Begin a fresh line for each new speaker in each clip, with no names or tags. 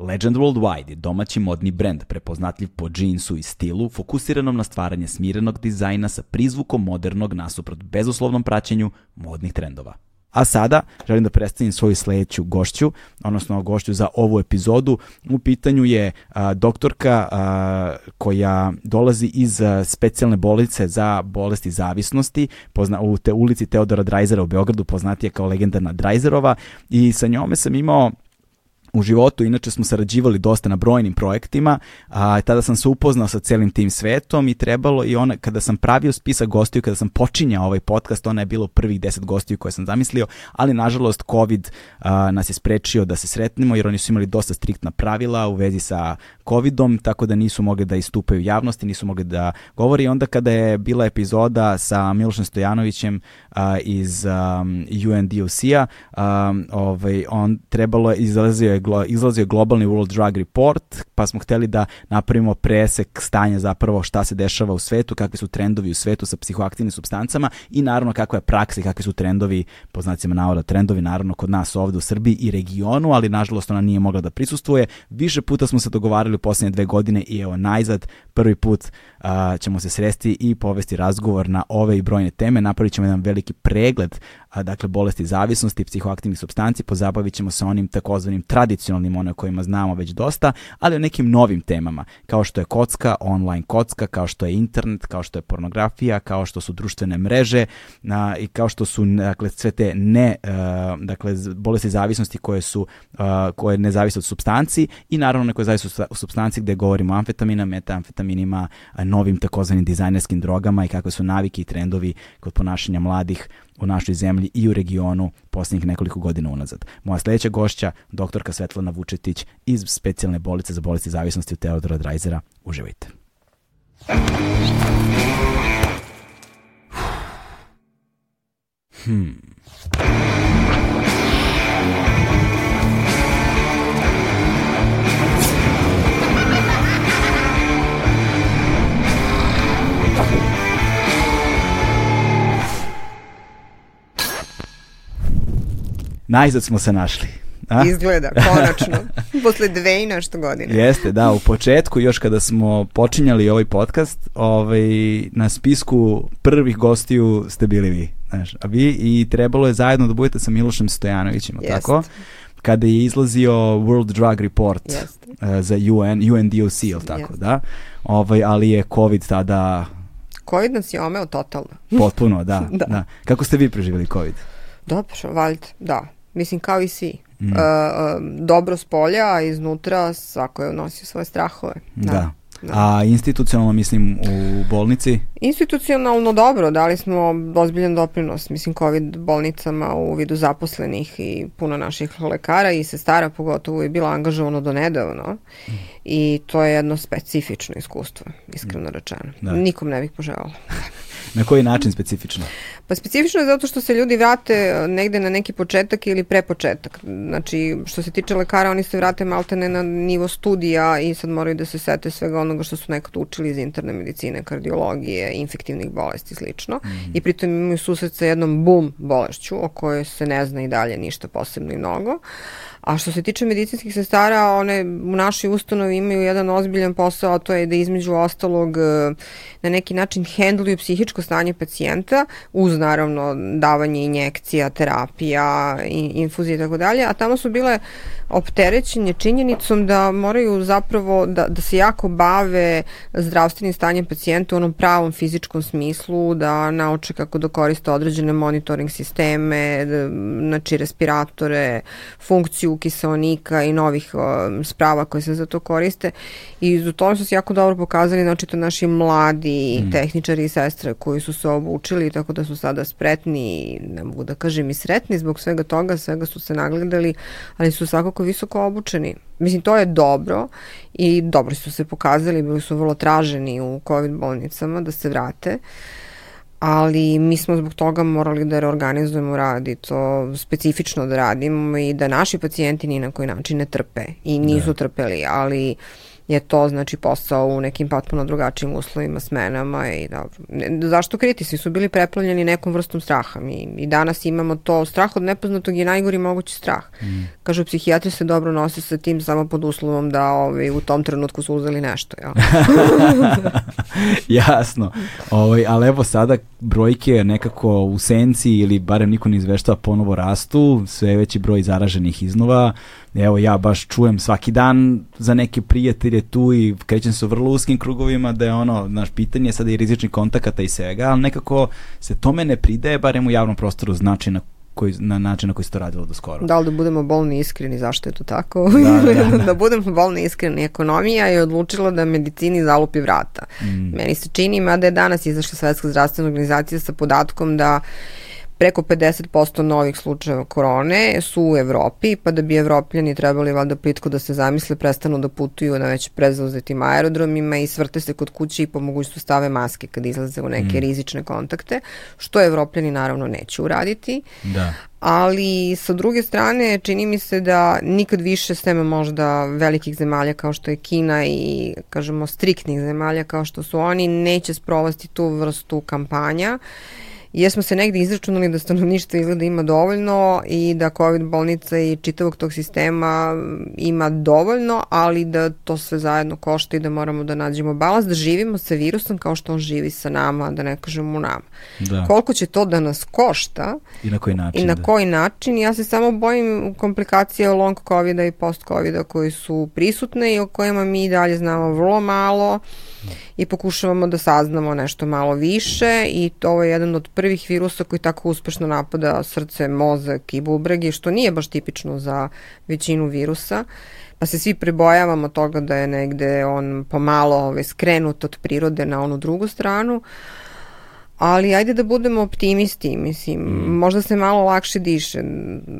Legend Worldwide je domaći modni brend prepoznatljiv po džinsu i stilu, fokusiranom na stvaranje smirenog dizajna sa prizvukom modernog nasuprot bezuslovnom praćenju modnih trendova. A sada želim da predstavim svoju sledeću gošću, odnosno gošću za ovu epizodu. U pitanju je a, doktorka a, koja dolazi iz a, specijalne bolnice za bolesti zavisnosti pozna, u te ulici Teodora Drajzera u Beogradu, poznatije kao legendarna Drajzerova i sa njome sam imao u životu, inače smo sarađivali dosta na brojnim projektima, a tada sam se upoznao sa celim tim svetom i trebalo i ona, kada sam pravio spisak gostiju, kada sam počinjao ovaj podcast, ona je bilo prvih deset gostiju koje sam zamislio, ali nažalost COVID a, nas je sprečio da se sretnemo jer oni su imali dosta striktna pravila u vezi sa COVIDom, tako da nisu mogli da istupaju javnosti, nisu mogli da govori. I onda kada je bila epizoda sa Milošem Stojanovićem a, iz um, UNDOC-a, ovaj, on trebalo, izlazio je izlazio globalni World Drug Report, pa smo hteli da napravimo presek stanja zapravo šta se dešava u svetu, kakvi su trendovi u svetu sa psihoaktivnim substancama i naravno kakva je praksa i kakvi su trendovi, po znacima navoda, trendovi naravno kod nas ovde u Srbiji i regionu, ali nažalost ona nije mogla da prisustuje. Više puta smo se dogovarali u poslednje dve godine i evo najzad prvi put uh, ćemo se sresti i povesti razgovor na ove i brojne teme. Napravit ćemo jedan veliki pregled dakle bolesti zavisnosti, psihoaktivnih substanci, pozabavit ćemo se onim takozvanim tradicionalnim one kojima znamo već dosta, ali o nekim novim temama, kao što je kocka, online kocka, kao što je internet, kao što je pornografija, kao što su društvene mreže a, i kao što su dakle, sve te ne, a, dakle, bolesti zavisnosti koje su a, koje ne zavise od substanci i naravno ne koje zavise od substanci gde govorimo o amfetamina, metamfetaminima, novim takozvanim dizajnerskim drogama i kakve su navike i trendovi kod ponašanja mladih u našoj zemlji i u regionu poslednjih nekoliko godina unazad. Moja sledeća gošća, doktorka Svetlana Vučetić iz specijalne bolice za bolesti zavisnosti u Teodora Drajzera. Uživajte. Hmm. Najzad smo se našli.
A? Izgleda, konačno. Posle dve i nešto godine.
Jeste, da, u početku, još kada smo počinjali ovaj podcast, ovaj, na spisku prvih gostiju ste bili vi. Znaš, a vi i trebalo je zajedno da budete sa Milošem Stojanovićem, Jest. tako? Kada je izlazio World Drug Report uh, za UN, UNDOC, ili tako, Jest. da? Ovaj, ali je COVID tada...
COVID nas je omeo totalno.
Potpuno, da, da. da. Kako ste vi preživjeli COVID?
Dobro, valjda, da. Mislim, kao i svi. Mm. Uh, dobro s polja, a iznutra svako je nosio svoje strahove.
Da. da. Da. A institucionalno, mislim, u bolnici?
Institucionalno dobro, dali smo ozbiljan doprinos, mislim, COVID bolnicama u vidu zaposlenih i puno naših lekara i sestara pogotovo je bila angažovano do nedavno mm. i to je jedno specifično iskustvo, iskreno rečeno. Da. Nikom ne bih poželjala.
Na koji način specifično?
Pa specifično je zato što se ljudi vrate e, negde na neki početak ili prepočetak. Znači, što se tiče lekara, oni se vrate maltene na nivo studija i sad moraju da se sete svega onoga što su nekad učili iz interne medicine, kardiologije, infektivnih bolesti i slično. Mm. I pritom imaju susret sa jednom bum bolešću o kojoj se ne zna i dalje ništa posebno i mnogo. Uh, A što se tiče medicinskih sestara, one u našoj ustanovi imaju jedan ozbiljan posao, a to je da između ostalog e, na neki način hendluju psihičko stanje pacijenta, uz naravno davanje injekcija, terapija, infuzije i tako dalje, a tamo su bile opterećenje činjenicom da moraju zapravo da, da se jako bave zdravstvenim stanjem pacijenta u onom pravom fizičkom smislu, da nauče kako da koriste određene monitoring sisteme, da, znači respiratore, funkciju aktivaciju kiseonika i novih o, sprava koje se za to koriste i u tome su se jako dobro pokazali znači to naši mladi mm. tehničari i sestre koji su se obučili tako da su sada spretni ne mogu da kažem i sretni zbog svega toga, svega su se nagledali ali su svakako visoko obučeni Mislim, to je dobro i dobro su se pokazali, bili su vrlo traženi u COVID bolnicama da se vrate. Uh, ali mi smo zbog toga morali da reorganizujemo rad i to specifično da radimo i da naši pacijenti ni na koji način ne trpe i nisu da. trpeli, ali je to znači posao u nekim potpuno drugačijim uslovima, smenama i dobro. Ne, zašto kriti? Svi su bili preplavljeni nekom vrstom straha. Mi i danas imamo to, strah od nepoznatog je najgori mogući strah. Mm. Kažu, psihijatri se dobro nose sa tim samo pod uslovom da ovaj, u tom trenutku su uzeli nešto. Ja.
Jasno. Ovaj, ali evo sada brojke nekako u senci ili barem niko ne izveštava ponovo rastu, sve veći broj zaraženih iznova evo ja baš čujem svaki dan za neke prijatelje tu i krećem se u vrlo uskim krugovima da je ono, naš pitanje sada i rizični kontakata i svega, ali nekako se tome ne pridaje, barem u javnom prostoru znači na koji, na način na koji se to radilo do skoro.
Da li da budemo bolni iskreni, zašto je to tako? Da, da, da. da budemo bolni iskreni. Ekonomija je odlučila da medicini zalupi vrata. Mm. Meni se čini, mada je danas izašla Svetska zdravstvena organizacija sa podatkom da preko 50% novih slučajeva korone su u Evropi, pa da bi evropljani trebali valjda plitko da se zamisle, prestanu da putuju na već prezauzetim aerodromima i svrte se kod kuće i po mogućstvu stave maske kad izlaze u neke mm. rizične kontakte, što evropljani naravno neće uraditi. Da. Ali sa druge strane čini mi se da nikad više seme možda velikih zemalja kao što je Kina i kažemo striktnih zemalja kao što su oni neće sprovasti tu vrstu kampanja jesmo se negde izračunali da stanovništvo izgleda ima dovoljno i da COVID bolnica i čitavog tog sistema ima dovoljno, ali da to sve zajedno košta i da moramo da nađemo balans, da živimo sa virusom kao što on živi sa nama, da ne kažemo u nama. Da. Koliko će to da nas košta
i na koji način,
i na da. koji način ja se samo bojim komplikacija long covid i post covid koji su prisutne i o kojima mi dalje znamo vrlo malo i pokušavamo da saznamo nešto malo više i to je jedan od prvih virusa koji tako uspešno napada srce, mozak i bubrege, što nije baš tipično za većinu virusa pa se svi pribojavamo toga da je negde on pomalo ovaj, skrenut od prirode na onu drugu stranu. Uh, ali ajde da budemo optimisti, mislim, mm. možda se malo lakše diše,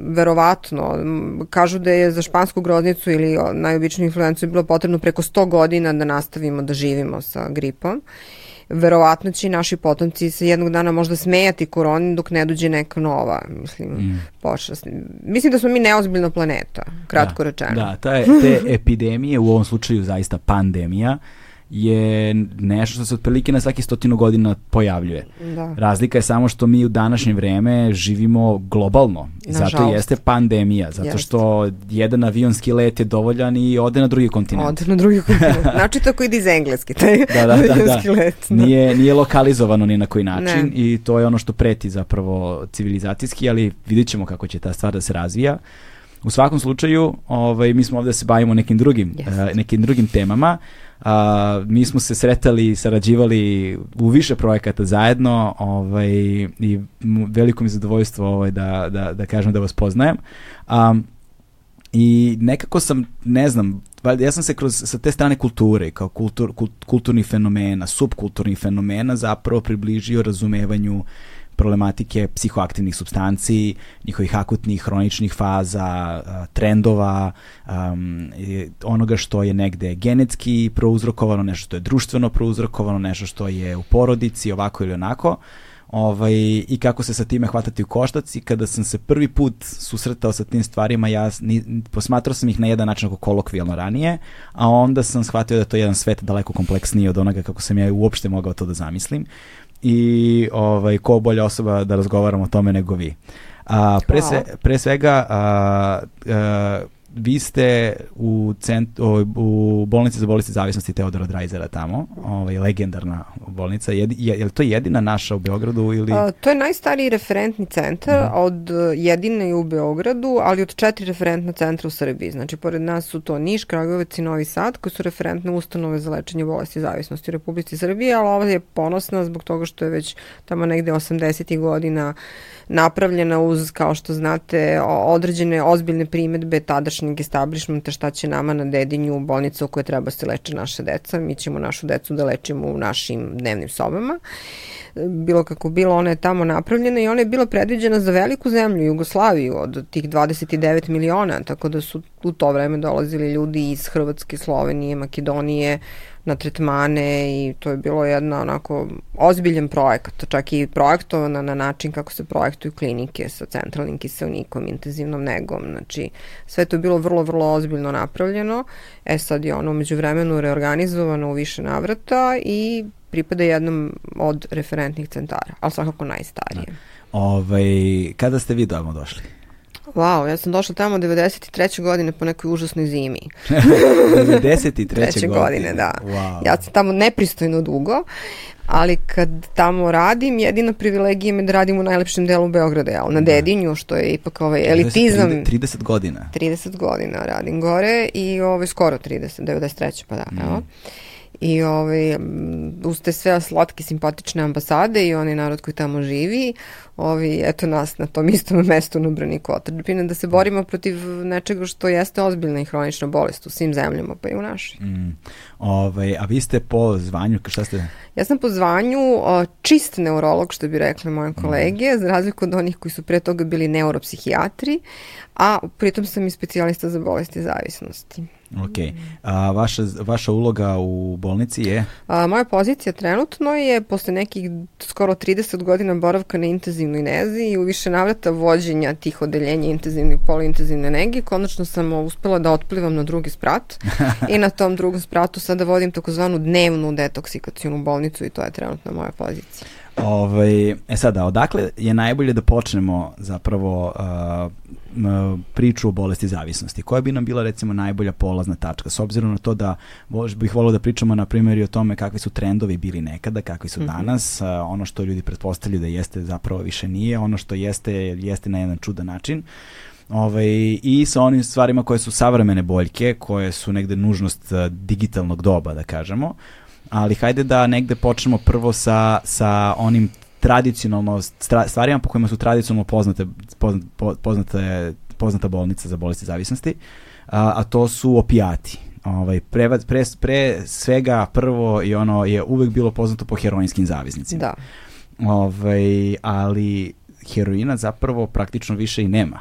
verovatno, kažu da je za špansku groznicu ili najobičniju influencu bilo potrebno preko 100 godina da nastavimo da živimo sa gripom. Verovatno će naši potomci se jednog dana možda smejati koroni dok ne dođe neka nova, mislim, mm. pošast. Mislim da smo mi neozbiljna planeta, kratko
da,
rečeno.
Da, ta, te epidemije, u ovom slučaju zaista pandemija, uh, je nešto što se otprilike na svaki stotinu godina pojavljuje. Da. Razlika je samo što mi u današnje vreme živimo globalno. Na zato žalost. jeste pandemija. Zato jeste. što jedan avionski let je dovoljan i ode na drugi kontinent.
Ode na drugi kontinent. Znači tako ide iz engleski, taj da, da, da, da. let.
Da. Nije, nije lokalizovano ni na koji način ne. i to je ono što preti zapravo civilizacijski, ali vidjet ćemo kako će ta stvar da se razvija. U svakom slučaju, ovaj, mi smo ovde da se bavimo nekim drugim, yes. uh, nekim drugim temama. A, mi smo se sretali i sarađivali u više projekata zajedno ovaj, i veliko mi zadovoljstvo ovaj, da, da, da kažem da vas poznajem. Um, I nekako sam, ne znam, ja sam se kroz, sa te strane kulture, kao kultur, kult, kulturnih fenomena, subkulturnih fenomena zapravo približio razumevanju uh, problematike psihoaktivnih substanci, njihovih akutnih, hroničnih faza, trendova, um, onoga što je negde genetski prouzrokovano, nešto što je društveno prouzrokovano, nešto što je u porodici, ovako ili onako. Ovaj, i kako se sa time hvatati u koštac. I kada sam se prvi put susretao sa tim stvarima, ja ni, posmatrao sam ih na jedan način ako kolokvijalno ranije, a onda sam shvatio da to je jedan svet daleko kompleksniji od onoga kako sam ja uopšte mogao to da zamislim i ovaj, ko bolja osoba da razgovaramo o tome nego vi. A, pre, sve, pre svega, a, a, vi ste u, cent, u bolnici za bolesti zavisnosti Teodora Drajzera tamo, ovaj, legendarna bolnica. Je, je, je li to jedina naša u Beogradu? Ili...
A, to je najstariji referentni centar, mm. od jedine u Beogradu, ali od četiri referentna centra u Srbiji. Znači, pored nas su to Niš, Kragujevac i Novi Sad, koji su referentne ustanove za lečenje bolesti zavisnosti u Republici Srbije, ali ova je ponosna zbog toga što je već tamo negde 80. godina napravljena uz, kao što znate, određene ozbiljne primetbe tadašnjeg establishmenta šta će nama na dedinju bolnicu u kojoj treba se leče naše deca. Mi ćemo našu decu da lečimo u našim dnevnim sobama. Bilo kako bilo, ona je tamo napravljena i ona je bila predviđena za veliku zemlju, Jugoslaviju, od tih 29 miliona, tako da su u to vreme dolazili ljudi iz Hrvatske, Slovenije, Makedonije, na tretmane i to je bilo jedna onako ozbiljan projekat, čak i projektovana na način kako se projektuju klinike sa centralnim kiselnikom, intenzivnom negom, znači sve to je bilo vrlo, vrlo ozbiljno napravljeno, e sad je ono među vremenu reorganizovano u više navrata i pripada jednom od referentnih centara, ali svakako najstarije. Da.
Ovaj, kada ste vi doma došli?
Wow, ja sam došla tamo 93. godine po nekoj užasnoj zimi.
93. godine. godine,
da. Wow. Ja sam tamo nepristojno dugo, ali kad tamo radim, jedina privilegija je da radim u najlepšem delu Beograda, jel, na da. Dedinju, što je ipak ovaj elitizam.
30, 30 godina.
30 godina radim gore i ovaj, skoro 30, 93. pa da, mm. evo i ovaj, uz te sve slatke, simpatične ambasade i onaj narod koji tamo živi, ovi, eto nas na tom istom mestu na braniku otadžbine, da se borimo protiv nečega što jeste ozbiljna i hronična bolest u svim zemljama, pa i u našoj. Mm.
Ove, ovaj, a vi ste po zvanju, šta ste?
Ja sam po zvanju o, čist neurolog, što bi rekli moje kolege, mm. za razliku od onih koji su pre toga bili neuropsihijatri, a pritom sam i specijalista za bolesti zavisnosti.
Ok. A vaša, vaša uloga u bolnici je?
A, moja pozicija trenutno je posle nekih skoro 30 godina boravka na intenzivnoj nezi i u više navrata vođenja tih odeljenja intenzivne i poluintenzivne nege. Konačno sam uspela da otplivam na drugi sprat i na tom drugom spratu sada vodim takozvanu dnevnu detoksikacijonu bolnicu i to je trenutno moja pozicija.
Ovaj, e sada, odakle je najbolje da počnemo zapravo uh, priču o bolesti zavisnosti? Koja bi nam bila recimo najbolja polazna tačka? S obzirom na to da bih volio da pričamo na primjer i o tome kakvi su trendovi bili nekada, kakvi su mm -hmm. danas, uh, ono što ljudi pretpostavljaju da jeste zapravo više nije, ono što jeste, jeste na jedan čudan način. Ovaj, I sa onim stvarima koje su savremene boljke, koje su negde nužnost digitalnog doba, da kažemo, ali hajde da negde počnemo prvo sa, sa onim tradicionalno stvarima po kojima su tradicionalno poznate, poznate, poznate poznata bolnica za bolesti zavisnosti, a, a to su opijati. Ovaj, pre, pre, pre svega prvo i ono je uvek bilo poznato po heroinskim zavisnicima.
Da.
Ovaj, ali heroina zapravo praktično više i nema.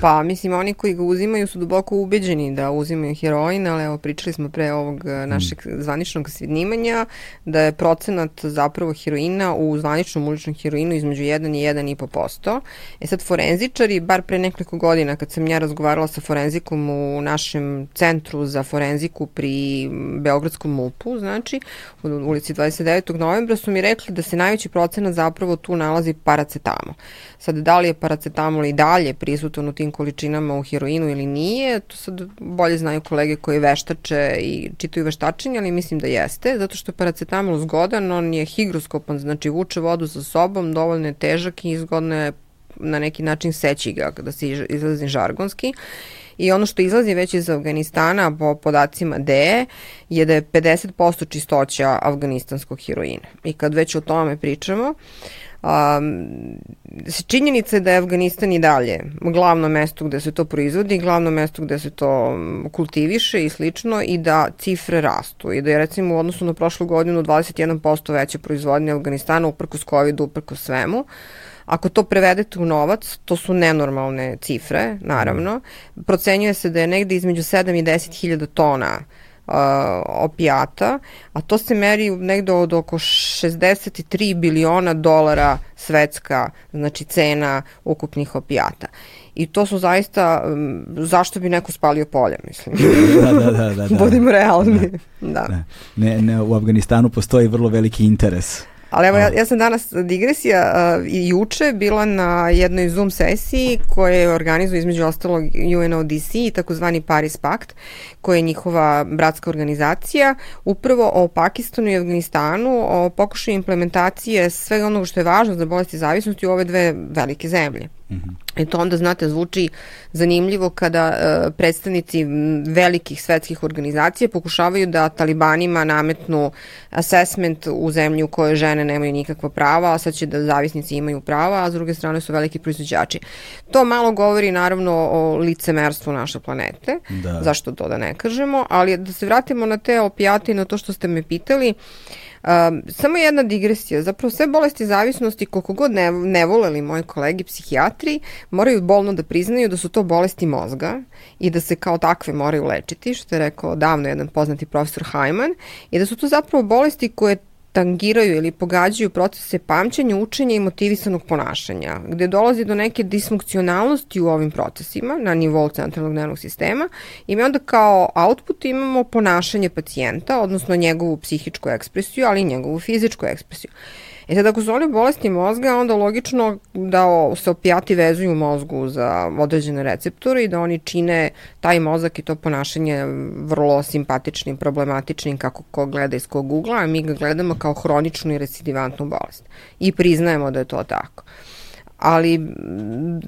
Pa, mislim, oni koji ga uzimaju su duboko ubeđeni da uzimaju heroin, ali evo, pričali smo pre ovog našeg mm. zvaničnog snimanja da je procenat zapravo heroina u zvaničnom uličnom heroinu između 1 i 1,5%. E sad, forenzičari, bar pre nekoliko godina kad sam ja razgovarala sa forenzikom u našem centru za forenziku pri Beogradskom MUP-u, znači, u ulici 29. novembra, su mi rekli da se najveći procenat zapravo tu nalazi paracetamo. Sad, da li je paracetamol i dalje prisutan u tim količinama u heroinu ili nije, to sad bolje znaju kolege koji veštače i čitaju veštačenje, ali mislim da jeste, zato što je paracetamol zgodan, on je higroskopan, znači vuče vodu sa sobom, dovoljno je težak i zgodno je na neki način seći ga kada se izlazi žargonski. I ono što izlazi već iz Afganistana po podacima DE je da je 50% čistoća afganistanskog heroina. I kad već o tome pričamo, uh, Um, činjenica je da je Afganistan i dalje glavno mesto gde se to proizvodi, glavno mesto gde se to kultiviše i slično i da cifre rastu i da je recimo u odnosu na prošlu godinu 21% veća proizvodnja Afganistana uprkos COVID-u, uprkos svemu. Ako to prevedete u novac, to su nenormalne cifre, naravno. Procenjuje se da je negde između 7 i 10 hiljada tona uh, uh, opijata, a to se meri negde od oko 63 biliona dolara svetska, znači cena ukupnih opijata. I to su zaista, um, zašto bi neko spalio polje, mislim. Da, da, da. da, da. Budimo realni. Da. da.
Ne, ne, u Afganistanu postoji vrlo veliki interes
Ali evo, ja, ja sam danas digresija uh, i juče bila na jednoj Zoom sesiji koje organizuje između ostalog UNODC i takozvani Paris Pakt, koja je njihova bratska organizacija, upravo o Pakistanu i Afganistanu, o pokušaju implementacije svega onoga što je važno za bolesti zavisnosti u ove dve velike zemlje. Mm -hmm. I to onda, znate, zvuči zanimljivo kada uh, predstavnici velikih svetskih organizacija pokušavaju da talibanima nametnu assessment u zemlji u kojoj žene nemaju nikakva prava, a sad će da zavisnici imaju prava, a s druge strane su veliki proizvođači. To malo govori naravno o licemerstvu naše planete, da. zašto to da ne kažemo, ali da se vratimo na te opijate i na to što ste me pitali, Um, samo jedna digresija, zapravo sve bolesti zavisnosti, koliko god ne, ne voleli moji kolegi psihijatri, moraju bolno da priznaju da su to bolesti mozga i da se kao takve moraju lečiti, što je rekao davno jedan poznati profesor Hajman, i da su to zapravo bolesti koje tangiraju ili pogađaju procese pamćenja, učenja i motivisanog ponašanja, gde dolazi do neke disfunkcionalnosti u ovim procesima na nivou centralnog nervnog sistema i mi onda kao output imamo ponašanje pacijenta, odnosno njegovu psihičku ekspresiju, ali i njegovu fizičku ekspresiju. E sad, ako su oni bolesti mozga, onda logično da se opijati vezuju u mozgu za određene receptore i da oni čine taj mozak i to ponašanje vrlo simpatičnim, problematičnim kako ko gleda iz kog ugla, a mi ga gledamo kao hroničnu i recidivantnu bolest. I priznajemo da je to tako ali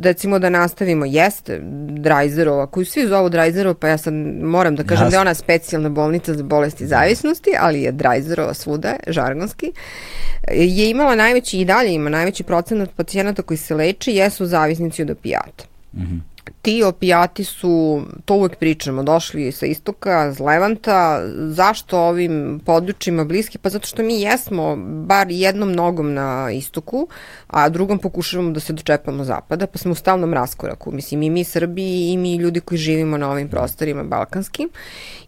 recimo da nastavimo, jeste Drajzerova, koju svi zovu Drajzerova, pa ja sad moram da kažem Jasne. da je ona specijalna bolnica za bolesti zavisnosti, ali je Drajzerova svuda, žargonski, je imala najveći i dalje ima najveći procenat pacijenata koji se leči, jesu zavisnici od opijata. Mm -hmm ti opijati su, to uvek pričamo, došli sa istoka, z Levanta, zašto ovim područjima bliski? Pa zato što mi jesmo bar jednom nogom na istoku, a drugom pokušavamo da se dočepamo zapada, pa smo u stalnom raskoraku. Mislim, i mi Srbi i mi ljudi koji živimo na ovim prostorima balkanskim.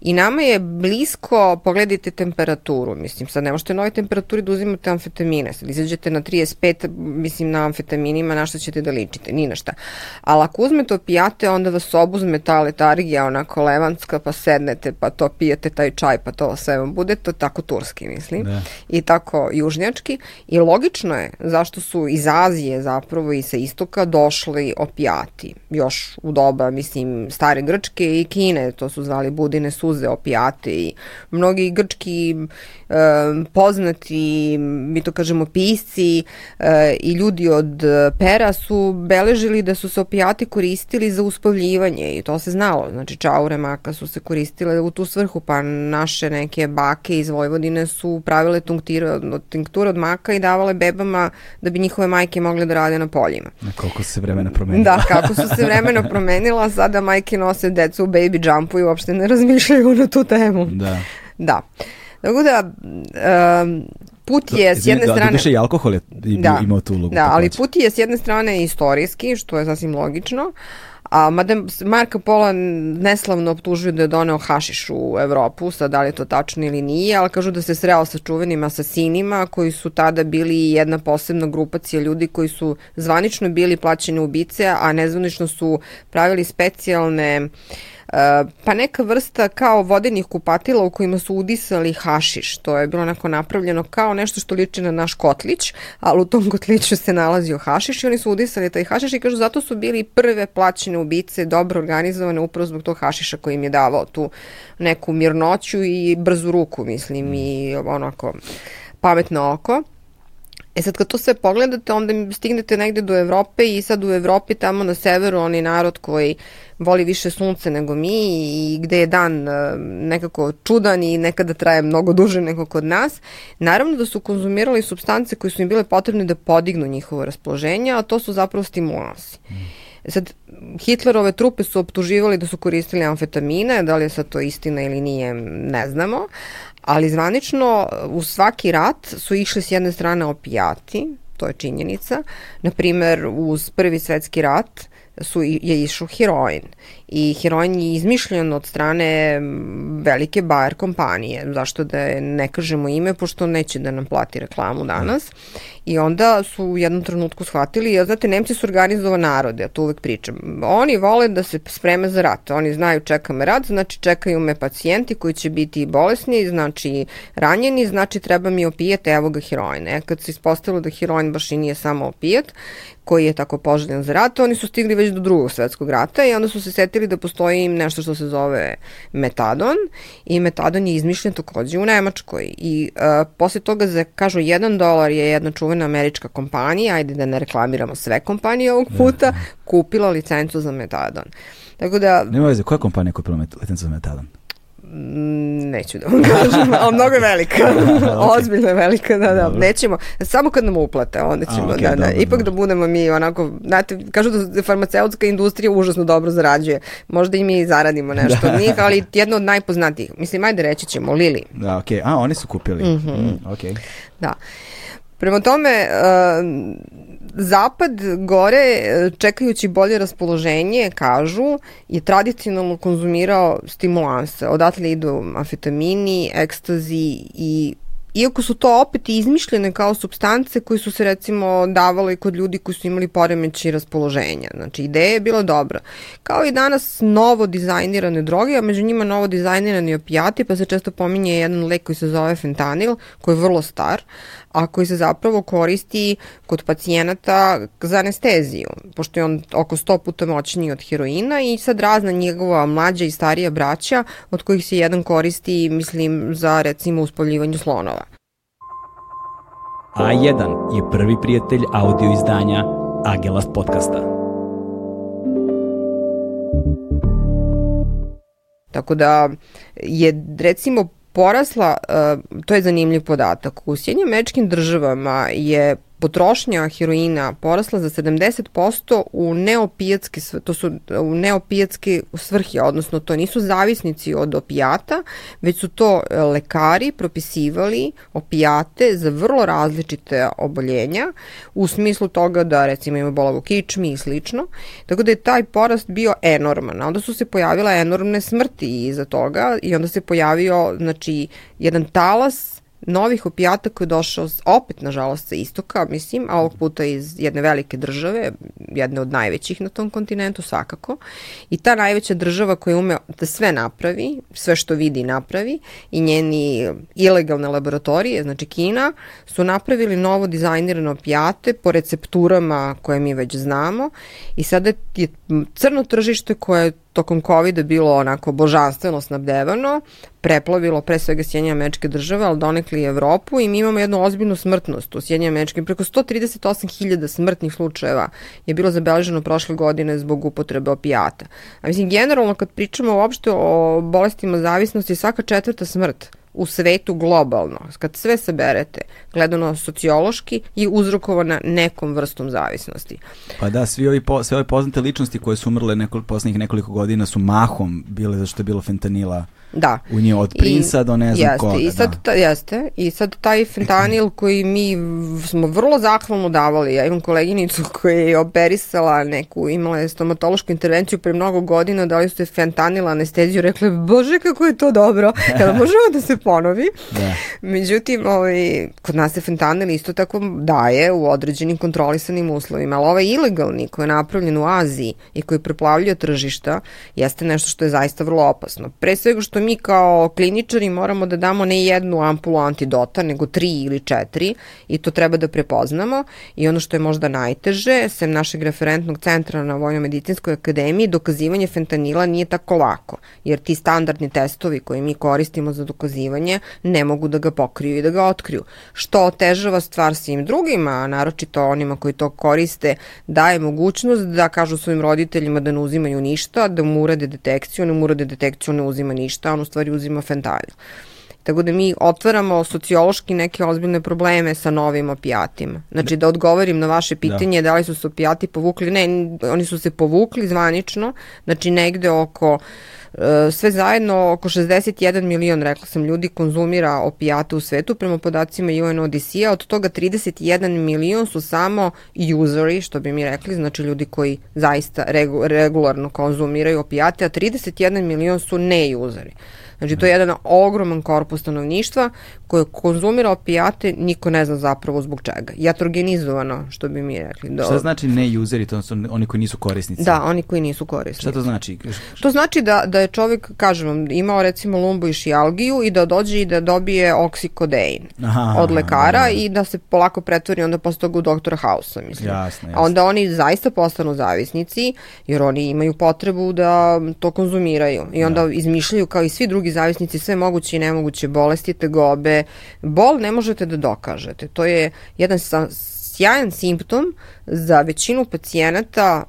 I nama je blisko, pogledajte temperaturu, mislim, sad ne možete na ovoj temperaturi da uzimate amfetamine, sad izađete na 35, mislim, na amfetaminima, na što ćete da ličite, ni na šta. Ali ako uzmete opijate, onda vas obuzme ta letargija, onako levanska, pa sednete, pa to pijete taj čaj, pa to sve vam bude, to tako turski, mislim, da. i tako južnjački. I logično je zašto su iz Azije zapravo i sa istoka došli opijati, još u doba, mislim, stare Grčke i Kine, to su zvali budine suze, opijate i mnogi grčki e, poznati, mi to kažemo pisci e, i ljudi od pera su beležili da su se opijati koristili za uspavljivanje i to se znalo. Znači čaure maka su se koristile u tu svrhu, pa naše neke bake iz Vojvodine su pravile tinkture od, tinkture od maka i davale bebama da bi njihove majke mogle da rade na poljima.
Na koliko se vremena promenila.
Da, kako su se vremena promenila, sada majke nose decu u baby jumpu i uopšte ne razmišljaju na tu temu.
Da.
Da. Tako da, um, put je s jedne da, strane...
Da, i alkohol je da, imao tu ulogu.
Da, ali put je s jedne strane istorijski, što je sasvim logično, A mada Marko Pola neslavno optužuje da je doneo hašiš u Evropu, sad da li je to tačno ili nije, ali kažu da se sreo sa čuvenim asasinima koji su tada bili jedna posebna grupacija ljudi koji su zvanično bili plaćeni ubice, a nezvanično su pravili specijalne uh, pa neka vrsta kao vodenih kupatila u kojima su udisali hašiš. To je bilo onako napravljeno kao nešto što liči na naš kotlić, ali u tom kotliću se nalazio hašiš i oni su udisali taj hašiš i kažu zato su bili prve plaćene ubice, dobro organizovane upravo zbog tog hašiša koji im je davao tu neku mirnoću i brzu ruku, mislim, i onako pametno oko. E sad kad to sve pogledate, onda stignete negde do Evrope i sad u Evropi tamo na severu onaj narod koji voli više sunce nego mi i gde je dan e, nekako čudan i nekada traje mnogo duže nego kod nas. Naravno da su konzumirali substance koje su im bile potrebne da podignu njihovo raspoloženje, a to su zapravo stimulansi. Mm. Sad, Hitlerove trupe su optuživali da su koristili amfetamine, da li je sad to istina ili nije, ne znamo, ali zvanično u svaki rat su išli s jedne strane opijati, to je činjenica. Naprimer, uz prvi svetski rat su, je išao heroin. I heroin je izmišljen od strane velike Bayer kompanije. Zašto da ne kažemo ime, pošto neće da nam plati reklamu danas. I onda su u jednom trenutku shvatili, ja znate, Nemci su organizovan narod, ja to uvek pričam. Oni vole da se spreme za rat. Oni znaju čeka me rat, znači čekaju me pacijenti koji će biti bolesni, znači ranjeni, znači treba mi opijat, evo ga heroin. E, kad se ispostavilo da heroin baš i nije samo opijat, koji je tako poželjen za rat, oni su stigli već do drugog svetskog rata i onda su se setili da postoji nešto što se zove metadon i metadon je izmišljen takođe u Nemačkoj i uh, posle toga za, kažu, jedan dolar je jedna čuvena američka kompanija, ajde da ne reklamiramo sve kompanije ovog puta, kupila licencu za metadon.
Tako da... Nema veze, koja kompanija kupila licencu za metadon?
Mm, neću da vam kažem, ali mnogo je velika. Ozbiljno je velika, da, da. Dobro. Nećemo, samo kad nam uplate, onda ćemo, A, okay, da, da. Dobro, Ipak dobro. da budemo mi onako, znate, kažu da farmaceutska industrija užasno dobro zarađuje. Možda i mi zaradimo nešto da. od njih, ali jedno od najpoznatijih. Mislim, ajde reći ćemo, Lili.
Da, okej. Okay. A, oni su kupili. Mm -hmm. mm, okej. Okay.
Da. Prema tome, uh, Zapad gore, čekajući bolje raspoloženje, kažu, je tradicionalno konzumirao stimulanse. Odatle idu amfetamini, ekstazi i iako su to opet izmišljene kao substance koje su se recimo davale kod ljudi koji su imali poremeći raspoloženja. Znači, ideja je bila dobra. Kao i danas novo dizajnirane droge, a među njima novo dizajnirani opijati, pa se često pominje jedan lek koji se zove fentanil, koji je vrlo star, a koji se zapravo koristi kod pacijenata za anesteziju, pošto je on oko 100 puta moćniji od heroina i sad razna njegova mlađa i starija braća, od kojih se jedan koristi, mislim, za recimo uspavljivanje slonova.
A1 je prvi prijatelj audio izdanja Agelast podcasta.
Tako da je recimo porasla, uh, to je zanimljiv podatak, u Sjednjim američkim državama je potrošnja heroina porasla za 70% u neopijatske, to su u neopijatske svrhe, odnosno to nisu zavisnici od opijata, već su to e, lekari propisivali opijate za vrlo različite oboljenja, u smislu toga da recimo ima bolavu kičmi i slično, tako da je taj porast bio enorman. Onda su se pojavile enormne smrti iza toga i onda se pojavio znači, jedan talas novih opijata koji je došao opet, nažalost, sa istoka, mislim, a ovog puta iz jedne velike države, jedne od najvećih na tom kontinentu, svakako. I ta najveća država koja ume da sve napravi, sve što vidi napravi, i njeni ilegalne laboratorije, znači Kina, su napravili novo dizajnirane opijate po recepturama koje mi već znamo i sada je crno tržište koje tokom COVID-a bilo onako božanstveno snabdevano, preplavilo pre svega Sjedinje američke države, ali donekli i Evropu i mi imamo jednu ozbiljnu smrtnost u Sjedinje američke. Preko 138.000 smrtnih slučajeva je bilo zabeleženo prošle godine zbog upotrebe opijata. A mislim, generalno kad pričamo uopšte o bolestima zavisnosti, svaka četvrta smrt u svetu globalno, kad sve saberete, gledano sociološki i uzrokovana nekom vrstom zavisnosti.
Pa da, svi ovi po, sve ove poznate ličnosti koje su umrle nekol, poslednjih nekoliko godina su mahom bile zašto je bilo fentanila da. u nje od prinsa I, do ne znam
jeste,
koga.
I sad,
da.
ta, jeste, i sad taj fentanil koji mi smo vrlo zahvalno davali, ja imam koleginicu koja je operisala neku, imala je stomatološku intervenciju pre mnogo godina, dali su je fentanil anesteziju, rekla bože kako je to dobro, jel možemo da se ponovi? Da. Međutim, ovaj, kod nas se fentanil isto tako daje u određenim kontrolisanim uslovima, ali ovaj ilegalni koji je napravljen u Aziji i koji preplavljuje tržišta jeste nešto što je zaista vrlo opasno. Pre svega što što mi kao kliničari moramo da damo ne jednu ampulu antidota, nego tri ili četiri i to treba da prepoznamo. I ono što je možda najteže, sem našeg referentnog centra na Vojno-medicinskoj akademiji, dokazivanje fentanila nije tako lako, jer ti standardni testovi koje mi koristimo za dokazivanje ne mogu da ga pokriju i da ga otkriju, što otežava stvar svim drugima, a naročito onima koji to koriste, daje mogućnost da kažu svojim roditeljima da ne uzimaju ništa, da mu urade detekciju, ne mu urade detekciju, ne uzima ništa, u stvari uzima fentanil. Tako da mi otvaramo sociološki neke ozbiljne probleme sa novim opijatima. Znači da odgovorim na vaše da. pitanje da, da li su se opijati povukli, ne, oni su se povukli zvanično, znači negde oko E, sve zajedno oko 61 milion, rekla sam, ljudi konzumira opijate u svetu prema podacima UNODC-a, od toga 31 milion su samo useri, što bi mi rekli, znači ljudi koji zaista regu, regularno konzumiraju opijate, a 31 milion su ne useri. Znači to je jedan ogroman korpus stanovništva koje konzumira opijate, niko ne zna zapravo zbog čega. Jatrogenizovano, što bi mi rekli.
Do... Šta znači ne useri, to su oni koji nisu korisnici?
Da, oni koji nisu korisnici.
Šta to znači?
To znači da, da je čovjek, kažem vam, imao recimo lumbu i šijalgiju i da dođe i da dobije oksikodein aha, od lekara aha, i da se polako pretvori onda posle toga u doktora Hausa, mislim.
Jasno,
jasno. A onda oni zaista postanu zavisnici jer oni imaju potrebu da to konzumiraju i onda da. izmišljaju kao i svi drugi zavisnici sve moguće i nemoguće bolesti, tegobe, Bol ne možete da dokažete. To je jedan sjajan simptom za većinu pacijenata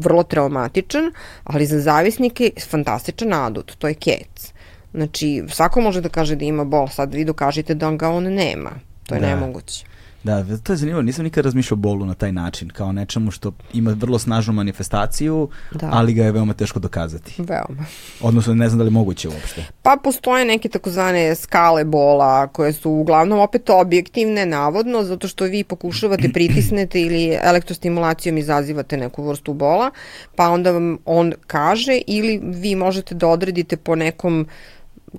vrlo traumatičan, ali za zavisnike fantastičan adut, to je kec. Znači, svako može da kaže da ima bol, sad vi dokažite da ga on nema. To je da. nemoguće.
Da, to je zanimljivo. Nisam nikad razmišljao o bolu na taj način, kao nečemu što ima vrlo snažnu manifestaciju, da. ali ga je veoma teško dokazati.
Veoma.
Odnosno, ne znam da li moguće uopšte.
Pa postoje neke takozvane skale bola koje su uglavnom opet objektivne, navodno, zato što vi pokušavate pritisnete ili elektrostimulacijom izazivate neku vrstu bola, pa onda vam on kaže ili vi možete da odredite po nekom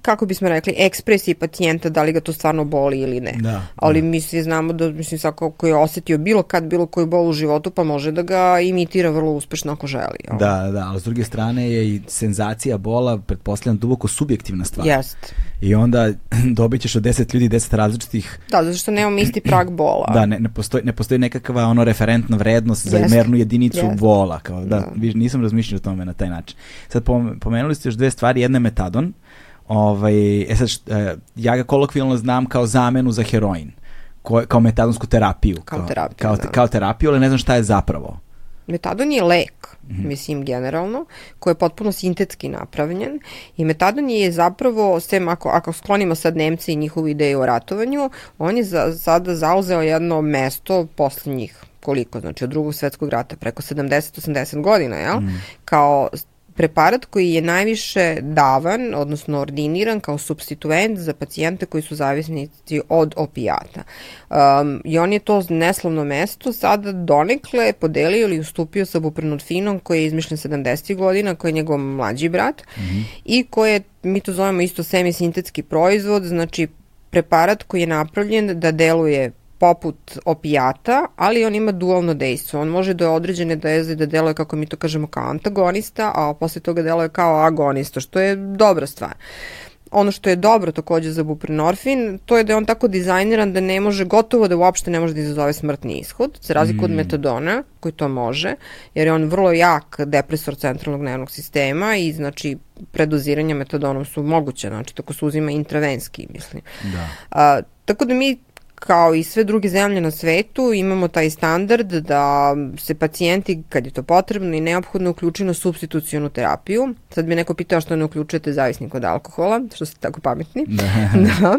kako bismo rekli, ekspresiji pacijenta, da li ga to stvarno boli ili ne.
Da,
Ali
da.
mi svi znamo da, mislim, svako ko je osetio bilo kad bilo koji bol u životu, pa može da ga imitira vrlo uspešno ako želi.
Jel? Da, da, ali s druge strane je i senzacija bola, pretpostavljam, duboko subjektivna stvar.
Jest.
I onda dobit ćeš od 10 ljudi 10 različitih...
Da, zato što nemamo isti prag bola.
Da, ne, ne, postoji, ne postoji nekakva ono referentna vrednost za Jest. mernu jedinicu Jest. bola. Kao, da, da. nisam razmišljao o tome na taj način. Sad pomenuli ste još dve stvari, jedna je metadon, Ovaj, e sad, e, ja ga kolokvijalno znam kao zamenu za heroin, ko, kao metadonsku terapiju.
Kao, kao terapiju,
kao, da. kao terapiju, ali ne znam šta je zapravo.
Metadon je lek, mm -hmm. mislim generalno, koji je potpuno sintetski napravljen i metadon je zapravo, sem ako, ako sklonimo sad Nemce i njihovu ideju o ratovanju, on je za, sada zauzeo jedno mesto posle njih koliko, znači od drugog svetskog rata, preko 70-80 godina, jel? Mm. Kao preparat koji je najviše davan, odnosno ordiniran kao substituent za pacijente koji su zavisnici od opijata. Um, I on je to neslovno mesto sada donekle podelio ili ustupio sa buprenorfinom koji je izmišljen 70. godina, koji je njegov mlađi brat mm -hmm. i koji je, mi to zovemo isto semisintetski proizvod, znači preparat koji je napravljen da deluje poput opijata, ali on ima dualno dejstvo. On može do određene doze da deluje, kako mi to kažemo, kao antagonista, a posle toga deluje kao agonista, što je dobra stvar. Ono što je dobro takođe za buprenorfin, to je da je on tako dizajniran da ne može, gotovo da uopšte ne može da izazove smrtni ishod, za razliku mm. od metadona, koji to može, jer je on vrlo jak depresor centralnog nervnog sistema i znači predoziranja metadonom su moguće, znači tako se uzima intravenski, mislim.
Da.
A, tako da mi kao i sve druge zemlje na svetu, imamo taj standard da se pacijenti, kad je to potrebno i neophodno, uključuju na substitucijonu terapiju. Sad bi neko pitao što ne uključujete zavisnik od alkohola, što ste tako pametni. Da. da.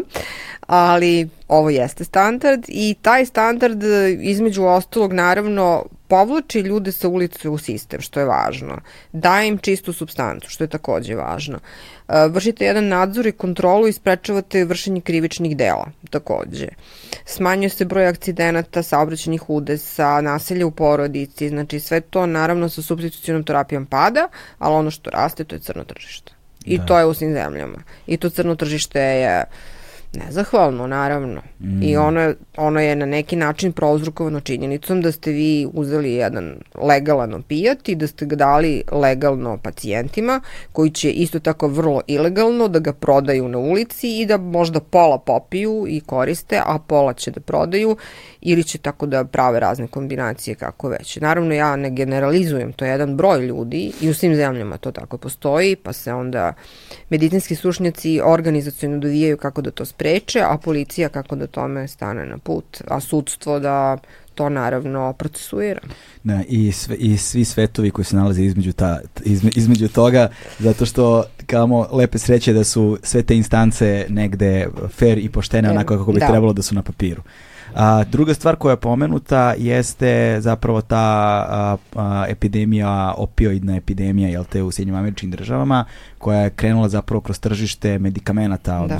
Ali ovo jeste standard i taj standard između ostalog naravno povlači ljude sa ulice u sistem, što je važno. Daje im čistu substancu, što je takođe važno. E, vršite jedan nadzor i kontrolu i sprečavate vršenje krivičnih dela, takođe. Smanjuje se broj akcidenata, saobraćenih udesa, naselja u porodici, znači sve to naravno sa substitucijnom terapijom pada, ali ono što raste to je crno tržište. I da. to je u svim zemljama. I to crno tržište je uh, Nezahvalno, naravno. Mm. I ono, ono je na neki način prouzrukovano činjenicom da ste vi uzeli jedan legalan opijat i da ste ga dali legalno pacijentima koji će isto tako vrlo ilegalno da ga prodaju na ulici i da možda pola popiju i koriste, a pola će da prodaju ili će tako da prave razne kombinacije kako već. Naravno ja ne generalizujem, to je jedan broj ljudi i u svim zemljama to tako postoji, pa se onda medicinski stručnjaci organizacijno dovijaju kako da to spreče a policija kako da tome stane na put, a sudstvo da to naravno procesuira.
Da, i, sve, i svi svetovi koji se nalaze između, ta, izme, između toga, zato što kamo lepe sreće da su sve te instance negde fair i poštene onako kako bi da. trebalo da su na papiru. A, druga stvar koja je pomenuta jeste zapravo ta a, a, epidemija, opioidna epidemija, jel te, u Sjednjim američkim državama, koja je krenula zapravo kroz tržište medikamenata, da.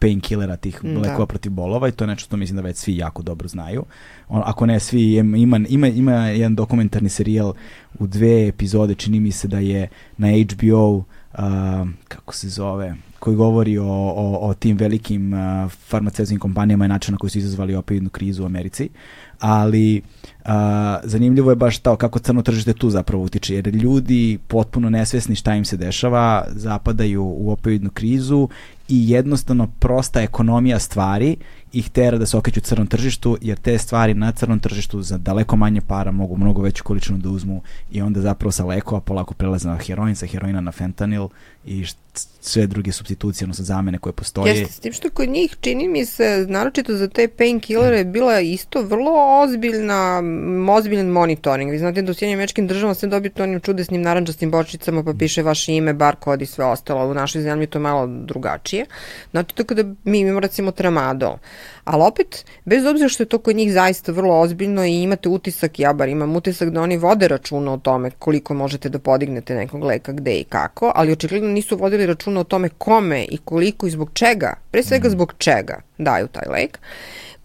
Painkillera tih da. lekova protiv bolova i to je nešto što mislim da već svi jako dobro znaju. On, ako ne svi, ima, ima, ima jedan dokumentarni serijal u dve epizode, čini mi se da je na HBO, uh, kako se zove, koji govori o, o, o tim velikim uh, farmaceutskim kompanijama i načinu na koji su izazvali opioidnu krizu u Americi, ali uh, zanimljivo je baš to kako crno tržište tu zapravo utiče, jer ljudi potpuno nesvesni šta im se dešava, zapadaju u opioidnu krizu i jednostavno prosta ekonomija stvari ih tera da se okreću crnom tržištu, jer te stvari na crnom tržištu za daleko manje para mogu mnogo veću količinu da uzmu i onda zapravo sa lekova polako prelaze na heroin, sa heroina na fentanil i sve druge substitucije, odnosno zamene koje postoje.
Jeste, s tim što kod njih čini mi se, naročito za te painkillere, bila isto vrlo ozbiljna, ozbiljan monitoring. Vi znate da u Sjednjim mečkim državama sve dobijete onim čudesnim narančastim bočicama pa piše vaše ime, bar kod i sve ostalo. U našoj zemlji to malo drugačije. Znate, tako da mi imamo recimo tramadol. Ali opet, bez obzira što je to kod njih zaista vrlo ozbiljno i imate utisak, ja bar imam utisak da oni vode računa o tome koliko možete da podignete nekog leka gde i kako, ali očigledno nisu vodili računa o tome kome i koliko i zbog čega, pre svega mhm. zbog čega daju taj lek.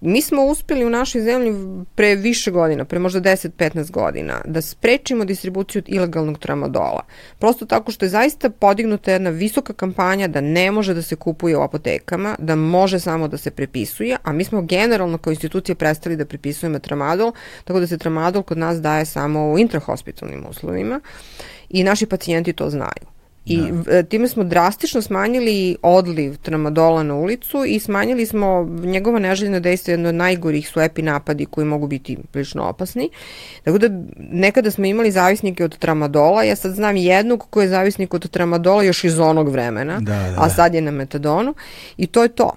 Mi smo uspeli u našoj zemlji pre više godina, pre možda 10-15 godina, da sprečimo distribuciju ilegalnog tramadola. Prosto tako što je zaista podignuta jedna visoka kampanja da ne može da se kupuje u apotekama, da može samo da se prepisuje, a mi smo generalno kao institucije prestali da prepisujemo tramadol, tako da se tramadol kod nas daje samo u intrahospitalnim uslovima i naši pacijenti to znaju. I da. time smo drastično smanjili odliv tramadola na ulicu i smanjili smo njegova neželjena dejstva, jedno od najgorih su epi napadi koji mogu biti prilično opasni. Tako da nekada smo imali zavisnike od tramadola, ja sad znam jednog koji je zavisnik od tramadola još iz onog vremena, da, da, da. a sad je na metadonu i to je to.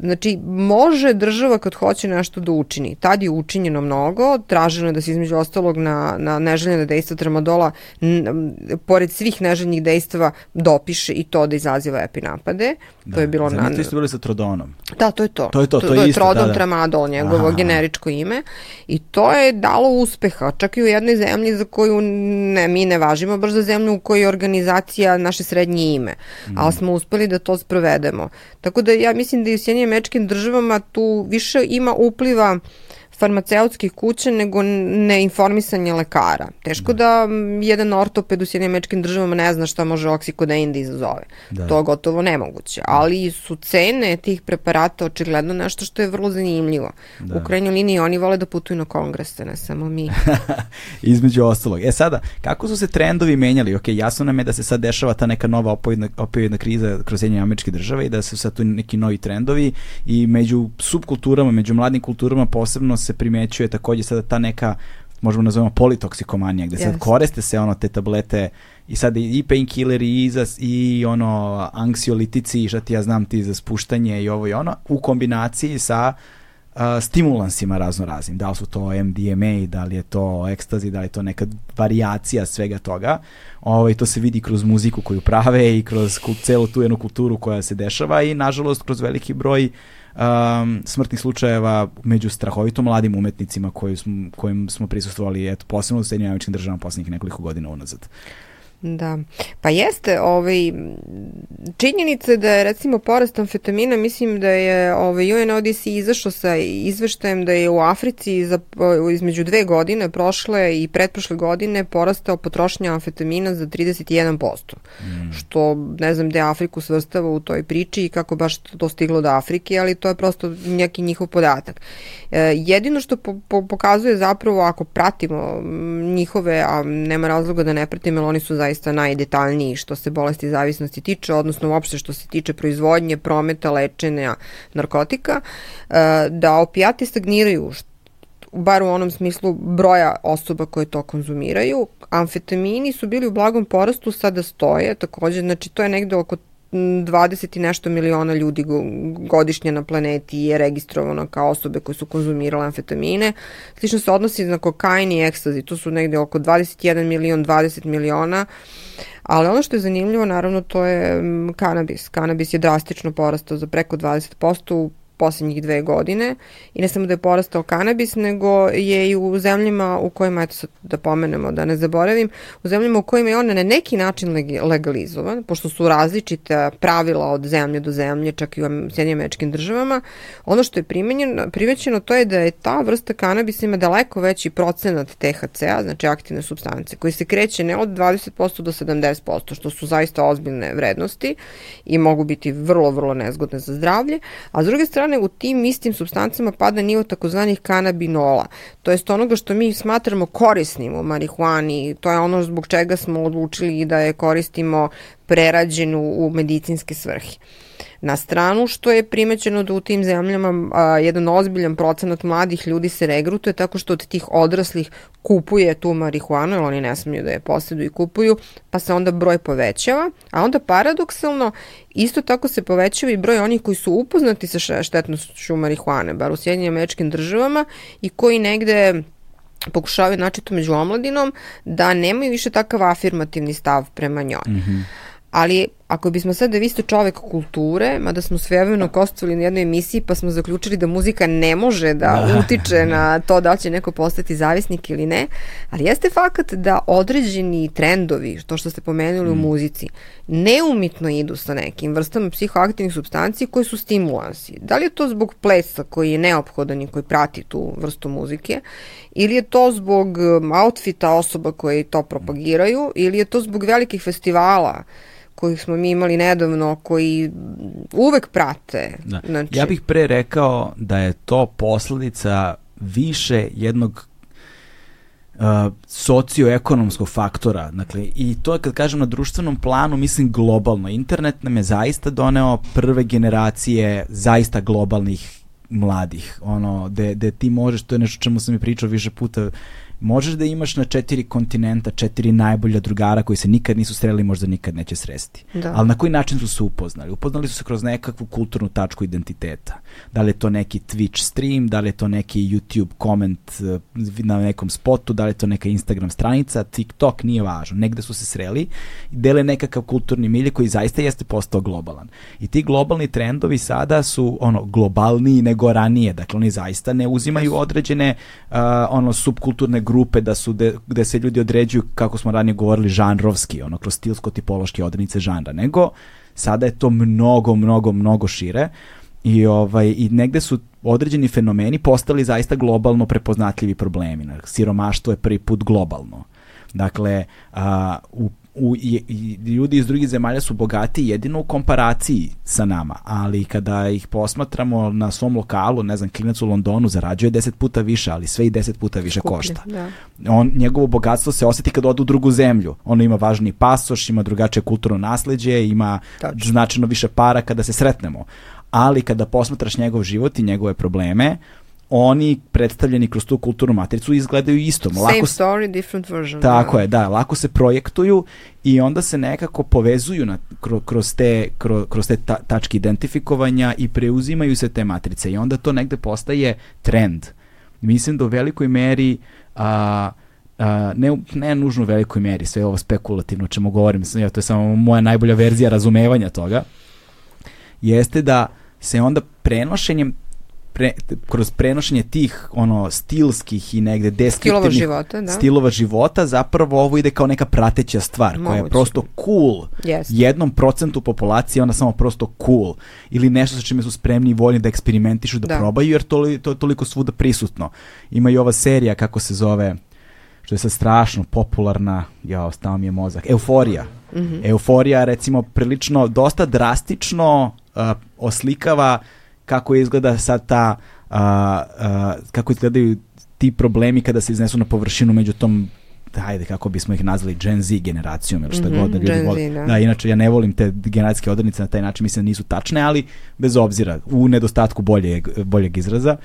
Znači, može država kad hoće nešto da učini. Tad je učinjeno mnogo, traženo je da se između ostalog na, na neželjene dejstva tramadola, n, pored svih neželjenih dejstava, dopiše i to da izaziva epinapade.
Da.
To je bilo...
Zamislite na... ste bili sa trodonom.
Da, to je to.
To je to, to,
to
je,
je
isto.
Trodon
da, da.
tramadol, njegovo Aha. generičko ime. I to je dalo uspeha, čak i u jednoj zemlji za koju ne, mi ne važimo, baš za zemlju u kojoj je organizacija naše srednje ime. Mm. Ali smo uspeli da to sprovedemo. Tako da ja mislim da i u Sjedinjim mečkim državama tu više ima upliva farmaceutskih kuća nego neinformisanje lekara. Teško da, da jedan ortoped u Sjedinjamečkim državama ne zna šta može oksikodein da izazove. Da. To je gotovo nemoguće. Ali su cene tih preparata očigledno nešto što je vrlo zanimljivo. Da. U krajnjoj liniji oni vole da putuju na kongrese, ne samo mi.
Između ostalog. E sada, kako su se trendovi menjali? Ok, jasno nam je da se sad dešava ta neka nova opioidna, opioidna kriza kroz Sjedinje američke države i da su sad tu neki novi trendovi i među subkulturama, među mladim kulturama posebno se primećuje takođe sada ta neka možemo da nazovemo politoksikomanija, gde sad yes. koriste se ono te tablete i sad i painkilleri i, za, i ono anksiolitici i šta ti ja znam ti za spuštanje i ovo i ono u kombinaciji sa uh, stimulansima razno raznim. Da li su to MDMA, da li je to ekstazi, da li je to neka variacija svega toga. Ovaj, to se vidi kroz muziku koju prave i kroz celu tu jednu kulturu koja se dešava i nažalost kroz veliki broj uh, um, smrtnih slučajeva među strahovito mladim umetnicima koji smo, kojim smo prisustvovali eto, posebno u Sjedinjim državama poslednjih nekoliko godina unazad.
Da, pa jeste, ovaj, činjenica da je recimo porast amfetamina, mislim da je ovaj, UNODC izašao sa izveštajem da je u Africi za, između dve godine, prošle i pretprošle godine, porastao potrošnja amfetamina za 31%, mm. što ne znam gde Afriku svrstava u toj priči i kako baš to stiglo do Afrike, ali to je prosto neki njihov podatak. E, jedino što po, po, pokazuje zapravo ako pratimo njihove, a nema razloga da ne pratimo, jer oni su zaista zaista najdetaljniji što se bolesti zavisnosti tiče, odnosno uopšte što se tiče proizvodnje, prometa, lečenja narkotika, e, da opijati stagniraju, bar u onom smislu broja osoba koje to konzumiraju. Amfetamini su bili u blagom porastu, sada stoje, takođe, znači to je negde oko 20 i nešto miliona ljudi godišnje na planeti je registrovano kao osobe koje su konzumirale amfetamine. Slično se odnosi na kokain i ekstazi, to su negde oko 21 milion, 20 miliona. Ali ono što je zanimljivo, naravno, to je kanabis. Kanabis je drastično porastao za preko 20% u poslednjih dve godine i ne samo da je porastao kanabis, nego je i u zemljama u kojima, eto sad da pomenemo, da ne zaboravim, u zemljama u kojima je on na neki način legalizovan, pošto su različite pravila od zemlje do zemlje, čak i u Sjedinjim američkim državama, ono što je primećeno to je da je ta vrsta kanabisa ima daleko veći procenat THC-a, znači aktivne substance, koji se kreće ne od 20% do 70%, što su zaista ozbiljne vrednosti i mogu biti vrlo, vrlo nezgodne za zdravlje, a s druge strane strane u tim istim substancama pada nivo takozvanih kanabinola, to jest onoga što mi smatramo korisnim u marihuani, to je ono zbog čega smo odlučili da je koristimo prerađenu u medicinske svrhe. Na stranu što je primećeno da u tim zemljama a, jedan ozbiljan procenat mladih ljudi se regrutuje tako što od tih odraslih kupuje tu marihuanu, jer oni ne smiju da je posjeduju i kupuju, pa se onda broj povećava, a onda paradoksalno isto tako se povećava i broj onih koji su upoznati sa štetnošću marihuane, bar u Sjedinjim američkim državama i koji negde pokušavaju naći to među omladinom da nemaju više takav afirmativni stav prema njoj. Mm -hmm. Ali ako bismo sad da vi ste čovek kulture, mada smo svevremeno kostovali na jednoj emisiji pa smo zaključili da muzika ne može da, da utiče na to da će neko postati zavisnik ili ne, ali jeste fakat da određeni trendovi, to što ste pomenuli mm. u muzici, neumitno idu sa nekim vrstama psihoaktivnih substanci koji su stimulansi. Da li je to zbog plesa koji je neophodan i koji prati tu vrstu muzike, ili je to zbog um, outfita osoba koje to propagiraju, ili je to zbog velikih festivala kojih smo mi imali nedavno, koji uvek prate.
Da. Znači... Ja bih pre rekao da je to posledica više jednog uh, socioekonomskog faktora. Dakle, i to kad kažem na društvenom planu, mislim globalno. Internet nam je zaista doneo prve generacije zaista globalnih mladih. Ono, de, de ti možeš, to je nešto čemu sam i pričao više puta, možeš da imaš na četiri kontinenta četiri najbolja drugara koji se nikad nisu sreli možda nikad neće sresti. Da. Ali na koji način su se upoznali? Upoznali su se kroz nekakvu kulturnu tačku identiteta. Da li je to neki Twitch stream, da li je to neki YouTube koment eh, na nekom spotu, da li je to neka Instagram stranica, TikTok, nije važno. Negde su se sreli dele nekakav kulturni milje koji zaista jeste postao globalan. I ti globalni trendovi sada su ono globalniji nego ranije. Dakle, oni zaista ne uzimaju određene uh, ono subkulturne grupe da su de, gde se ljudi određuju kako smo ranije govorili žanrovski, ono kroz stilsko-tipološke odrednice žanra, nego sada je to mnogo, mnogo, mnogo šire i ovaj i negde su određeni fenomeni postali zaista globalno prepoznatljivi problemi. Siromaštvo je prvi put globalno. Dakle, a, u u, i, i, ljudi iz drugih zemalja su bogati jedino u komparaciji sa nama, ali kada ih posmatramo na svom lokalu, ne znam, klinac u Londonu zarađuje 10 puta više, ali sve i 10 puta više Skuplje, košta. Da. On, njegovo bogatstvo se oseti kad ode u drugu zemlju. Ono ima važni pasoš, ima drugačije kulturno nasledđe, ima Tačno. značajno više para kada se sretnemo. Ali kada posmatraš njegov život i njegove probleme, oni predstavljeni kroz tu kulturnu matricu izgledaju isto.
Same lako, story, different version.
Tako da. je, da, lako se projektuju i onda se nekako povezuju na, kroz te, kroz, te ta, tačke identifikovanja i preuzimaju se te matrice i onda to negde postaje trend. Mislim da u velikoj meri a, a, ne, ne nužno u velikoj meri, sve ovo spekulativno o čemu govorim, ja, to je samo moja najbolja verzija razumevanja toga, jeste da se onda prenošenjem pre, kroz prenošenje tih ono stilskih i negde deskriptivnih
stilova života, da.
stilova života zapravo ovo ide kao neka prateća stvar Moguće. koja je prosto cool yes. jednom procentu populacije ona samo prosto cool ili nešto sa čime su spremni i voljni da eksperimentišu da, da. probaju jer to, to je toliko svuda prisutno ima i ova serija kako se zove što je sad strašno popularna, ja, ostao mi je mozak, Euforija. Mm -hmm. Euforija, recimo, prilično, dosta drastično uh, oslikava uh, kako izgleda sad ta a, a, kako izgledaju ti problemi kada se iznesu na površinu među tom hajde kako bismo ih nazvali Gen Z generacijom ili šta mm -hmm, god da ljudi vole. Da. da. inače ja ne volim te generacijske odrednice na taj način, mislim da nisu tačne, ali bez obzira, u nedostatku bolje, boljeg izraza.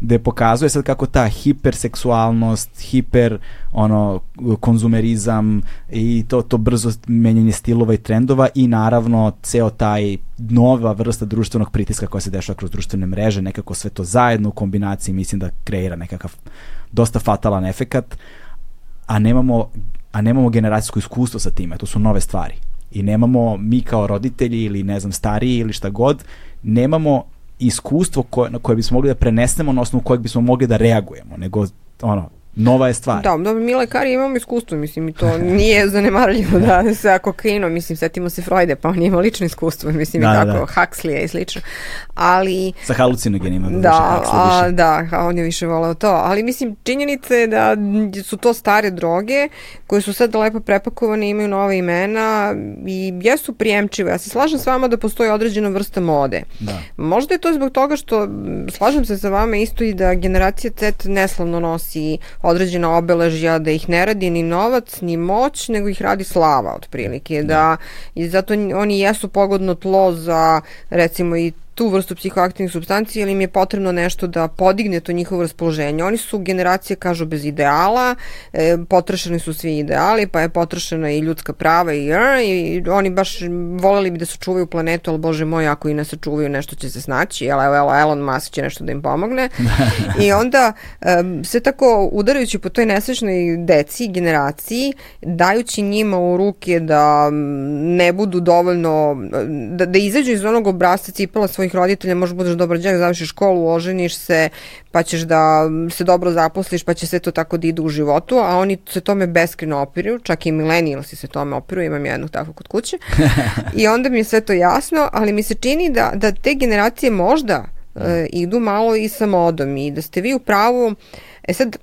Gde pokazuje sad kako ta hiperseksualnost, hiper ono konzumerizam i to to brzo menjanje stilova i trendova i naravno ceo taj nova vrsta društvenog pritiska koja se dešava kroz društvene mreže, nekako sve to zajedno u kombinaciji mislim da kreira nekakav dosta fatalan efekat, a nemamo a nemamo generacijsko iskustvo sa time, to su nove stvari. I nemamo mi kao roditelji ili ne znam stariji ili šta god, nemamo iskustvo koje, na koje bismo mogli da prenesemo na osnovu kojeg bismo mogli da reagujemo, nego ono, nova je stvar.
Da, da mi lekari imamo iskustvo, mislim, i to nije zanemarljivo da sa kokainom, mislim, setimo se Freude, pa on ima lično iskustvo, mislim, da, i tako, da. Huxley i slično. Ali...
Sa halucinogenima,
da, da, a, više. da, a on je više volao to, ali mislim, činjenica je da su to stare droge koje su sad lepo prepakovane, imaju nove imena i jesu prijemčive. Ja se slažem s vama da postoji određena vrsta mode. Da. Možda je to zbog toga što, slažem se sa vama isto i da generacija Z neslavno nosi određena obeležja da ih ne radi ni novac ni moć, nego ih radi slava otprilike. Da, I zato oni jesu pogodno tlo za recimo i tu vrstu psihoaktivnih substanci ili im je potrebno nešto da podigne to njihovo raspoloženje. Oni su generacije, kažu, bez ideala, e, potrošeni su svi ideali, pa je potrošena i ljudska prava i, i oni baš voleli bi da sačuvaju planetu, ali bože moj, ako i ne sačuvaju, nešto će se snaći, jel, evo, evo Elon Musk će nešto da im pomogne. I onda e, sve tako udarajući po toj nesrećnoj deci, generaciji, dajući njima u ruke da ne budu dovoljno, da, da izađu iz onog obrazca cipala svojih svojih roditelja, možeš budeš dobar džak, završiš školu, oženiš se, pa ćeš da se dobro zaposliš, pa će sve to tako da ide u životu, a oni se tome beskreno opiruju, čak i milenijalsi se tome opiruju, imam jednog tako kod kuće. I onda mi je sve to jasno, ali mi se čini da, da te generacije možda uh, idu malo i sa modom i da ste vi u pravu, e sad,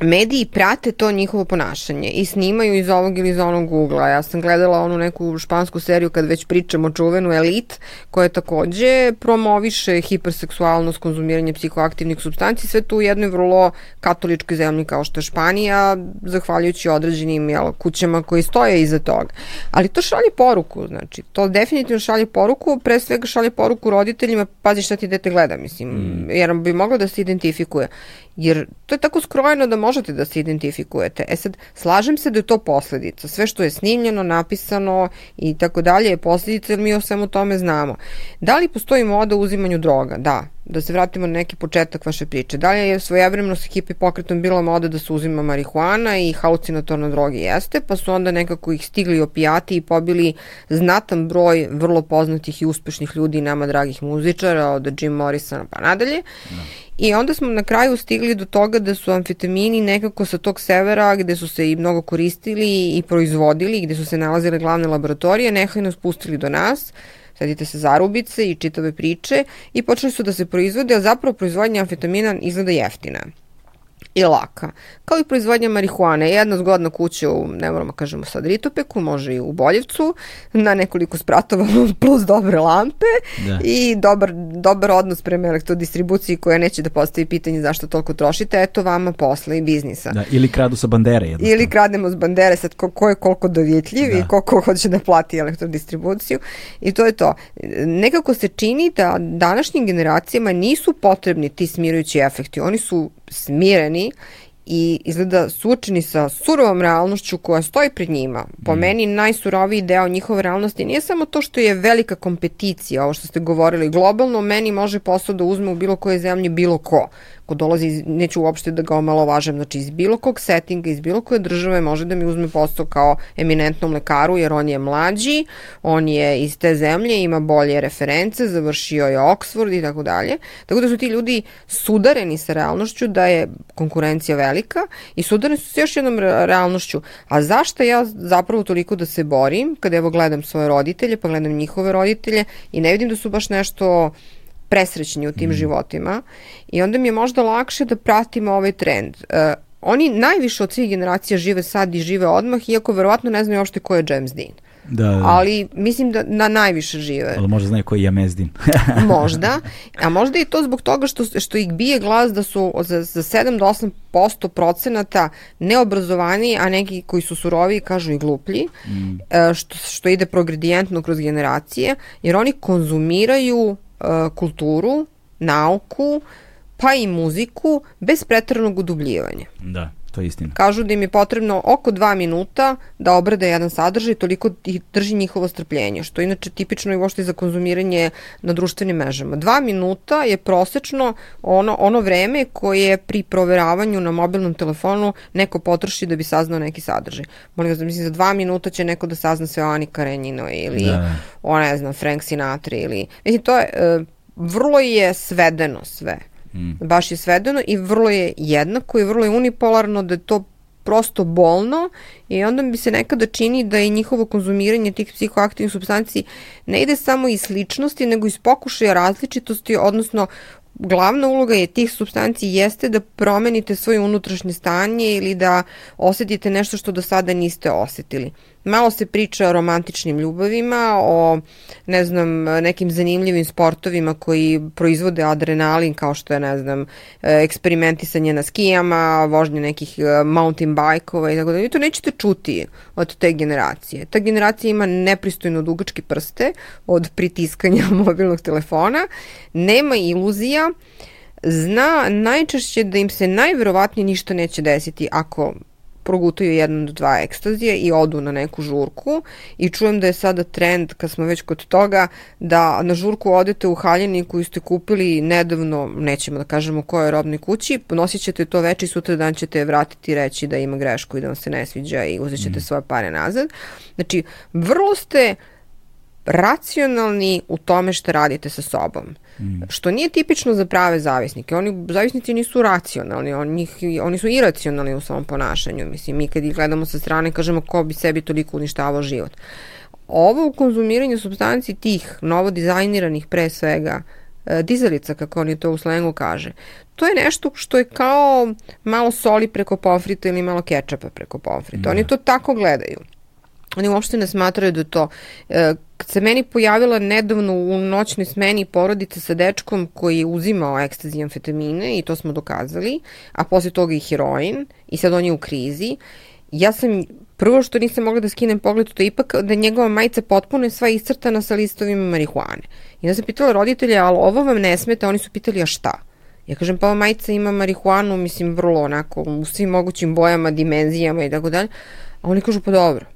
mediji prate to njihovo ponašanje i snimaju iz ovog ili iz onog ugla. Ja sam gledala onu neku špansku seriju kad već pričamo čuvenu Elit, koja takođe promoviše hiperseksualnost, konzumiranje psihoaktivnih substanci, sve to u jednoj vrlo katoličkoj zemlji kao što je Španija, zahvaljujući određenim jel, kućama koji stoje iza toga. Ali to šalje poruku, znači, to definitivno šalje poruku, pre svega šalje poruku roditeljima, pazi šta ti dete gleda, mislim, mm. jer bi moglo da se identifikuje. Jer to je tako skrojeno da možete da se identifikujete. E sad, slažem se da je to posledica. Sve što je snimljeno, napisano i tako dalje je posledica jer mi o svemu tome znamo. Da li postoji moda u uzimanju droga? Da. Da se vratimo na neki početak vaše priče. Da li je svojevremeno sa hipi pokretom bila moda da se uzima marihuana i halucinatorne droge jeste, pa su onda nekako ih stigli opijati i pobili znatan broj vrlo poznatih i uspešnih ljudi, nama dragih muzičara, od Jim Morrisona pa nadalje. Da. I onda smo na kraju stigli do toga da su amfetamini nekako sa tog severa gde su se i mnogo koristili i proizvodili, gde su se nalazile glavne laboratorije, nehajno spustili do nas, sedite se zarubice i čitave priče i počeli su da se proizvode, a zapravo proizvodnja amfetamina izgleda jeftina i laka. Kao i proizvodnja marihuane. Jedna zgodna kuća u, ne moramo da kažemo sad Ritopeku, može i u Boljevcu, na nekoliko spratova plus dobre lampe da. i dobar, dobar odnos prema elektrodistribuciji koja neće da postavi pitanje zašto toliko trošite, eto vama posla i biznisa.
Da, ili kradu sa bandere. Jednostavno.
Ili krademo s bandere, sad ko, ko je koliko dovjetljiv da. i koliko hoće da plati elektrodistribuciju i to je to. Nekako se čini da današnjim generacijama nisu potrebni ti smirujući efekti, oni su smireni i izgleda suočeni sa surovom realnošću koja stoji pred njima. Po mm. meni najsuroviji deo njihove realnosti nije samo to što je velika kompeticija, ovo što ste govorili, globalno meni može posao da uzme u bilo koje zemlji bilo ko ko dolazi, iz, neću uopšte da ga omalovažem, znači iz bilo kog settinga, iz bilo koje države može da mi uzme posao kao eminentnom lekaru, jer on je mlađi, on je iz te zemlje, ima bolje reference, završio je Oxford i tako dalje. Tako da su ti ljudi sudareni sa realnošću da je konkurencija velika i sudareni su sa još jednom realnošću. A zašto ja zapravo toliko da se borim, kada evo gledam svoje roditelje, pa gledam njihove roditelje i ne vidim da su baš nešto presrećni u tim mm. životima i onda mi je možda lakše da pratimo ovaj trend. Uh, oni najviše od svih generacija žive sad i žive odmah, iako verovatno ne znaju uopšte ko je James Dean. Da, da. Ali mislim da na najviše žive.
Ali možda znaju koji je Jamezdin.
možda. A možda i to zbog toga što, što ih bije glas da su za, za 7 do 8 posto procenata neobrazovani, a neki koji su surovi kažu i gluplji, mm. E, što, što ide progredijentno kroz generacije, jer oni konzumiraju kulturu, nauku, pa i muziku bez pretranog udubljivanja.
Da to je istina.
Kažu da im je potrebno oko dva minuta da obrade jedan sadržaj, toliko ih drži njihovo strpljenje, što je inače tipično i vošte za konzumiranje na društvenim mrežama. Dva minuta je prosečno ono, ono vreme koje pri proveravanju na mobilnom telefonu neko potroši da bi saznao neki sadržaj. Molim vas da mislim za dva minuta će neko da sazna sve o Ani Karenjino ili da. o ne znam Frank Sinatra ili mislim to je e, vrlo je svedeno sve. Mm. Baš je svedeno i vrlo je jednako i vrlo je unipolarno da je to prosto bolno i onda mi se nekada čini da je njihovo konzumiranje tih psihoaktivnih substanci ne ide samo iz sličnosti, nego iz pokušaja različitosti, odnosno glavna uloga je tih substanci jeste da promenite svoje unutrašnje stanje ili da osetite nešto što do sada niste osetili. Malo se priča o romantičnim ljubavima, o ne znam, nekim zanimljivim sportovima koji proizvode adrenalin kao što je, ne znam, eksperimentisanje na skijama, vožnje nekih e, mountain bajkova i tako da. Vi to nećete čuti od te generacije. Ta generacija ima nepristojno dugačke prste od pritiskanja mobilnog telefona, nema iluzija, zna najčešće da im se najverovatnije ništa neće desiti ako progutaju jedan do dva ekstazija i odu na neku žurku i čujem da je sada trend, kad smo već kod toga, da na žurku odete u haljini koju ste kupili nedavno, nećemo da kažemo kojoj robnoj kući, nosit ćete to već i sutra dan ćete vratiti i reći da ima grešku i da vam se ne sviđa i uzet ćete mm. svoje pare nazad. Znači, vrlo ste racionalni u tome što radite sa sobom. Mm. Što nije tipično za prave zavisnike. Oni zavisnici nisu racionalni, oni, oni su iracionalni u svom ponašanju. Mislim, mi kad ih gledamo sa strane kažemo ko bi sebi toliko uništavao život. Ovo u konzumiranju substanci tih novo dizajniranih pre svega e, dizalica, kako oni to u slengu kaže, to je nešto što je kao malo soli preko pomfrita ili malo kečapa preko pomfrita. Da. Oni to tako gledaju. Oni uopšte ne smatraju da to... E, kad se meni pojavila nedavno u noćnoj smeni porodica sa dečkom koji je uzimao ekstazi amfetamine i to smo dokazali, a posle toga i heroin i sad on je u krizi, ja sam prvo što nisam mogla da skinem pogled, to je ipak da njegova majica potpuno je sva iscrtana sa listovima marihuane. I onda sam pitala roditelja, ali ovo vam ne smeta? Oni su pitali, a šta? Ja kažem, pa ova majica ima marihuanu, mislim, vrlo onako, u svim mogućim bojama, dimenzijama i tako dalje. A oni kažu, pa dobro.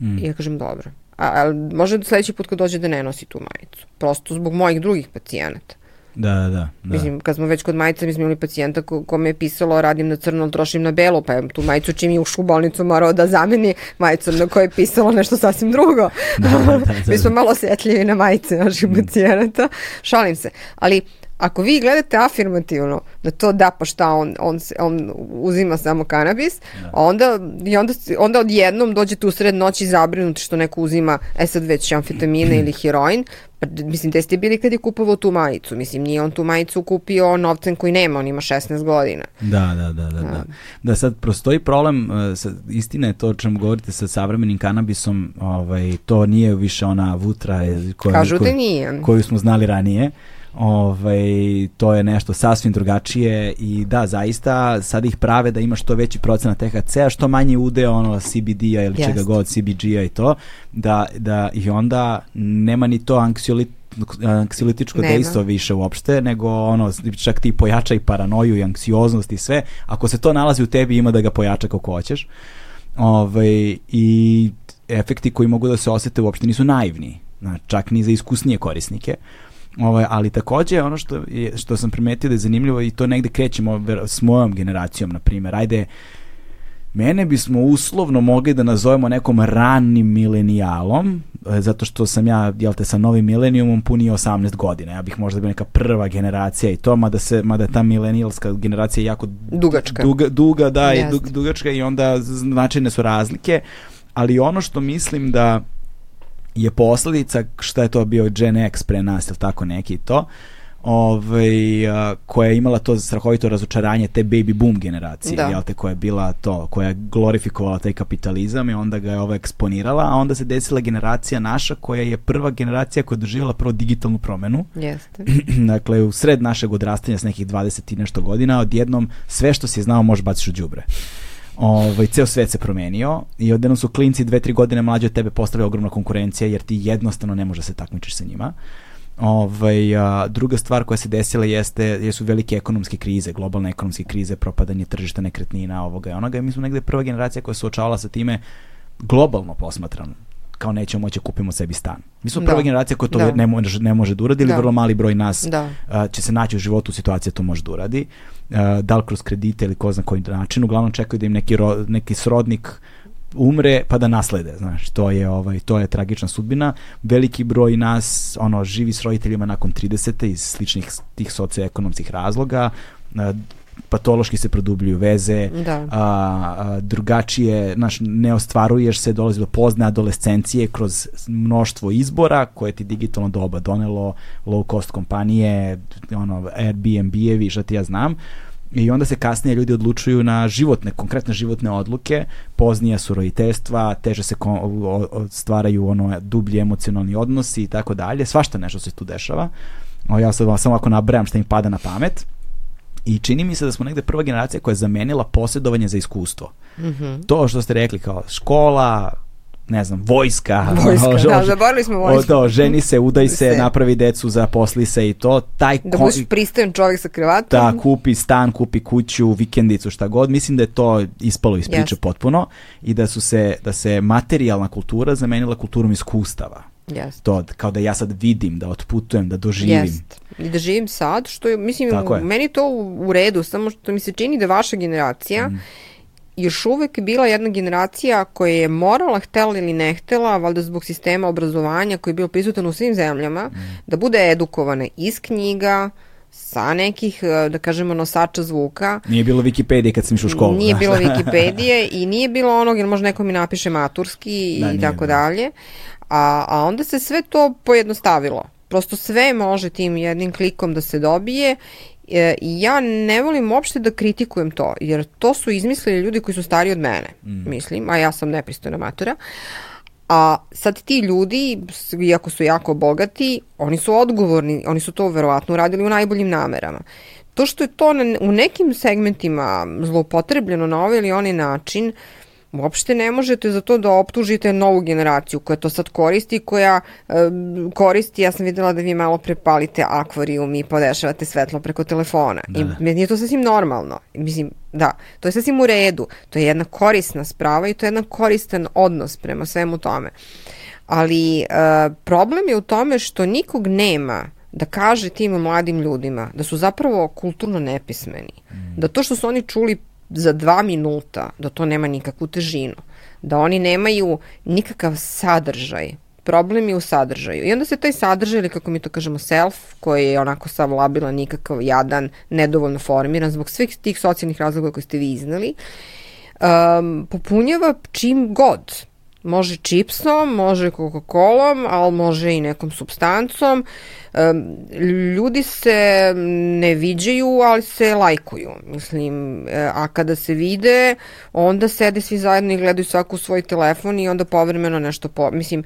Mm. I ja kažem, dobro. A, a može da sledeći put kad dođe da ne nosi tu majicu. Prosto zbog mojih drugih pacijenata.
Da, da, da.
Mislim, kad smo već kod majica, mi smo imali pacijenta ko, ko me je pisalo radim na crno, trošim na belo, pa je tu majicu čim je ušao u bolnicu morao da zameni majicom na kojoj je pisalo nešto sasvim drugo. Da, da, da, da. mi smo malo osjetljivi na majice naših mm. pacijenata. Šalim se. Ali ako vi gledate afirmativno da to da pa šta on, on, on uzima samo kanabis, da. onda, i onda, onda odjednom dođete u sred noći zabrinuti što neko uzima, e sad već amfetamine ili heroin, pa mislim, gde ste bili kad je kupovao tu majicu? Mislim, nije on tu majicu kupio novcem koji nema, on ima 16 godina.
Da, da, da, da. Da, da sad prostoji problem, uh, sad, istina je to o čemu govorite sa savremenim kanabisom, ovaj, to nije više ona vutra koja,
Kažu da nije.
koju smo znali ranije. Ovaj, to je nešto sasvim drugačije i da, zaista sad ih prave da ima što veći procenat THC-a, što manje udeo ono CBD-a ili Jest. čega god, CBG-a i to, da, da i onda nema ni to anksiolit anksiolitičko dejstvo više uopšte, nego ono, čak ti pojača i paranoju i anksioznost i sve. Ako se to nalazi u tebi, ima da ga pojača kako hoćeš. Ovaj, I efekti koji mogu da se osete uopšte nisu naivni. Znači, čak ni za iskusnije korisnike. Ovaj, ali takođe ono što, je, što sam primetio da je zanimljivo i to negde krećemo s mojom generacijom, na primjer, ajde, mene bismo uslovno mogli da nazovemo nekom ranim milenijalom, e, zato što sam ja, jel te, sa novim milenijumom punio 18 godina. Ja bih možda bio neka prva generacija i to, mada, se, mada ta milenijalska generacija je jako
dugačka.
Duga, duga da, je dug, dugačka i onda značajne su razlike, ali ono što mislim da je posledica šta je to bio Gen X pre nas ili tako neki to ovaj, a, koja je imala to strahovito razočaranje te baby boom generacije, da. jel te, koja je bila to, koja je glorifikovala taj kapitalizam i onda ga je ovo eksponirala, a onda se desila generacija naša koja je prva generacija koja je doživjela prvo digitalnu promenu.
Jeste.
dakle, u sred našeg odrastanja s nekih 20 i nešto godina, odjednom sve što si znao može baciš u đubre ovaj, ceo svet se promenio i odjednom su klinci dve, tri godine mlađe od tebe postavili ogromna konkurencija jer ti jednostavno ne može da se takmičiš sa njima. Ovaj, a, druga stvar koja se desila jeste, jesu velike ekonomske krize, globalne ekonomske krize, propadanje tržišta nekretnina, ovoga i onoga. Mi smo negde prva generacija koja se suočavala sa time globalno posmatrano kao nećemo moći da kupimo sebi stan. Mi smo prva
Da.
generacija koja to
Da.
ne, može, ne može da uradi ili
Da.
vrlo mali broj nas
Da.
a, će se naći u životu u situaciji da to može da uradi. A, da li kroz kredite ili ko zna koji način. Uglavnom čekaju da im neki, ro, neki srodnik umre pa da naslede, znaš, to je ovaj to je tragična sudbina. Veliki broj nas ono živi s roditeljima nakon 30 iz sličnih tih socioekonomskih razloga. A, patološki se produbljuju veze,
Da.
a, a, drugačije, znaš, ne ostvaruješ se, dolazi do pozne adolescencije kroz mnoštvo izbora koje ti digitalno doba donelo, low cost kompanije, ono, Airbnb-evi, šta ti ja znam. I onda se kasnije ljudi odlučuju na životne, konkretne životne odluke, poznija su roditeljstva, teže se ko, o, o, stvaraju ono dublji emocionalni odnosi i tako dalje, svašta nešto se tu dešava. O, ja sad samo ako nabrajam šta mi pada na pamet. I čini mi se da smo negde prva generacija koja je zamenila posjedovanje za iskustvo.
Mhm.
To što ste rekli kao škola, ne znam, vojska.
Vojska, da,
o-
zaboravili smo
o,
vojsku.
To, ženi se, udaj se,
Se.
napravi decu, zaposli se i to. Taj
Da budeš pristojan čovjek sa kravatom.
da, kupi stan, kupi kuću, vikendicu, šta god. Mislim da je to ispalo iz priče
Jeste.
potpuno i da su se, da se materijalna kultura zamenila kulturom iskustava.
Jeste.
To, kao da ja sad vidim, da otputujem, da doživim.
Jest. I da živim sad, što je, mislim,
Tako je.
meni je to u, u redu, samo što mi se čini da vaša generacija
Mhm.
još uvek bila jedna generacija koja je morala, htela ili ne htela, valjda zbog sistema obrazovanja koji je bio prisutan u svim zemljama,
Mhm.
da bude edukovana iz knjiga, sa nekih, eh, da kažemo, nosača zvuka,
Nije bilo Wikipedije kad sam išao u školu.
Nije bilo Wikipedije i nije bilo onog, jer možda neko mi napiše maturski
Da,
i
nije,
tako
da.
dalje. A, a onda se sve to pojednostavilo. Prosto sve može tim jednim klikom da se dobije E, I ja ne volim uopšte da kritikujem to, jer to su izmislili ljudi koji su stariji od mene,
Mm.
mislim, a ja sam nepristojna matura. A sad ti ljudi, iako su jako bogati, oni su odgovorni, oni su to verovatno uradili u najboljim namerama. To što je to na, u nekim segmentima zloupotrebljeno na ovaj ili onaj način, uopšte ne možete za to da optužite novu generaciju koja to sad koristi, koja e, koristi, ja sam videla da vi malo prepalite akvarijum i podešavate svetlo preko telefona.
Da,
I
da.
meni je to sasvim normalno. Mislim, da, to je sasvim u redu. To je jedna korisna sprava i to je jedan koristan odnos prema svemu tome. Ali e, problem je u tome što nikog nema da kaže tim mladim ljudima da su zapravo kulturno nepismeni. Da to što su oni čuli za dva minuta, da to nema nikakvu težinu. Da oni nemaju nikakav sadržaj. Problem je u sadržaju. I onda se taj sadržaj, ili kako mi to kažemo, self, koji je onako sav labilan, nikakav jadan, nedovoljno formiran, zbog svih tih socijalnih razloga koje ste vi iznali, um, popunjava čim god. Može čipsom, može Coca-Colom, ali može i nekom substancom. Ljudi se ne viđaju, ali se lajkuju. Mislim, e, a kada se vide, onda sede svi zajedno i gledaju svaku svoj telefon i onda povremeno nešto po... Mislim,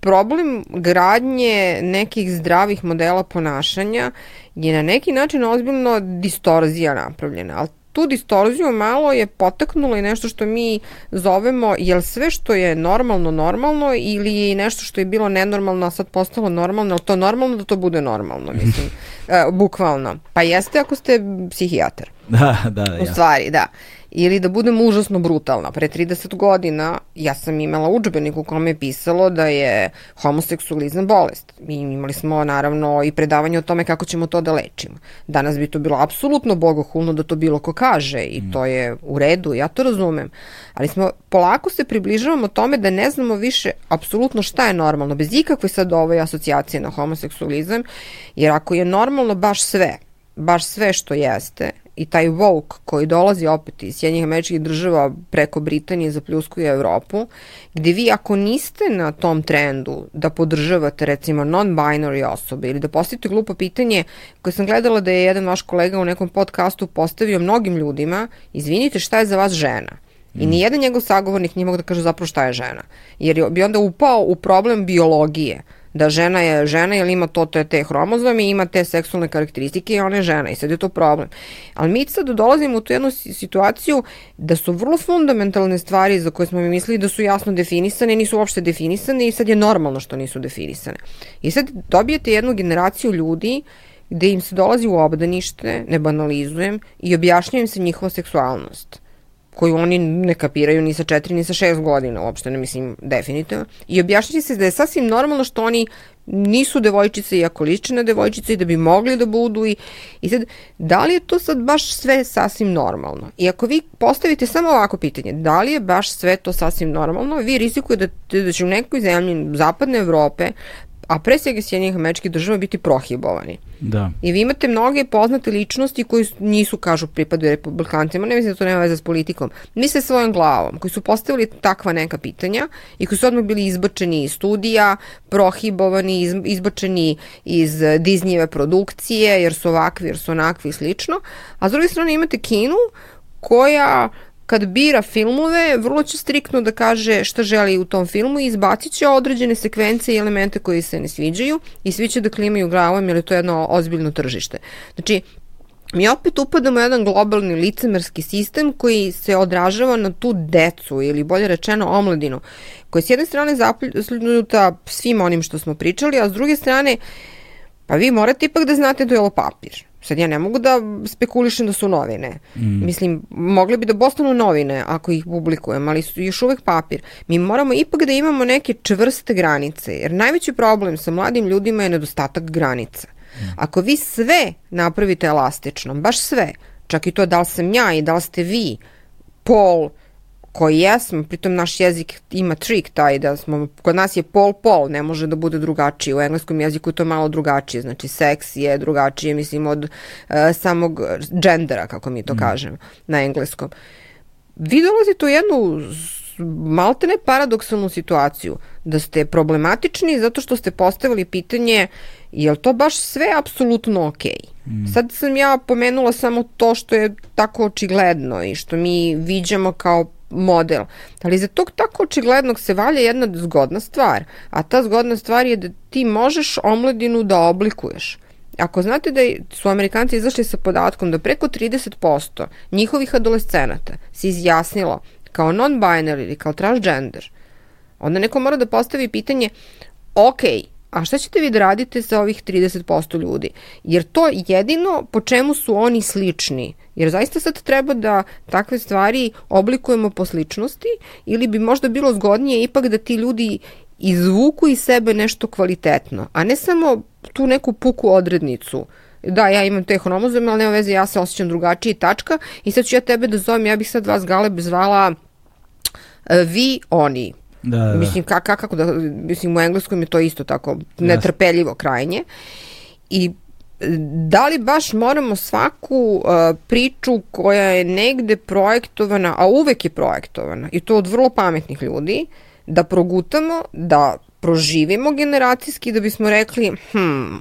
problem gradnje nekih zdravih modela ponašanja je na neki način ozbiljno distorzija napravljena, ali tu distorziju malo je potaknulo i nešto što mi zovemo jel sve što je normalno normalno ili je i nešto što je bilo nenormalno a sad postalo normalno, ali to normalno da to bude normalno, mislim, e, bukvalno. Pa jeste ako ste psihijatar.
Da, da, da.
U
ja.
stvari, da. Ili da budem užasno brutalna. Pre 30 godina ja sam imala udžbenik u kome je pisalo da je homoseksualizam bolest. Mi imali smo naravno i predavanje o tome kako ćemo to da lečimo. Danas bi to bilo apsolutno bogohulno da to bilo ko kaže i to je u redu, ja to razumem. Ali smo polako se približavamo tome da ne znamo više apsolutno šta je normalno, bez ikakve sad ove asocijacije na homoseksualizam, jer ako je normalno baš sve, baš sve što jeste i taj woke koji dolazi opet iz Sjednjih američkih država preko Britanije zapljuskuje Evropu, gde vi ako niste na tom trendu da podržavate recimo non-binary osobe ili da postavite glupo pitanje koje sam gledala da je jedan vaš kolega u nekom podcastu postavio mnogim ljudima, izvinite šta je za vas žena? I nijedan njegov sagovornik nije mogu da kaže zapravo šta je žena. Jer je- bi onda upao u problem biologije. Da žena je žena jer ima to, te, te hromozome i ima te seksualne karakteristike i ona je žena i sad je to problem. Ali mi sad dolazimo u tu jednu situaciju da su vrlo fundamentalne stvari za koje smo mi mislili da su jasno definisane, nisu uopšte definisane i sad je normalno što nisu definisane. I sad dobijete jednu generaciju ljudi gde im se dolazi u obdanište, ne banalizujem, i objašnjaju im se njihova seksualnost koju oni ne kapiraju ni sa 4 ni sa 6 godina, uopšte ne mislim definitivno. I objašnjaju se da je sasvim normalno što oni nisu devojčice iako liče na devojčice i da bi mogli da budu i, i sad, da li je to sad baš sve sasvim normalno? I ako vi postavite samo ovako pitanje, da li je baš sve to sasvim normalno, vi rizikujete da, da će u nekoj zemlji zapadne Evrope a pre svega Sjedinjenih američkih država biti prohibovani.
Da.
I vi imate mnoge poznate ličnosti koji nisu, kažu, pripadaju republikancima, ne mislim da to nema veze s politikom, misle svojom glavom, koji su postavili takva neka pitanja i koji su odmah bili izbačeni iz studija, prohibovani, iz, izbačeni iz Disneyve produkcije, jer su ovakvi, jer su onakvi i slično. A s druge strane imate Kinu, koja kad bira filmove, vrlo će striktno da kaže šta želi u tom filmu i izbacit će određene sekvence i elemente koji se ne sviđaju i svi će da klimaju glavom jer je to jedno ozbiljno tržište. Znači, mi opet upadamo u jedan globalni licemerski sistem koji se odražava na tu decu ili bolje rečeno omladinu, koja s jedne strane zapljuta svim onim što smo pričali, a s druge strane pa vi morate ipak da znate da je ovo papir Sad ja ne mogu da spekulišem da su novine. Mm. Mislim, mogli bi da postanu novine ako ih publikujem, ali su još uvek papir. Mi moramo ipak da imamo neke čvrste granice, jer najveći problem sa mladim ljudima je nedostatak granica. Mm. Ako vi sve napravite elastično, baš sve, čak i to da li sam ja i da li ste vi, pol, koji jesmo, pritom naš jezik ima trik taj da smo, kod nas je pol pol, ne može da bude drugačije, u engleskom jeziku je to malo drugačije, znači seks je drugačije, mislim, od uh, samog gendera, kako mi to mm. kažemo, na engleskom. Vi dolazite u jednu maltene paradoksalnu situaciju, da ste problematični zato što ste postavili pitanje je li to baš sve apsolutno okej? Okay? Mm. Sad sam ja pomenula samo to što je tako očigledno i što mi viđamo kao model. Ali za tog tako očiglednog se valja jedna zgodna stvar, a ta zgodna stvar je da ti možeš omladinu da oblikuješ. Ako znate da su Amerikanci izašli sa podatkom da preko 30% njihovih adolescenata se izjasnilo kao non-binary ili kao transgender, onda neko mora da postavi pitanje, ok, a šta ćete vi da radite sa ovih 30% ljudi? Jer to jedino po čemu su oni slični. Jer zaista sad treba da takve stvari oblikujemo po sličnosti ili bi možda bilo zgodnije ipak da ti ljudi izvuku iz sebe nešto kvalitetno, a ne samo tu neku puku odrednicu da, ja imam te hromozome, ali nema veze, ja se osjećam drugačije, tačka, i sad ću ja tebe da zovem, ja bih sad vas Galeb zvala e, vi, oni.
Da, da.
Mislim, kako, kako da, mislim, u engleskom je to isto tako netrpeljivo krajnje. I da li baš moramo svaku uh, priču koja je negde projektovana, a uvek je projektovana, i to od vrlo pametnih ljudi, da progutamo, da proživimo generacijski, da bismo rekli, hm,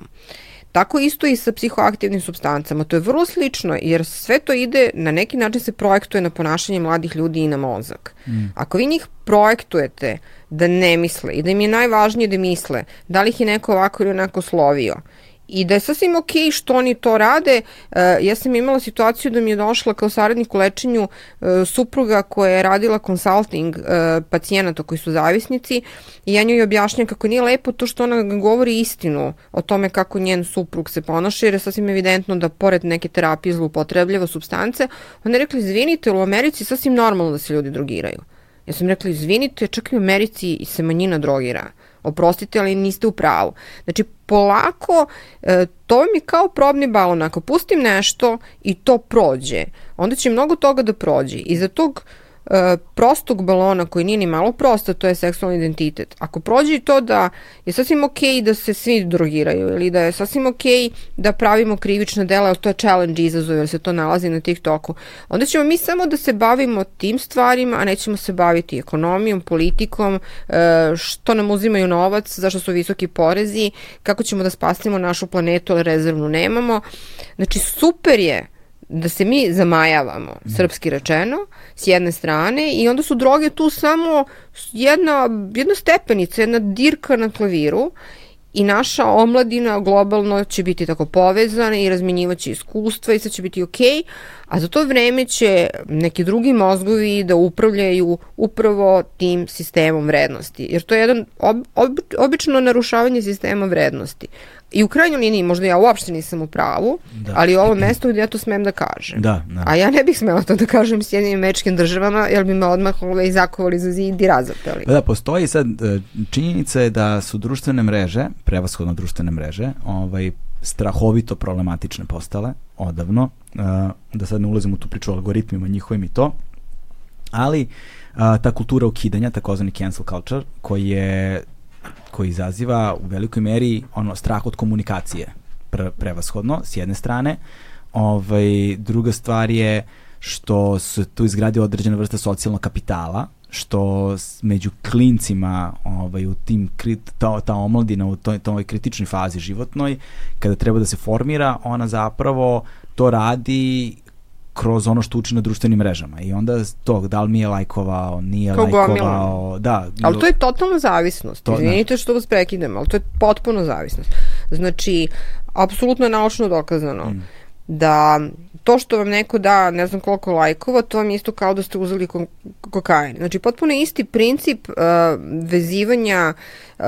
Tako isto i sa psihoaktivnim substancama. To je vrlo slično jer sve to ide, na neki način se projektuje na ponašanje mladih ljudi i na mozak. Mm. Ako vi njih projektujete da ne misle i da im je najvažnije da misle, da li ih je neko ovako ili onako slovio, i da je sasvim ok što oni to rade. E, ja sam imala situaciju da mi je došla kao saradnik u lečenju e, supruga koja je radila consulting e, pacijenata koji su zavisnici i ja njoj objašnjam kako nije lepo to što ona govori istinu o tome kako njen suprug se ponaša jer je sasvim evidentno da pored neke terapije zloupotrebljava substance. Ona je rekla, izvinite, u Americi sasvim normalno da se ljudi drogiraju. Ja sam rekla, izvinite, čak i u Americi se manjina drogira oprostite, ali niste u pravu. Znači, polako, e, to mi kao probni balon. Ako pustim nešto i to prođe, onda će mnogo toga da prođe. I za tog prostog balona koji nije ni malo prosto, to je seksualni identitet. Ako prođe to da je sasvim ok da se svi drogiraju ili da je sasvim ok da pravimo krivična dela, ali to je challenge izazov jer se to nalazi na TikToku, onda ćemo mi samo da se bavimo tim stvarima, a nećemo se baviti ekonomijom, politikom, e, što nam uzimaju novac, zašto su visoki porezi, kako ćemo da spasimo našu planetu, ali rezervnu nemamo. Znači, super je da se mi zamajavamo, srpski rečeno, s jedne strane i onda su droge tu samo jedna, jedna stepenica, jedna dirka na klaviru i naša omladina globalno će biti tako povezana i razmenjivaće iskustva i sve će biti okej, okay, a za to vreme će neki drugi mozgovi da upravljaju upravo tim sistemom vrednosti. Jer to je jedan ob, ob, obično narušavanje sistema vrednosti. I u krajnjoj liniji, možda ja uopšte nisam u pravu, da. ali ovo mesto gde ja to smem da kažem.
Da, da.
A ja ne bih smela to da kažem s jednim mečkim državama, jer bi me odmah ovaj, zakovali za zid i razapeli.
Da, postoji sad, e, činjenica je da su društvene mreže, prevashodno društvene mreže, ovaj, strahovito problematične postale odavno, e, da sad ne ulazim u tu priču o algoritmima njihovim i to, ali ta kultura ukidanja, takozvani cancel culture, koji je koji izaziva u velikoj meri ono strah od komunikacije pre, prevashodno s jedne strane. Ovaj druga stvar je što se tu izgradi određena vrsta socijalnog kapitala što među klincima ovaj, u tim ta, ta omladina u toj, toj kritičnoj fazi životnoj kada treba da se formira ona zapravo to radi kroz ono što uči na društvenim mrežama i onda to, da li mi je lajkovao, nije Kao lajkovao, da.
Ali to je totalna zavisnost, to, izvinite što vas prekidem, ali to je potpuno zavisnost. Znači, apsolutno je naučno dokazano mm. Da to što vam neko da ne znam koliko lajkova, to vam isto kao da ste uzeli ko kokain. Znači, potpuno isti princip uh, vezivanja um,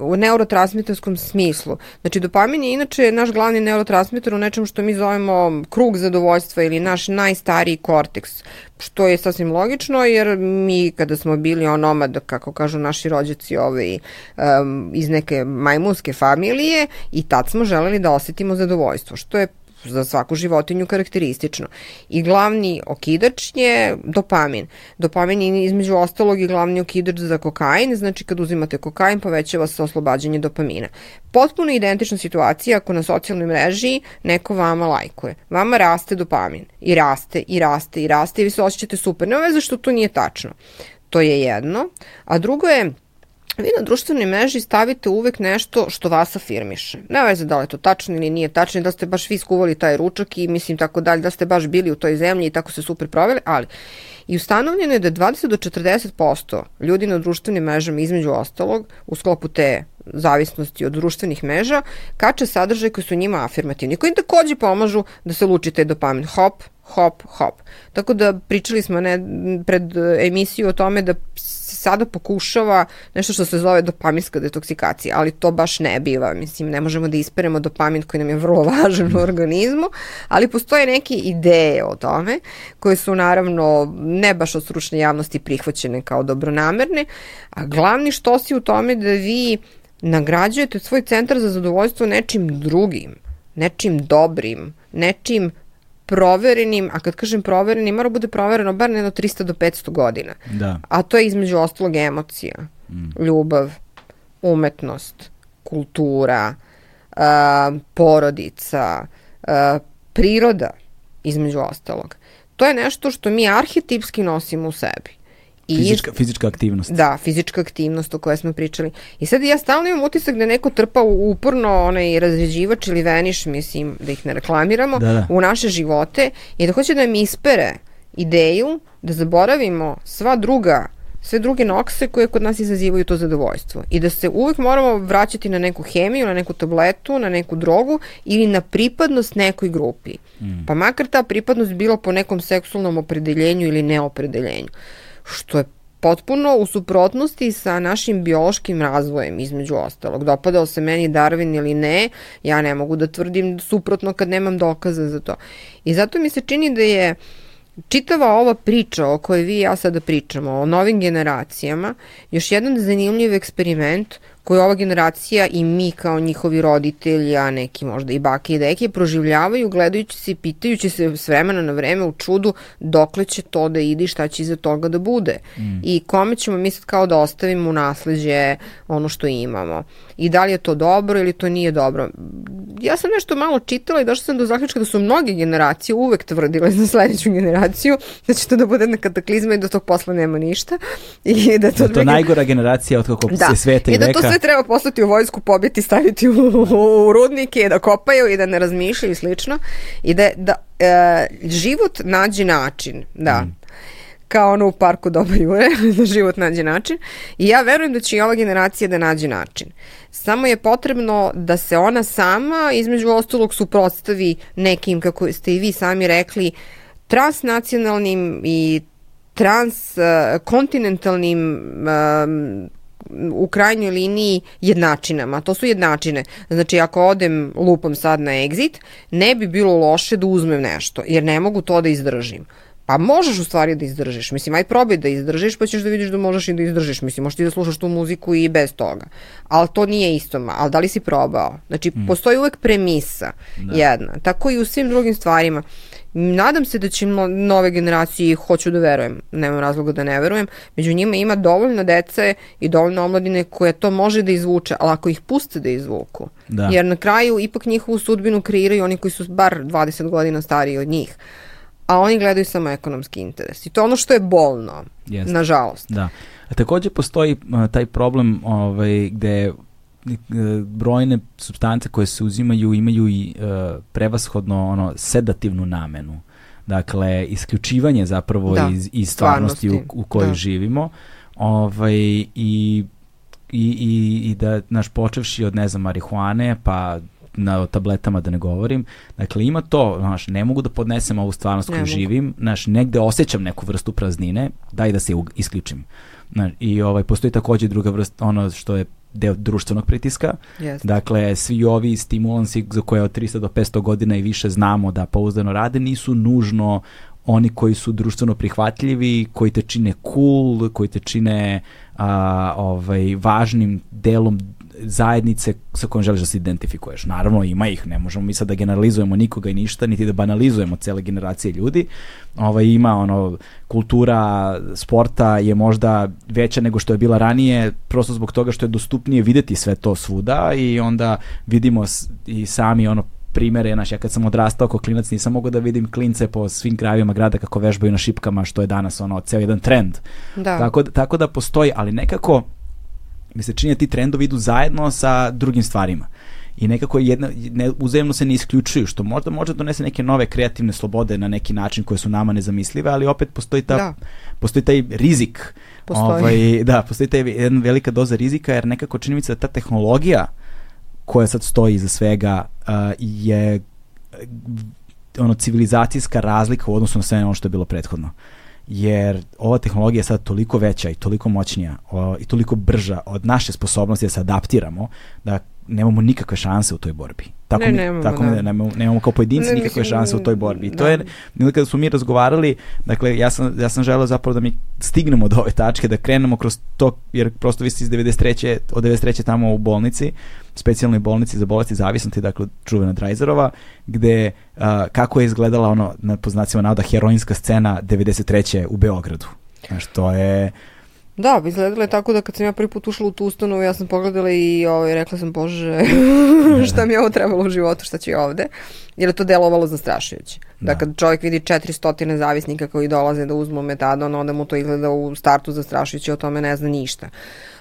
u neurotransmitarskom smislu. Znači, dopamin je inače naš glavni neurotransmitar u nečem što mi zovemo krug zadovoljstva ili naš najstariji korteks, što je sasvim logično, jer mi kada smo bili onomad, kako kažu naši rođaci ovaj, um, iz neke majmunske familije, i tad smo želeli da osetimo zadovoljstvo, što je za svaku životinju karakteristično. I glavni okidač je dopamin. Dopamin je između ostalog i glavni okidač za kokain, znači kad uzimate kokain povećava se oslobađanje dopamina. Potpuno identična situacija ako na socijalnoj mreži neko vama lajkuje. Vama raste dopamin i raste i raste i raste i vi se osjećate super. Ne veze što to nije tačno. To je jedno. A drugo je vi na društvenoj mreži stavite uvek nešto što vas afirmiše. Ne veze da li je to tačno ili nije tačno, da ste baš vi skuvali taj ručak i mislim tako dalje, da ste baš bili u toj zemlji i tako se super proveli, ali i ustanovljeno je da 20 do 40% ljudi na društvenim mrežama između ostalog u sklopu te zavisnosti od društvenih mreža kače sadržaje koji su njima afirmativni, koji takođe pomažu da se luči taj dopamin. Hop, hop, hop. Tako da pričali smo ne, pred emisiju o tome da sada pokušava nešto što se zove dopaminska detoksikacija, ali to baš ne biva. Mislim, ne možemo da isperemo dopamin koji nam je vrlo važan u organizmu, ali postoje neke ideje o tome koje su naravno ne baš od stručne javnosti prihvaćene kao dobronamerne, a glavni što si u tome da vi nagrađujete svoj centar za zadovoljstvo nečim drugim, nečim dobrim, nečim proverenim, a kad kažem proverenim, mora bude provereno bar jedno 300 do 500 godina.
Da.
A to je između ostalog emocija, mm. ljubav, umetnost, kultura, uh, porodica, uh, priroda, između ostalog. To je nešto što mi arhetipski nosimo u sebi.
I fizička, fizička aktivnost.
Da, fizička aktivnost o kojoj smo pričali. I sad ja stalno imam utisak da neko trpa uporno onaj razređivač ili veniš, mislim, da ih ne reklamiramo, da, da. u naše živote i da hoće da mi ispere ideju da zaboravimo sva druga sve druge nokse koje kod nas izazivaju to zadovoljstvo. I da se uvek moramo vraćati na neku hemiju, na neku tabletu, na neku drogu ili na pripadnost nekoj grupi. Mm. Pa makar ta pripadnost bila po nekom seksualnom opredeljenju ili neopredeljenju što je potpuno u suprotnosti sa našim biološkim razvojem između ostalog. Dopadao se meni Darwin ili ne, ja ne mogu da tvrdim suprotno kad nemam dokaza za to. I zato mi se čini da je čitava ova priča o kojoj vi i ja sada pričamo, o novim generacijama, još jedan zanimljiv eksperiment koju ova generacija i mi kao njihovi roditelji, a neki možda i bake i deke, proživljavaju gledajući se i pitajući se s vremena na vreme u čudu dokle će to da ide i šta će iza toga da bude. Mm. I kome ćemo mi sad kao da ostavimo u nasleđe ono što imamo. I da li je to dobro ili to nije dobro. Ja sam nešto malo čitala i došla sam do zaključka da su mnoge generacije uvek tvrdile za sledeću generaciju da će to da bude jedna kataklizma i da tog posla nema ništa.
I da to, da to najgora generacija od kako da. se sveta i,
I da to sve treba poslati u vojsku, pobiti, staviti u, u rudnike, da kopaju i da ne razmišljaju i slično. I da, da e, život nađe način, da. Mm kao ono u parku doba jure, da život nađe način. I ja verujem da će i ova generacija da nađe način. Samo je potrebno da se ona sama, između ostalog, suprotstavi nekim, kako ste i vi sami rekli, transnacionalnim i transkontinentalnim um, u krajnjoj liniji jednačinama. To su jednačine. Znači, ako odem lupom sad na exit, ne bi bilo loše da uzmem nešto, jer ne mogu to da izdržim. Pa možeš u stvari da izdržiš. Mislim, aj probaj da izdržiš, pa ćeš da vidiš da možeš i da izdržiš. Mislim, možeš ti da slušaš tu muziku i bez toga. Ali to nije isto. Ali da li si probao? Znači, mm. postoji uvek premisa da. jedna. Tako i u svim drugim stvarima. Nadam se da će nove generacije, hoću da verujem, nemam razloga da ne verujem, među njima ima dovoljno dece i dovoljno omladine koje to može da izvuče, ali ako ih puste da izvuku, da. jer na kraju ipak njihovu sudbinu kreiraju oni koji su bar 20 godina stariji od njih a oni gledaju samo ekonomski interes. I to je ono što je bolno, Jeste. nažalost.
Da. A takođe postoji uh, taj problem ovaj, gde brojne substance koje se uzimaju imaju i uh, prevashodno ono sedativnu namenu. Dakle, isključivanje zapravo da, iz, iz stvarnosti, stvarnosti u, u kojoj da. živimo. Ovaj, i, i, i, i da, naš, počevši od, ne znam, marihuane, pa na tabletama da ne govorim. Dakle, ima to, znaš, ne mogu da podnesem ovu stvarnost koju živim, znaš, negde osjećam neku vrstu praznine, daj da se isključim. Znaš, I ovaj, postoji takođe druga vrsta, ono što je deo društvenog pritiska. Yes. Dakle, svi ovi stimulansi za koje od 300 do 500 godina i više znamo da pouzdano rade nisu nužno oni koji su društveno prihvatljivi, koji te čine cool, koji te čine a, ovaj, važnim delom zajednice sa kojom želiš da se identifikuješ. Naravno, ima ih, ne možemo mi sad da generalizujemo nikoga i ništa, niti da banalizujemo cele generacije ljudi. Ovaj, ima ono, kultura sporta je možda veća nego što je bila ranije, prosto zbog toga što je dostupnije videti sve to svuda i onda vidimo i sami ono primere, znaš, ja kad sam odrastao kao klinac nisam mogao da vidim klince po svim krajevima grada kako vežbaju na šipkama, što je danas ono, ceo jedan trend. Da. Tako, tako da postoji, ali nekako mi se čini da ti trendovi idu zajedno sa drugim stvarima i nekako jedna, ne, uzajemno se ne isključuju, što možda može da donese neke nove kreativne slobode na neki način koje su nama nezamislive, ali opet postoji, ta, da. postoji taj rizik. Postoji. Ovaj, da, postoji taj jedna velika doza rizika, jer nekako čini mi se da ta tehnologija koja sad stoji iza svega uh, je ono civilizacijska razlika u odnosu na sve ono što je bilo prethodno. Uh, jer ova tehnologija je sad toliko veća i toliko moćnija o, i toliko brža od naše sposobnosti da se adaptiramo da nemamo nikakve šanse u toj borbi. Tako ne, mi, nemamo, tako da. mi, nemamo, nemamo kao pojedinci ne, nikakve mislim, šanse u toj borbi. I da. to je, kada smo mi razgovarali, dakle, ja sam, ja sam želeo zapravo da mi stignemo do ove tačke, da krenemo kroz to, jer prosto vi ste iz 93. od 93. tamo u bolnici, specijalnoj bolnici za bolesti zavisnosti, dakle, čuvena Drajzerova, gde, uh, kako je izgledala ono, na poznacima navoda, heroinska scena 93. u Beogradu. Znaš, to je
Da, izgledalo je tako da kad sam ja prvi put ušla u tu ustanovu, ja sam pogledala i ovaj, rekla sam, bože, šta mi je ovo trebalo u životu, šta će ovde, jer je to delovalo zastrašujuće. Da. da kad čovjek vidi 400 zavisnika koji dolaze da uzmu metadon, onda mu to izgleda u startu zastrašujuće, o tome ne zna ništa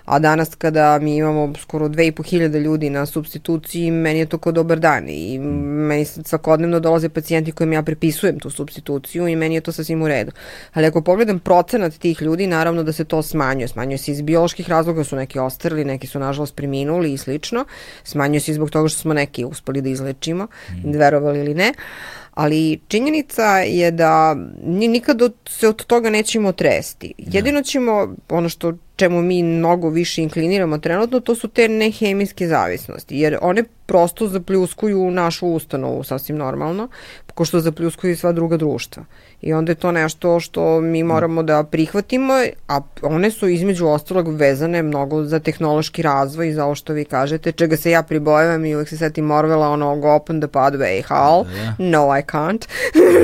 a danas kada mi imamo skoro 2500 ljudi na substituciji, meni je to kao dobar dan i meni svakodnevno dolaze pacijenti kojim ja prepisujem tu substituciju i meni je to sasvim u redu. Ali ako pogledam procenat tih ljudi, naravno da se to smanjuje. Smanjuje se iz bioloških razloga, su neki ostarili, neki su nažalost preminuli i slično. Smanjuje se zbog toga što smo neki uspeli da izlečimo, mm. Verovali ili ne ali činjenica je da nikad se od toga nećemo tresti. Da. Jedino ćemo, ono što čemu mi mnogo više inkliniramo trenutno, to su te nehemijske zavisnosti, jer one prosto zapljuskuju našu ustanovu sasvim normalno, ko što zapljuskuju i sva druga društva. I onda je to nešto što mi moramo da prihvatimo, a one su između ostalog vezane mnogo za tehnološki razvoj i za ovo što vi kažete, čega se ja pribojavam i uvek se setim Morvela, ono, go open the pathway, how? Da, da. No, I can't.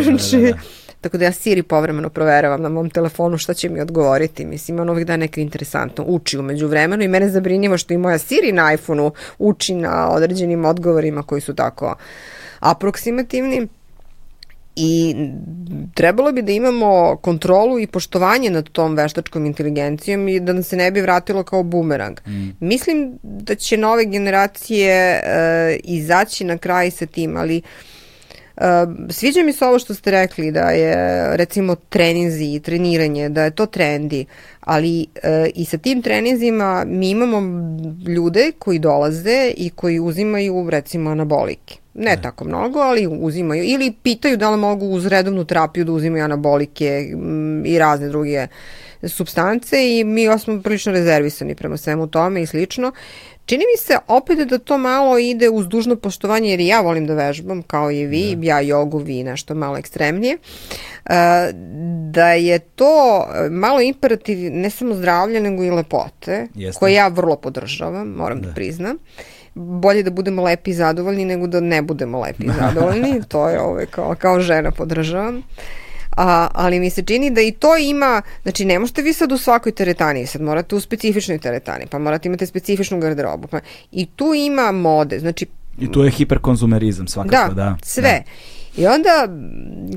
znači, da, da, da. Tako da ja Siri povremeno proveravam na mom telefonu šta će mi odgovoriti. Mislim, on uvijek da neka interesantno. Uči umeđu vremenu i mene zabrinjiva što i moja Siri na iPhoneu uči na određenim odgovorima koji su tako aproksimativni. I trebalo bi da imamo kontrolu i poštovanje nad tom veštačkom inteligencijom i da nam se ne bi vratilo kao bumerang. Mm. Mislim da će nove generacije uh, izaći na kraj sa tim, ali sviđa mi se ovo što ste rekli da je recimo treninzi i treniranje, da je to trendi, ali e, i sa tim treninzima mi imamo ljude koji dolaze i koji uzimaju recimo anabolike. Ne tako mnogo, ali uzimaju. Ili pitaju da li mogu uz redovnu terapiju da uzimaju anabolike i razne druge substance i mi smo prilično rezervisani prema svemu tome i slično. Čini mi se opet da to malo ide uz dužno poštovanje, jer ja volim da vežbam, kao i vi, da. ja jogu, vi nešto malo ekstremnije, e, da je to malo imperativ ne samo zdravlja, nego i lepote, Jeste. koje ja vrlo podržavam, moram da, da priznam bolje da budemo lepi i zadovoljni nego da ne budemo lepi i zadovoljni, to je ove, kao, kao žena podržavam. A, ali mi se čini da i to ima, znači ne možete vi sad u svakoj teretani, sad morate u specifičnoj teretani, pa morate imate specifičnu garderobu. Pa, I tu ima mode, znači...
I tu je hiperkonzumerizam svakako, da.
Da, sve. Da. I onda,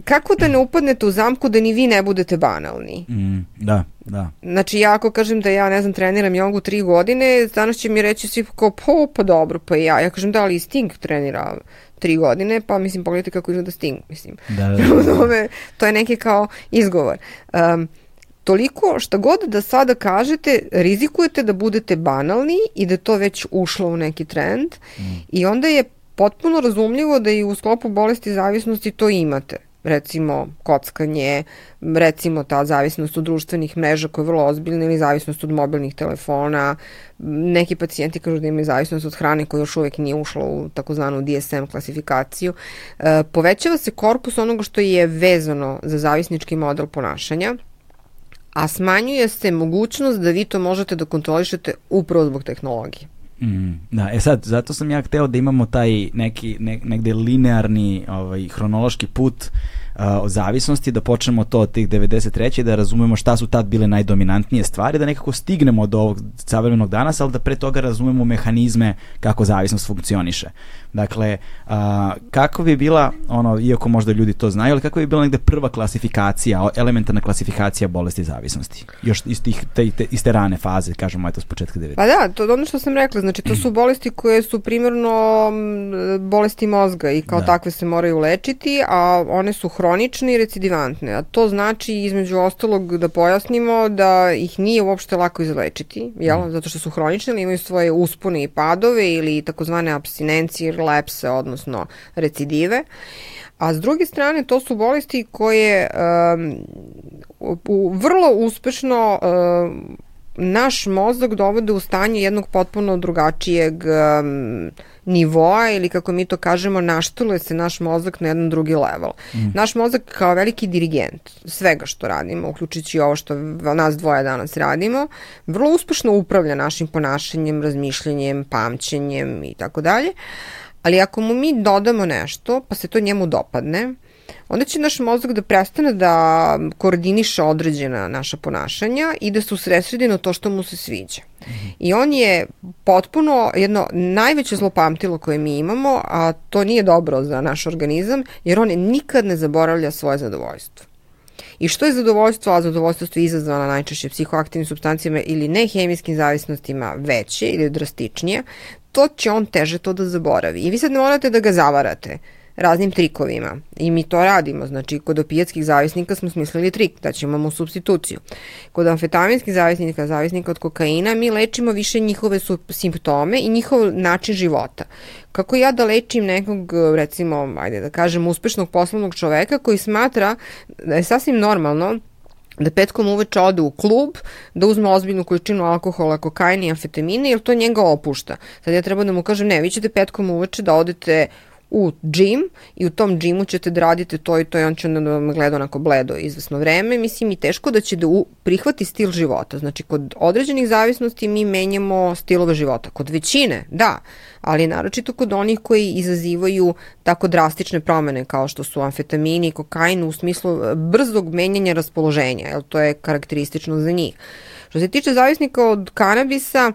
kako da ne upadnete u zamku da ni vi ne budete banalni?
Mm, da, da.
Znači, ja ako kažem da ja, ne znam, treniram jogu tri godine, danas će mi reći svi kao, pa, pa dobro, pa ja. Ja kažem, da, ali Sting trenira tri godine, pa mislim, pogledajte kako izgleda Sting, mislim. Da, da, da. to je neki kao izgovor. Um, toliko šta god da sada kažete, rizikujete da budete banalni i da to već ušlo u neki trend mm. i onda je potpuno razumljivo da i u sklopu bolesti zavisnosti to imate recimo kockanje, recimo ta zavisnost od društvenih mreža koja je vrlo ozbiljna ili zavisnost od mobilnih telefona. Neki pacijenti kažu da imaju zavisnost od hrane koja još uvek nije ušla u takozvanu DSM klasifikaciju. E, povećava se korpus onoga što je vezano za zavisnički model ponašanja, a smanjuje se mogućnost da vi to možete da kontrolišete upravo zbog tehnologije.
Mm, da, e sad, zato sam ja hteo da imamo taj neki, ne, negde linearni ovaj, hronološki put uh, o zavisnosti, da počnemo to od tih 93. da razumemo šta su tad bile najdominantnije stvari, da nekako stignemo do ovog savremenog danas, ali da pre toga razumemo mehanizme kako zavisnost funkcioniše. Dakle, a, kako bi bila, ono, iako možda ljudi to znaju, ali kako bi bila negde prva klasifikacija, elementarna klasifikacija bolesti zavisnosti? Još iz, tih, te, te, iz te rane faze, kažemo, eto, s početka 90.
Pa da, to ono što sam rekla, znači to su bolesti koje su primjerno bolesti mozga i kao da. takve se moraju lečiti, a one su hronične i recidivantne. A to znači, između ostalog, da pojasnimo da ih nije uopšte lako izlečiti, jel? Mm. Zato što su hronične, ali imaju svoje uspone i padove ili takozvane abstinencije lepse, odnosno recidive. A s druge strane, to su bolesti koje um, vrlo uspešno um, naš mozak dovode u stanje jednog potpuno drugačijeg um, nivoa ili kako mi to kažemo naštuluje se naš mozak na jedan drugi level. Mm. Naš mozak kao veliki dirigent svega što radimo, uključujući ovo što nas dvoje danas radimo, vrlo uspešno upravlja našim ponašanjem, razmišljanjem, pamćenjem i tako dalje. Ali ako mu mi dodamo nešto, pa se to njemu dopadne, onda će naš mozak da prestane da koordiniše određena naša ponašanja i da se usresredi na to što mu se sviđa. I on je potpuno jedno najveće zlopamtilo koje mi imamo, a to nije dobro za naš organizam, jer on nikad ne zaboravlja svoje zadovoljstvo. I što je zadovoljstvo, a zadovoljstvo je izazvana najčešće psihoaktivnim substancijama ili nehemijskim zavisnostima veće ili drastičnije, to će on teže to da zaboravi. I vi sad ne morate da ga zavarate raznim trikovima. I mi to radimo. Znači, kod opijatskih zavisnika smo smislili trik, da ćemo mu substituciju. Kod amfetaminskih zavisnika, zavisnika od kokaina, mi lečimo više njihove simptome i njihov način života. Kako ja da lečim nekog, recimo, ajde da kažem, uspešnog poslovnog čoveka koji smatra da je sasvim normalno da petkom uveče ode u klub, da uzme ozbiljnu količinu alkohola, kokaina i amfetamine, jer to njega opušta. Sad ja treba da mu kažem, ne, vi ćete petkom uveče da odete u džim i u tom džimu ćete da radite to i to i on će onda da vam gleda onako bledo izvesno vreme. Mislim i teško da će da u, prihvati stil života. Znači kod određenih zavisnosti mi menjamo stilove života. Kod većine, da, ali naročito kod onih koji izazivaju tako drastične promene kao što su amfetamini i kokain u smislu brzog menjanja raspoloženja, jer to je karakteristično za njih. Što se tiče zavisnika od kanabisa,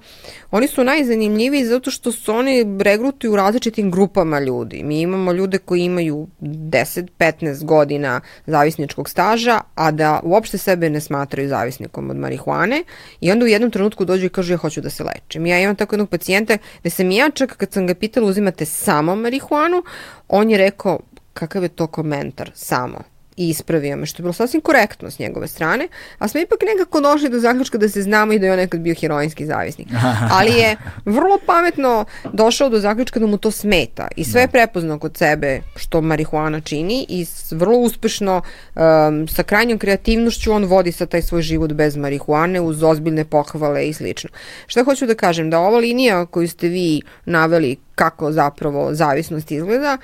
oni su najzanimljiviji zato što su oni regrutuju u različitim grupama ljudi. Mi imamo ljude koji imaju 10-15 godina zavisničkog staža, a da uopšte sebe ne smatraju zavisnikom od marihuane i onda u jednom trenutku dođu i kažu ja hoću da se lečim. Ja imam tako jednog pacijenta gde sam ja čak kad sam ga pitala uzimate samo marihuanu, on je rekao kakav je to komentar samo i ispravio me, što je bilo sasvim korektno s njegove strane, a smo ipak nekako došli do zaključka da se znamo i da je on nekad bio heroinski zavisnik. Ali je vrlo pametno došao do zaključka da mu to smeta i sve je da. prepoznao kod sebe što marihuana čini i vrlo uspešno um, sa krajnjom kreativnošću on vodi sa taj svoj život bez marihuane uz ozbiljne pohvale i slično. Šta hoću da kažem? Da ova linija koju ste vi naveli kako zapravo zavisnost izgleda.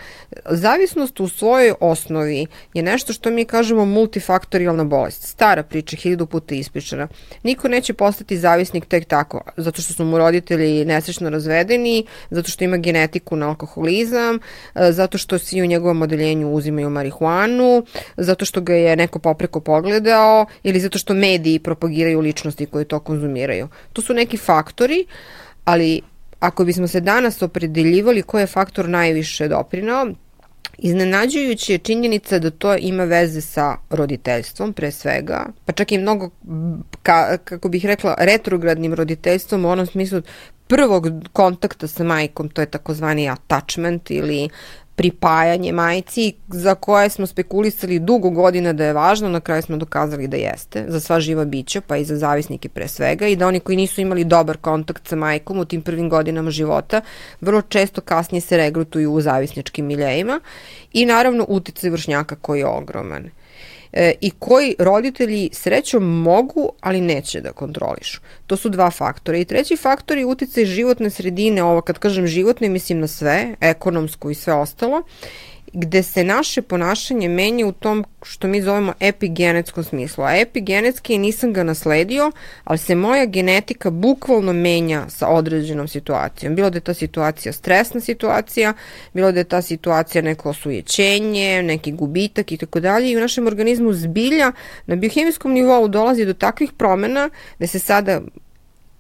Zavisnost u svojoj osnovi je nešto što mi kažemo multifaktorijalna bolest. Stara priča, hiljadu puta ispričana. Niko neće postati zavisnik tek tako, zato što su mu roditelji nesrećno razvedeni, zato što ima genetiku na alkoholizam, zato što svi u njegovom odeljenju uzimaju marihuanu, zato što ga je neko popreko pogledao ili zato što mediji propagiraju ličnosti koje to konzumiraju. To su neki faktori, ali ako bismo se danas opredeljivali ko je faktor najviše doprinao, Iznenađujući je činjenica da to ima veze sa roditeljstvom pre svega, pa čak i mnogo, ka, kako bih rekla, retrogradnim roditeljstvom u onom smislu prvog kontakta sa majkom, to je takozvani attachment ili pripajanje majci za koje smo spekulisali dugo godina da je važno, na kraju smo dokazali da jeste, za sva živa bića, pa i za zavisnike pre svega i da oni koji nisu imali dobar kontakt sa majkom u tim prvim godinama života, vrlo često kasnije se regrutuju u zavisničkim miljejima i naravno uticaj vršnjaka koji je ogroman e, i koji roditelji srećom mogu, ali neće da kontrolišu. To su dva faktora. I treći faktor je uticaj životne sredine, ovo kad kažem životne, mislim na sve, ekonomsko i sve ostalo, gde se naše ponašanje menja u tom što mi zovemo epigenetskom smislu. A epigenetski nisam ga nasledio, ali se moja genetika bukvalno menja sa određenom situacijom. Bilo da je ta situacija stresna situacija, bilo da je ta situacija neko osujećenje, neki gubitak i tako dalje. I u našem organizmu zbilja na biohemijskom nivou dolazi do takvih promena da se sada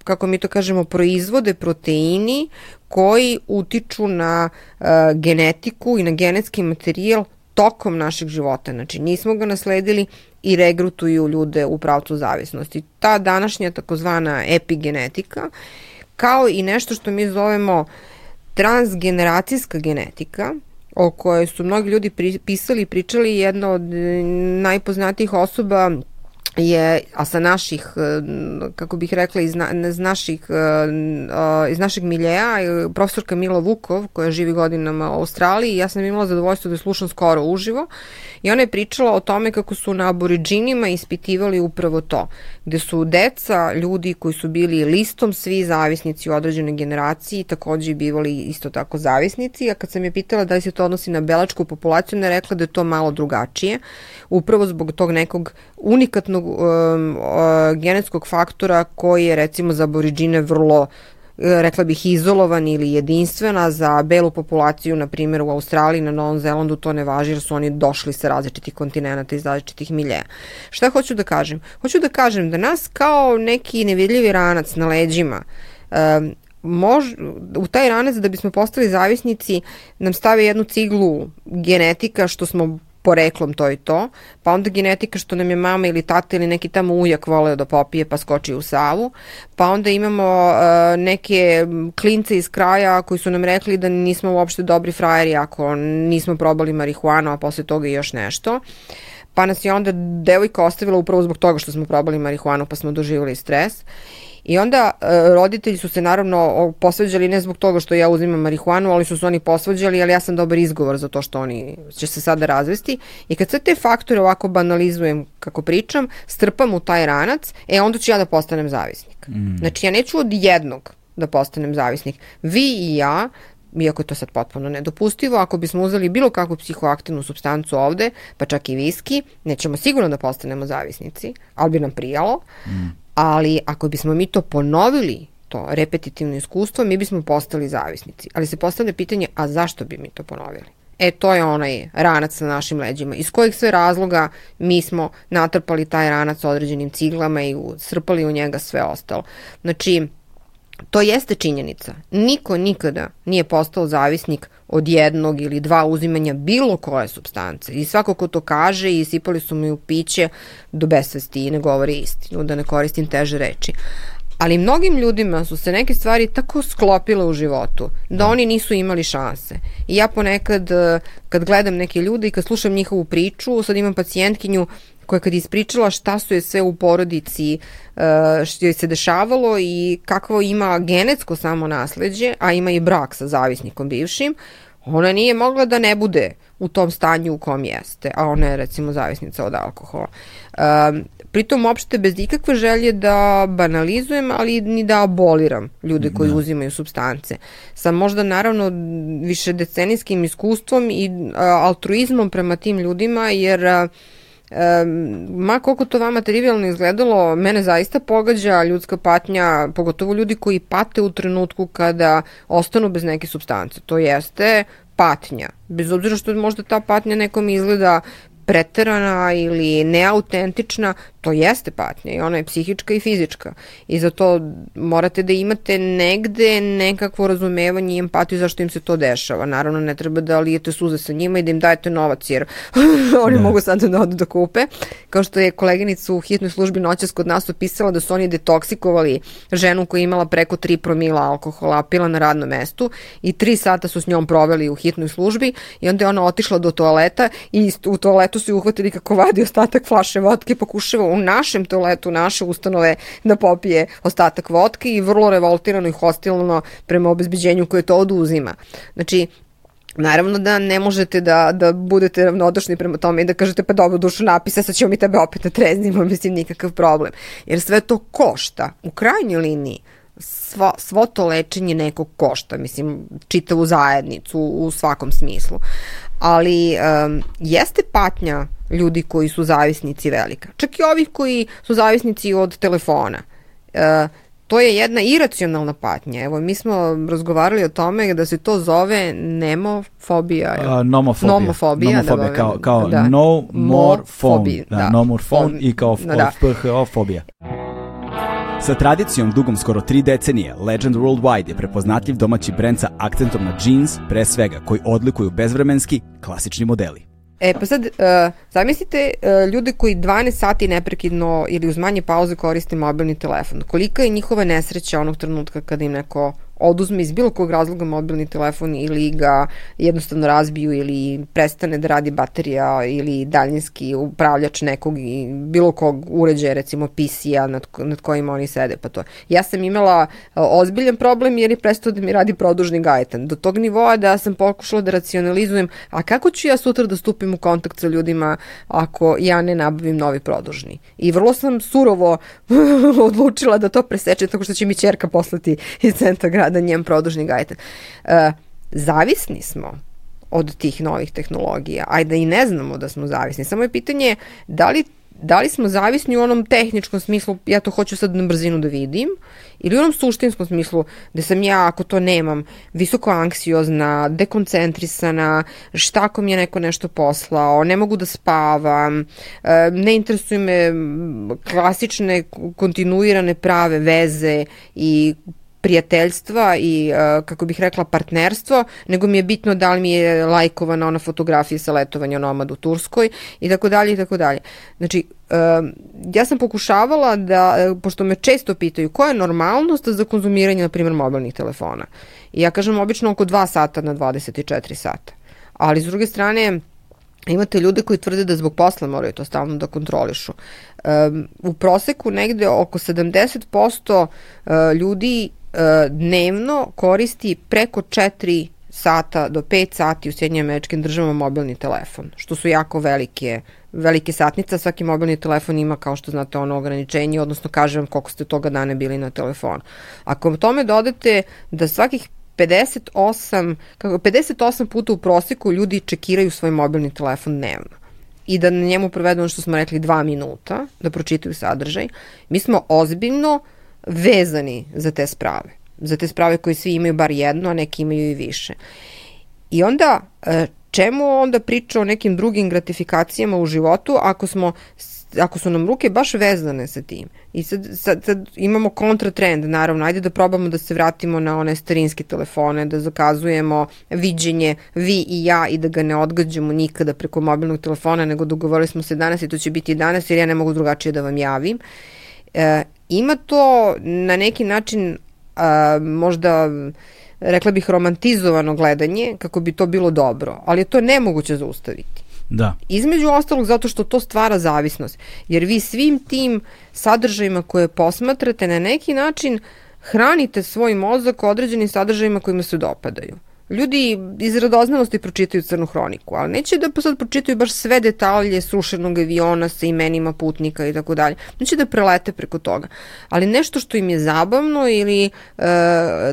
kako mi to kažemo, proizvode proteini koji utiču na uh, genetiku i na genetski materijal tokom našeg života. Znači, nismo ga nasledili i regrutuju ljude u pravcu zavisnosti. Ta današnja takozvana epigenetika, kao i nešto što mi zovemo transgeneracijska genetika, o kojoj su mnogi ljudi pisali i pričali, jedna od najpoznatijih osoba je, a sa naših, e, kako bih rekla, iz, na, iz, naših, e, e, iz našeg miljeja, profesorka Mila Vukov, koja živi godinama u Australiji, ja sam imala zadovoljstvo da slušam skoro uživo, i ona je pričala o tome kako su na aboriđinima ispitivali upravo to, gde su deca, ljudi koji su bili listom svi zavisnici u određenoj generaciji, takođe bivali isto tako zavisnici, a kad sam je pitala da li se to odnosi na belačku populaciju, ona je rekla da je to malo drugačije, upravo zbog tog nekog unikatnog um, uh, genetskog faktora koji je recimo za aboriđine vrlo rekla bih izolovan ili jedinstvena za belu populaciju, na primjer u Australiji, na Novom Zelandu to ne važi jer su oni došli sa različitih kontinenta iz različitih miljeja. Šta hoću da kažem? Hoću da kažem da nas kao neki nevidljivi ranac na leđima um, mož, u taj ranac da bismo postali zavisnici nam stave jednu ciglu genetika što smo poreklom to i to, pa onda genetika što nam je mama ili tata ili neki tamo ujak voleo da popije pa skoči u savu, pa onda imamo uh, neke klince iz kraja koji su nam rekli da nismo uopšte dobri frajeri ako nismo probali marihuanu, a posle toga i još nešto. Pa nas je onda devojka ostavila upravo zbog toga što smo probali marihuanu pa smo doživjeli stres. I onda e, roditelji su se naravno posvađali ne zbog toga što ja uzimam marihuanu, ali su se oni posvađali, ali ja sam dobar izgovor za to što oni će se sada razvesti. I kad sve te faktore ovako banalizujem kako pričam, strpam u taj ranac, e onda ću ja da postanem zavisnik. Mm. Znači ja neću od jednog da postanem zavisnik. Vi i ja iako je to sad potpuno nedopustivo, ako bismo uzeli bilo kakvu psihoaktivnu substancu ovde, pa čak i viski, nećemo sigurno da postanemo zavisnici, ali bi nam prijalo. Mm ali ako bismo mi to ponovili, to repetitivno iskustvo, mi bismo postali zavisnici. Ali se postavlja pitanje, a zašto bi mi to ponovili? E, to je onaj ranac na našim leđima. Iz kojih sve razloga mi smo natrpali taj ranac određenim ciglama i srpali u njega sve ostalo. Znači, to jeste činjenica. Niko nikada nije postao zavisnik od jednog ili dva uzimanja bilo koje substance. I svako ko to kaže i sipali su mi u piće do besvesti i ne govori istinu, da ne koristim teže reči. Ali mnogim ljudima su se neke stvari tako sklopile u životu da, da oni nisu imali šanse. I ja ponekad e, kad gledam neke ljude i kad slušam njihovu priču, sad imam pacijentkinju koja kad ispričala šta su je sve u porodici, uh, što joj se dešavalo i kakvo ima genetsko samo nasledđe, a ima i brak sa zavisnikom bivšim, ona nije mogla da ne bude u tom stanju u kom jeste, a ona je recimo zavisnica od alkohola. Um, pritom uopšte bez ikakve želje da banalizujem, ali ni da aboliram ljude koji da. uzimaju substance. Sa možda naravno više decenijskim iskustvom i uh, altruizmom prema tim ljudima, jer uh, Ma koliko to vama trivialno izgledalo, mene zaista pogađa ljudska patnja, pogotovo ljudi koji pate u trenutku kada ostanu bez neke substance. To jeste patnja. Bez obzira što možda ta patnja nekom izgleda preterana ili neautentična, to jeste patnja i ona je psihička i fizička. I zato morate da imate negde nekakvo razumevanje i empatiju zašto im se to dešava. Naravno, ne treba da lijete suze sa njima i da im dajete novac, jer oni ne. Da. mogu sad da odu da kupe. Kao što je koleginica u hitnoj službi noćas kod nas opisala da su oni detoksikovali ženu koja je imala preko 3 promila alkohola, pila na radnom mestu i 3 sata su s njom proveli u hitnoj službi i onda je ona otišla do toaleta i u toaletu su ju uhvatili kako vadi ostatak flaše vodke pokušava u našem toaletu naše ustanove da popije ostatak vodke i vrlo revoltirano i hostilno prema obezbeđenju koje to oduzima. Znači, Naravno da ne možete da, da budete ravnodušni prema tome i da kažete pa dobro dušu napisa, sad ćemo mi tebe opet na treznimo, mislim nikakav problem. Jer sve to košta. U krajnjoj liniji svo, svo to lečenje nekog košta, mislim, čitavu zajednicu u svakom smislu. Ali um, jeste patnja ljudi koji su zavisnici velika. Čak i ovih koji su zavisnici od telefona. E, to je jedna iracionalna patnja. Evo, mi smo razgovarali o tome da se to zove nemofobija.
Uh, nomofobija. Nomofobija, nomofobija da, kao, kao da. no more phone. Da, da, no more phone on, i kao da. PHO fobija. Sa tradicijom dugom skoro tri decenije, Legend Worldwide je prepoznatljiv domaći brend sa akcentom na jeans, pre svega, koji odlikuju bezvremenski, klasični modeli.
E, pa sad, uh, zamislite uh, ljude koji 12 sati neprekidno ili uz manje pauze koriste mobilni telefon. Kolika je njihova nesreća onog trenutka kada im neko oduzme iz bilo kog razloga mobilni telefon ili ga jednostavno razbiju ili prestane da radi baterija ili daljinski upravljač nekog i bilo kog uređaja, recimo PC-a nad, nad kojima oni sede. Pa to. Ja sam imala ozbiljan problem jer je prestao da mi radi produžni gajetan. Do tog nivoa da sam pokušala da racionalizujem, a kako ću ja sutra da stupim u kontakt sa ljudima ako ja ne nabavim novi produžni. I vrlo sam surovo odlučila da to presečem tako što će mi čerka poslati iz centra grada da njem produžni gajten. Uh, zavisni smo od tih novih tehnologija, ajde i ne znamo da smo zavisni. Samo je pitanje da li da li smo zavisni u onom tehničkom smislu, ja to hoću sad na brzinu da vidim, ili u onom suštinskom smislu, da sam ja, ako to nemam, visoko anksiozna, dekoncentrisana, šta ako mi je neko nešto poslao, ne mogu da spavam, e, ne interesuju me klasične, kontinuirane prave veze i prijateljstva i uh, kako bih rekla partnerstvo, nego mi je bitno da li mi je lajkovana ona fotografija sa letovanja nomad u Turskoj i tako dalje i tako dalje. Znači, uh, ja sam pokušavala da, uh, pošto me često pitaju koja je normalnost za konzumiranje, na primjer, mobilnih telefona. I ja kažem obično oko 2 sata na 24 sata. Ali s druge strane, imate ljude koji tvrde da zbog posla moraju to stalno da kontrolišu. Um, u proseku negde oko 70% uh, ljudi E, dnevno koristi preko 4 sata do 5 sati u Sjedinjim američkim državama mobilni telefon, što su jako velike velike satnice, svaki mobilni telefon ima kao što znate ono ograničenje, odnosno kaže vam koliko ste toga dane bili na telefonu. Ako tome dodate da svakih 58, kako, 58 puta u proseku ljudi čekiraju svoj mobilni telefon dnevno i da na njemu provedu ono što smo rekli dva minuta, da pročitaju sadržaj, mi smo ozbiljno uh, vezani za te sprave. Za te sprave koje svi imaju bar jedno, a neki imaju i više. I onda, e, čemu onda priča o nekim drugim gratifikacijama u životu ako smo ako su nam ruke baš vezane sa tim. I sad, sad, sad imamo kontratrend, naravno, ajde da probamo da se vratimo na one starinske telefone, da zakazujemo viđenje vi i ja i da ga ne odgađamo nikada preko mobilnog telefona, nego dogovorili smo se danas i to će biti danas jer ja ne mogu drugačije da vam javim. E, ima to na neki način a, možda rekla bih romantizovano gledanje kako bi to bilo dobro, ali je to nemoguće zaustaviti.
Da.
Između ostalog zato što to stvara zavisnost. Jer vi svim tim sadržajima koje posmatrate na neki način hranite svoj mozak određenim sadržajima kojima se dopadaju ljudi iz radoznalosti pročitaju crnu hroniku, ali neće da sad pročitaju baš sve detalje srušenog aviona sa imenima putnika i tako dalje. Neće da prelete preko toga. Ali nešto što im je zabavno ili e,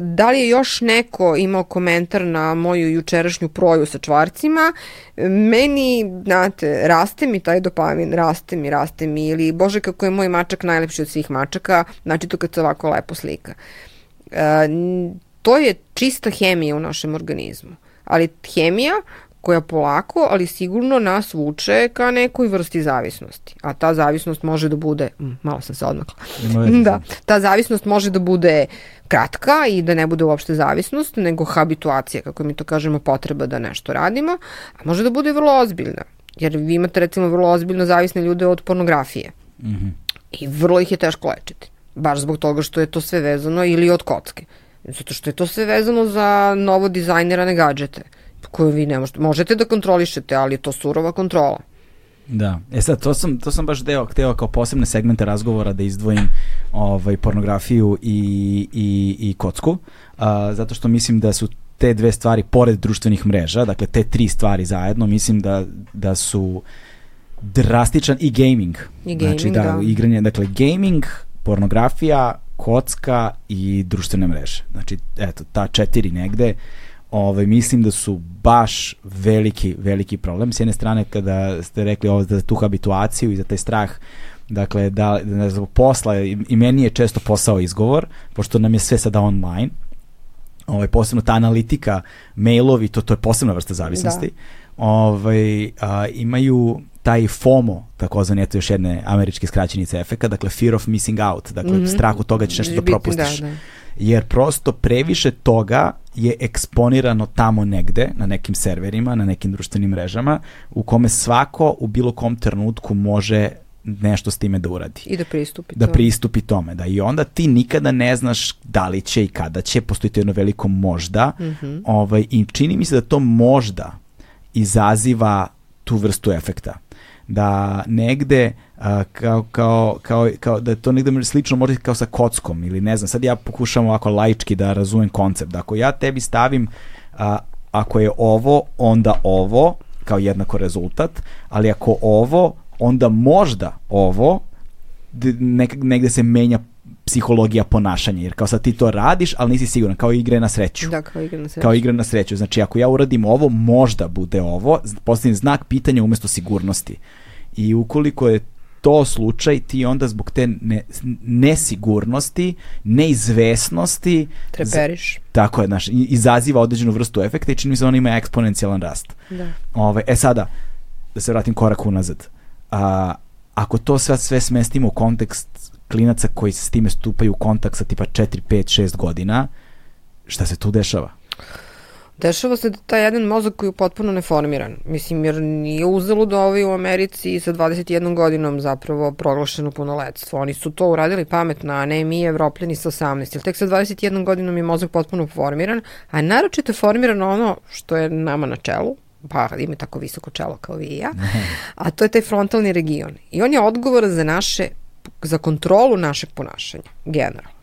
da li je još neko imao komentar na moju jučerašnju proju sa čvarcima, meni, znate, raste mi taj dopamin, raste mi, raste mi, ili bože kako je moj mačak najlepši od svih mačaka, znači to kad se ovako lepo slika. E, to je čista hemija u našem organizmu. Ali hemija koja polako, ali sigurno nas vuče ka nekoj vrsti zavisnosti. A ta zavisnost može da bude, malo sam se odmakla, da, ta zavisnost može da bude kratka i da ne bude uopšte zavisnost, nego habituacija, kako mi to kažemo, potreba da nešto radimo, a može da bude vrlo ozbiljna. Jer vi imate recimo vrlo ozbiljno zavisne ljude od pornografije. Mm -hmm. I vrlo ih je teško lečiti. Baš zbog toga što je to sve vezano ili od kocke. Zato što je to sve vezano za novo dizajnirane gadžete koje vi ne možete, možete da kontrolišete, ali je to surova kontrola.
Da, e sad, to sam, to sam baš deo, hteo kao posebne segmente razgovora da izdvojim ovaj, pornografiju i, i, i kocku, uh, zato što mislim da su te dve stvari, pored društvenih mreža, dakle te tri stvari zajedno, mislim da, da su drastičan i gaming.
I gaming,
znači, da,
da.
Igranje, dakle, gaming, pornografija, kocka i društvene mreže. Znači, eto, ta četiri negde, ovaj, mislim da su baš veliki, veliki problem. S jedne strane, kada ste rekli ovo za tu habituaciju i za taj strah, dakle, da, da zbog posla, i, i meni je često posao izgovor, pošto nam je sve sada online, ovaj, posebno ta analitika, mailovi, to, to je posebna vrsta zavisnosti, da. ovaj, a, imaju taj FOMO, takozvani, eto još jedne američke skraćenice efeka, dakle fear of missing out, dakle mm -hmm. strah od toga da ćeš nešto da propustiš. Da, da. Jer prosto previše toga je eksponirano tamo negde, na nekim serverima, na nekim društvenim mrežama, u kome svako u bilo kom trenutku može nešto s time da uradi.
I da pristupi
Da pristupi tome, da. I onda ti nikada ne znaš da li će i kada će, postoji to jedno veliko možda, mm -hmm. ovaj, i čini mi se da to možda izaziva tu vrstu efekta da negde a, kao, kao, kao, kao da to negde slično možda kao sa kockom ili ne znam, sad ja pokušam ovako laički da razumem koncept. Da ako ja tebi stavim a, ako je ovo, onda ovo kao jednako rezultat, ali ako ovo, onda možda ovo negde se menja psihologija ponašanja, jer kao sad ti to radiš, ali nisi siguran, kao igre na sreću.
Da, kao igre na sreću.
Kao igre na sreću. Znači, ako ja uradim ovo, možda bude ovo, postavim znak pitanja umesto sigurnosti. I ukoliko je to slučaj, ti onda zbog te ne, nesigurnosti, neizvesnosti
treperiš.
Tako je, znaš, izaziva određenu vrstu efekta i čini mi se da ona ima eksponencijalan rast.
Da.
Ove, e sada, da se vratim korak unazad. A, ako to sve, sve smestimo u kontekst klinaca koji s time stupaju u kontakt sa tipa 4, 5, 6 godina, šta se tu dešava?
Dešava se da taj jedan mozak koji je potpuno neformiran. Mislim, jer nije uzelo da ovi u Americi sa 21 godinom zapravo proglašeno punoletstvo. Oni su to uradili pametno, a ne mi evropljeni sa 18. Jer tek sa 21 godinom je mozak potpuno formiran, a naročito je formiran ono što je nama na čelu, pa ima tako visoko čelo kao vi i ja, a to je taj frontalni region. I on je odgovor za naše za kontrolu našeg ponašanja, generalno.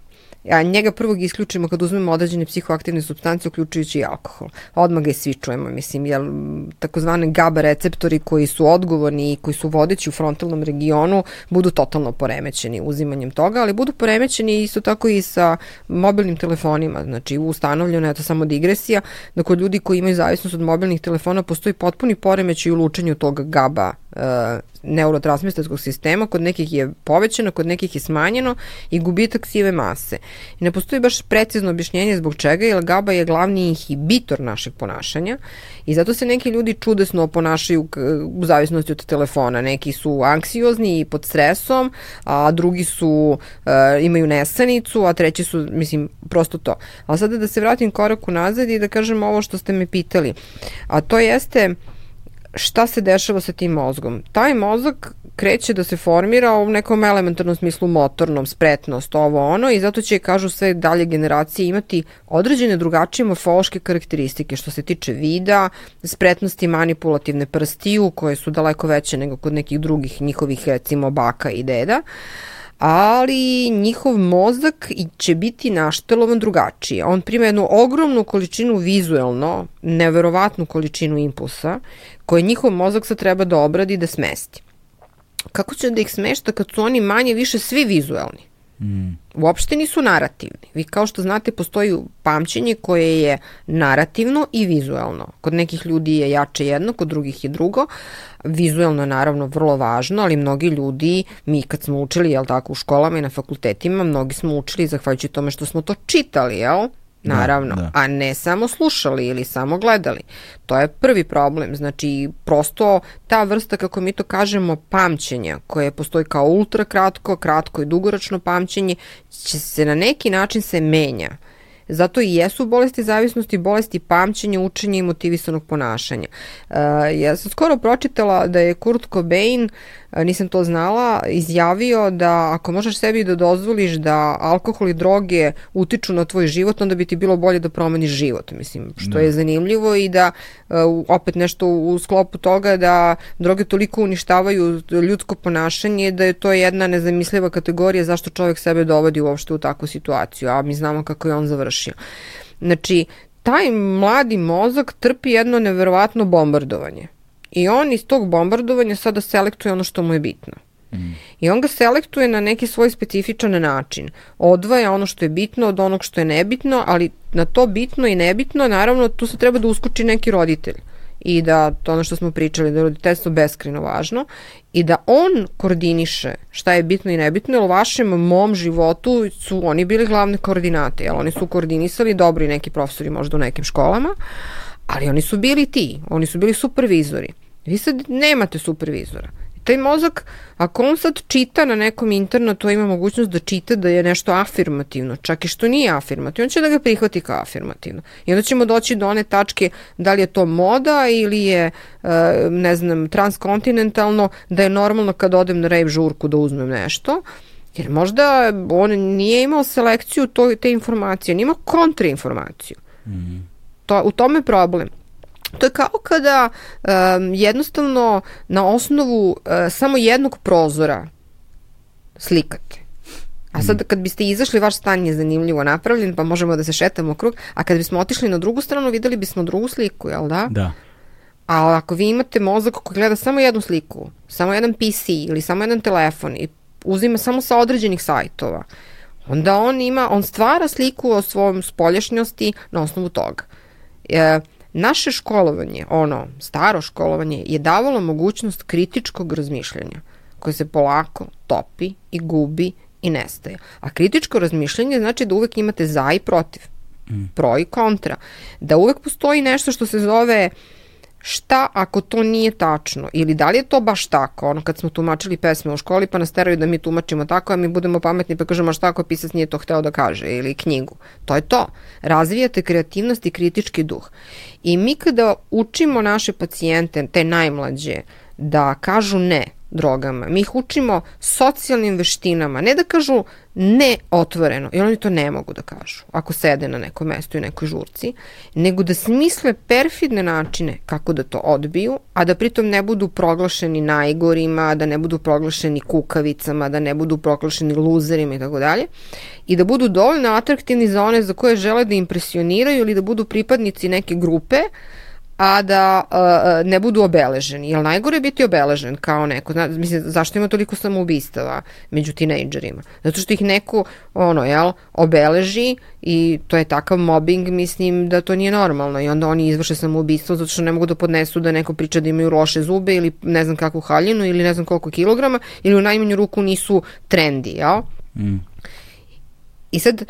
A njega prvog isključimo kad uzmemo određene psihoaktivne substance, uključujući i alkohol. Odmah ga i svi čujemo, mislim, jel, takozvane GABA receptori koji su odgovorni i koji su vodeći u frontalnom regionu budu totalno poremećeni uzimanjem toga, ali budu poremećeni isto tako i sa mobilnim telefonima, znači ustanovljeno je to samo digresija, da kod ljudi koji imaju zavisnost od mobilnih telefona postoji potpuni poremećaj u lučenju tog GABA uh, neurotransmisterskog sistema, kod nekih je povećano, kod nekih je smanjeno i gubitak sive mase. I ne postoji baš precizno objašnjenje zbog čega, jer GABA je glavni inhibitor našeg ponašanja i zato se neki ljudi čudesno ponašaju u zavisnosti od telefona. Neki su anksiozni i pod stresom, a drugi su, uh, imaju nesanicu, a treći su, mislim, prosto to. Ali sada da se vratim korak unazad i da kažem ovo što ste me pitali. A to jeste šta se dešava sa tim mozgom. Taj mozak kreće da se formira u nekom elementarnom smislu motornom, spretnost, ovo ono i zato će, kažu, sve dalje generacije imati određene drugačije morfološke karakteristike što se tiče vida, spretnosti manipulativne prstiju koje su daleko veće nego kod nekih drugih njihovih recimo baka i deda ali njihov mozak će biti naštelovan drugačije. On prima jednu ogromnu količinu vizuelno, neverovatnu količinu impulsa, koje njihov mozak sad treba da obradi i da smesti. Kako će da ih smešta kad su oni manje više svi vizuelni? Mm. Uopšte nisu narativni. Vi kao što znate postoji pamćenje koje je narativno i vizuelno. Kod nekih ljudi je jače jedno, kod drugih je drugo. Vizuelno je naravno vrlo važno, ali mnogi ljudi, mi kad smo učili, jel tako, u školama i na fakultetima, mnogi smo učili zahvaljujući tome što smo to čitali, jel? Naravno, da, da. a ne samo slušali ili samo gledali. To je prvi problem, znači prosto ta vrsta, kako mi to kažemo, pamćenja, koje postoji kao ultra kratko, kratko i dugoročno pamćenje, će se na neki način se menja. Zato i jesu bolesti zavisnosti, bolesti pamćenja, učenja i motivisanog ponašanja. Uh, ja sam skoro pročitala da je Kurt Cobain uh, nisam to znala, izjavio da ako možeš sebi da dozvoliš da alkohol i droge utiču na tvoj život, onda bi ti bilo bolje da promeniš život, mislim, što ne. je da. zanimljivo i da opet nešto u sklopu toga da droge toliko uništavaju ljudsko ponašanje da je to jedna nezamisliva kategorija zašto čovjek sebe dovodi uopšte u takvu situaciju, a mi znamo kako je on završio. Znači, taj mladi mozak trpi jedno neverovatno bombardovanje I on iz tog bombardovanja sada selektuje ono što mu je bitno. Mm. I on ga selektuje na neki svoj specifičan način. Odvaja ono što je bitno od onog što je nebitno, ali na to bitno i nebitno, naravno, tu se treba da uskuči neki roditelj i da to ono što smo pričali, da je roditeljstvo beskreno važno i da on koordiniše šta je bitno i nebitno, jer u vašem mom životu su oni bili glavne koordinate, jer oni su koordinisali dobri neki profesori možda u nekim školama, ali oni su bili ti, oni su bili supervizori. Vi sad nemate supervizora. Taj mozak, ako on sad čita na nekom internetu, ima mogućnost da čita da je nešto afirmativno, čak i što nije afirmativno, on će da ga prihvati kao afirmativno. I onda ćemo doći do one tačke da li je to moda ili je, e, ne znam, transkontinentalno, da je normalno kad odem na rave žurku da uzmem nešto, jer možda on nije imao selekciju to, te informacije, on ima kontrainformaciju. Mm -hmm. To, u tome problem. To je kao kada um, jednostavno na osnovu uh, samo jednog prozora slikate. A sad kad biste izašli, vaš stan je zanimljivo napravljen, pa možemo da se šetamo krug, a kad bismo otišli na drugu stranu, videli bismo drugu sliku, jel da?
Da.
A ako vi imate mozak koji gleda samo jednu sliku, samo jedan PC ili samo jedan telefon i uzima samo sa određenih sajtova, onda on ima, on stvara sliku o svom spoljašnjosti na osnovu toga. E, Naše školovanje, ono staro školovanje, je davalo mogućnost kritičkog razmišljanja koje se polako topi i gubi i nestaje. A kritičko razmišljanje znači da uvek imate za i protiv, mm. pro i kontra. Da uvek postoji nešto što se zove uh, šta ako to nije tačno ili da li je to baš tako, ono kad smo tumačili pesme u školi pa nas teraju da mi tumačimo tako, a mi budemo pametni pa kažemo šta ako pisac nije to hteo da kaže ili knjigu. To je to. Razvijate kreativnost i kritički duh. I mi kada učimo naše pacijente, te najmlađe, da kažu ne, drogama. Mi ih učimo socijalnim veštinama, ne da kažu ne otvoreno, jer oni to ne mogu da kažu ako sede na nekom mestu i nekoj žurci, nego da smisle perfidne načine kako da to odbiju, a da pritom ne budu proglašeni najgorima, da ne budu proglašeni kukavicama, da ne budu proglašeni luzerima i tako dalje, i da budu dovoljno atraktivni za one za koje žele da impresioniraju ili da budu pripadnici neke grupe, a da uh, ne budu obeleženi. Jel najgore je biti obeležen kao neko? Zna, mislim, zašto ima toliko samoubistava među tinejdžerima? Zato što ih neko, ono, jel, obeleži i to je takav mobbing, mislim da to nije normalno i onda oni izvrše samoubistvo zato što ne mogu da podnesu da neko priča da imaju loše zube ili ne znam kakvu haljinu ili ne znam koliko kilograma ili u najmanju ruku nisu trendi, jel? Mm. I sad,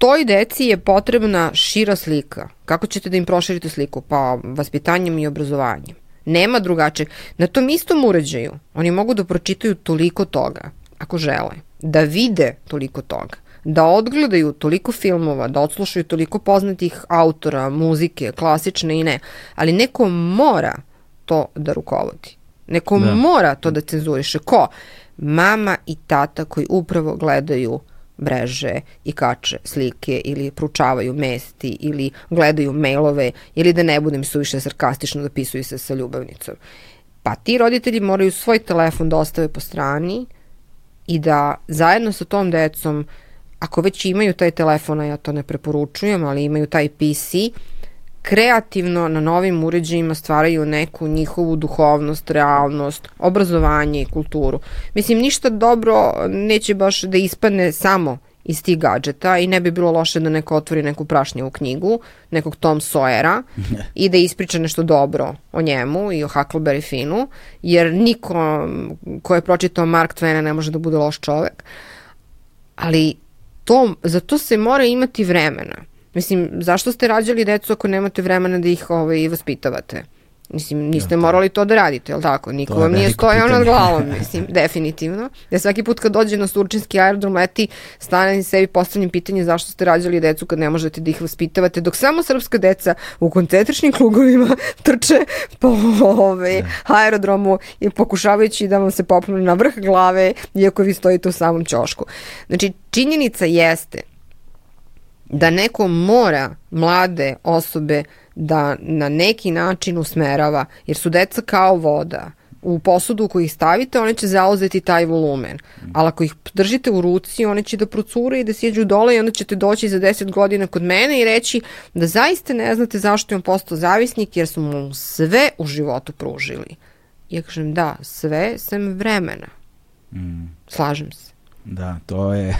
toj deci je potrebna šira slika. Kako ćete da im proširite sliku? Pa vaspitanjem i obrazovanjem. Nema drugačije. Na tom istom uređaju oni mogu da pročitaju toliko toga, ako žele, da vide toliko toga, da odgledaju toliko filmova, da odslušaju toliko poznatih autora, muzike, klasične i ne, ali neko mora to da rukovodi. Neko da. mora to da cenzuriše. Ko? Mama i tata koji upravo gledaju mreže i kače slike ili pručavaju mesti ili gledaju mailove ili da ne budem suviše sarkastično da pisuju se sa ljubavnicom. Pa ti roditelji moraju svoj telefon da ostave po strani i da zajedno sa tom decom, ako već imaju taj telefon, a ja to ne preporučujem, ali imaju taj PC, kreativno na novim uređajima stvaraju neku njihovu duhovnost, realnost, obrazovanje i kulturu. Mislim, ništa dobro neće baš da ispadne samo iz tih gadžeta i ne bi bilo loše da neko otvori neku prašnjevu knjigu, nekog Tom Sawyera i da ispriča nešto dobro o njemu i o Huckleberry Finnu, jer niko ko je pročitao Mark Twena ne može da bude loš čovek. Ali to, za to se mora imati vremena. Mislim, zašto ste rađali decu ako nemate vremena da ih ovaj, vaspitavate? Mislim, niste ja, morali to da radite, jel tako? Niko vam nije stojao nad glavom, mislim, definitivno. Ja svaki put kad dođe na Surčinski aerodrom leti, stane i sebi postavljam pitanje zašto ste rađali decu kad ne možete da ih vaspitavate, dok samo srpska deca u koncentričnim klugovima trče po ove, ja. aerodromu i pokušavajući da vam se popnu na vrh glave, iako vi stojite u samom ćošku. Znači, činjenica jeste da neko mora mlade osobe da na neki način usmerava, jer su deca kao voda. U posudu koju ih stavite, one će zauzeti taj volumen. Ali ako ih držite u ruci, one će da procure i da sjeđu dole i onda ćete doći za 10 godina kod mene i reći da zaista ne znate zašto je on postao zavisnik, jer su mu sve u životu pružili. Ja kažem, da, sve sem vremena. Mm. Slažem se.
Da, to je,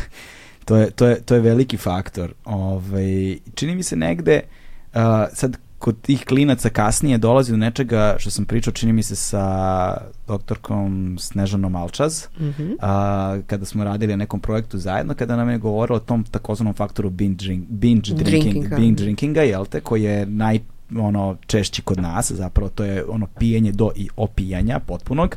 to je, to je, to je veliki faktor. Ove, ovaj, čini mi se negde, uh, sad kod tih klinaca kasnije dolazi do nečega što sam pričao, čini mi se sa doktorkom Snežanom Alčaz, mm -hmm. a, kada smo radili na nekom projektu zajedno, kada nam je govorila o tom takozvanom faktoru binge, drink, binge drinking, drinkinga. binge drinkinga, jel te, koji je naj ono češći kod nas, zapravo to je ono pijenje do i opijanja potpunog,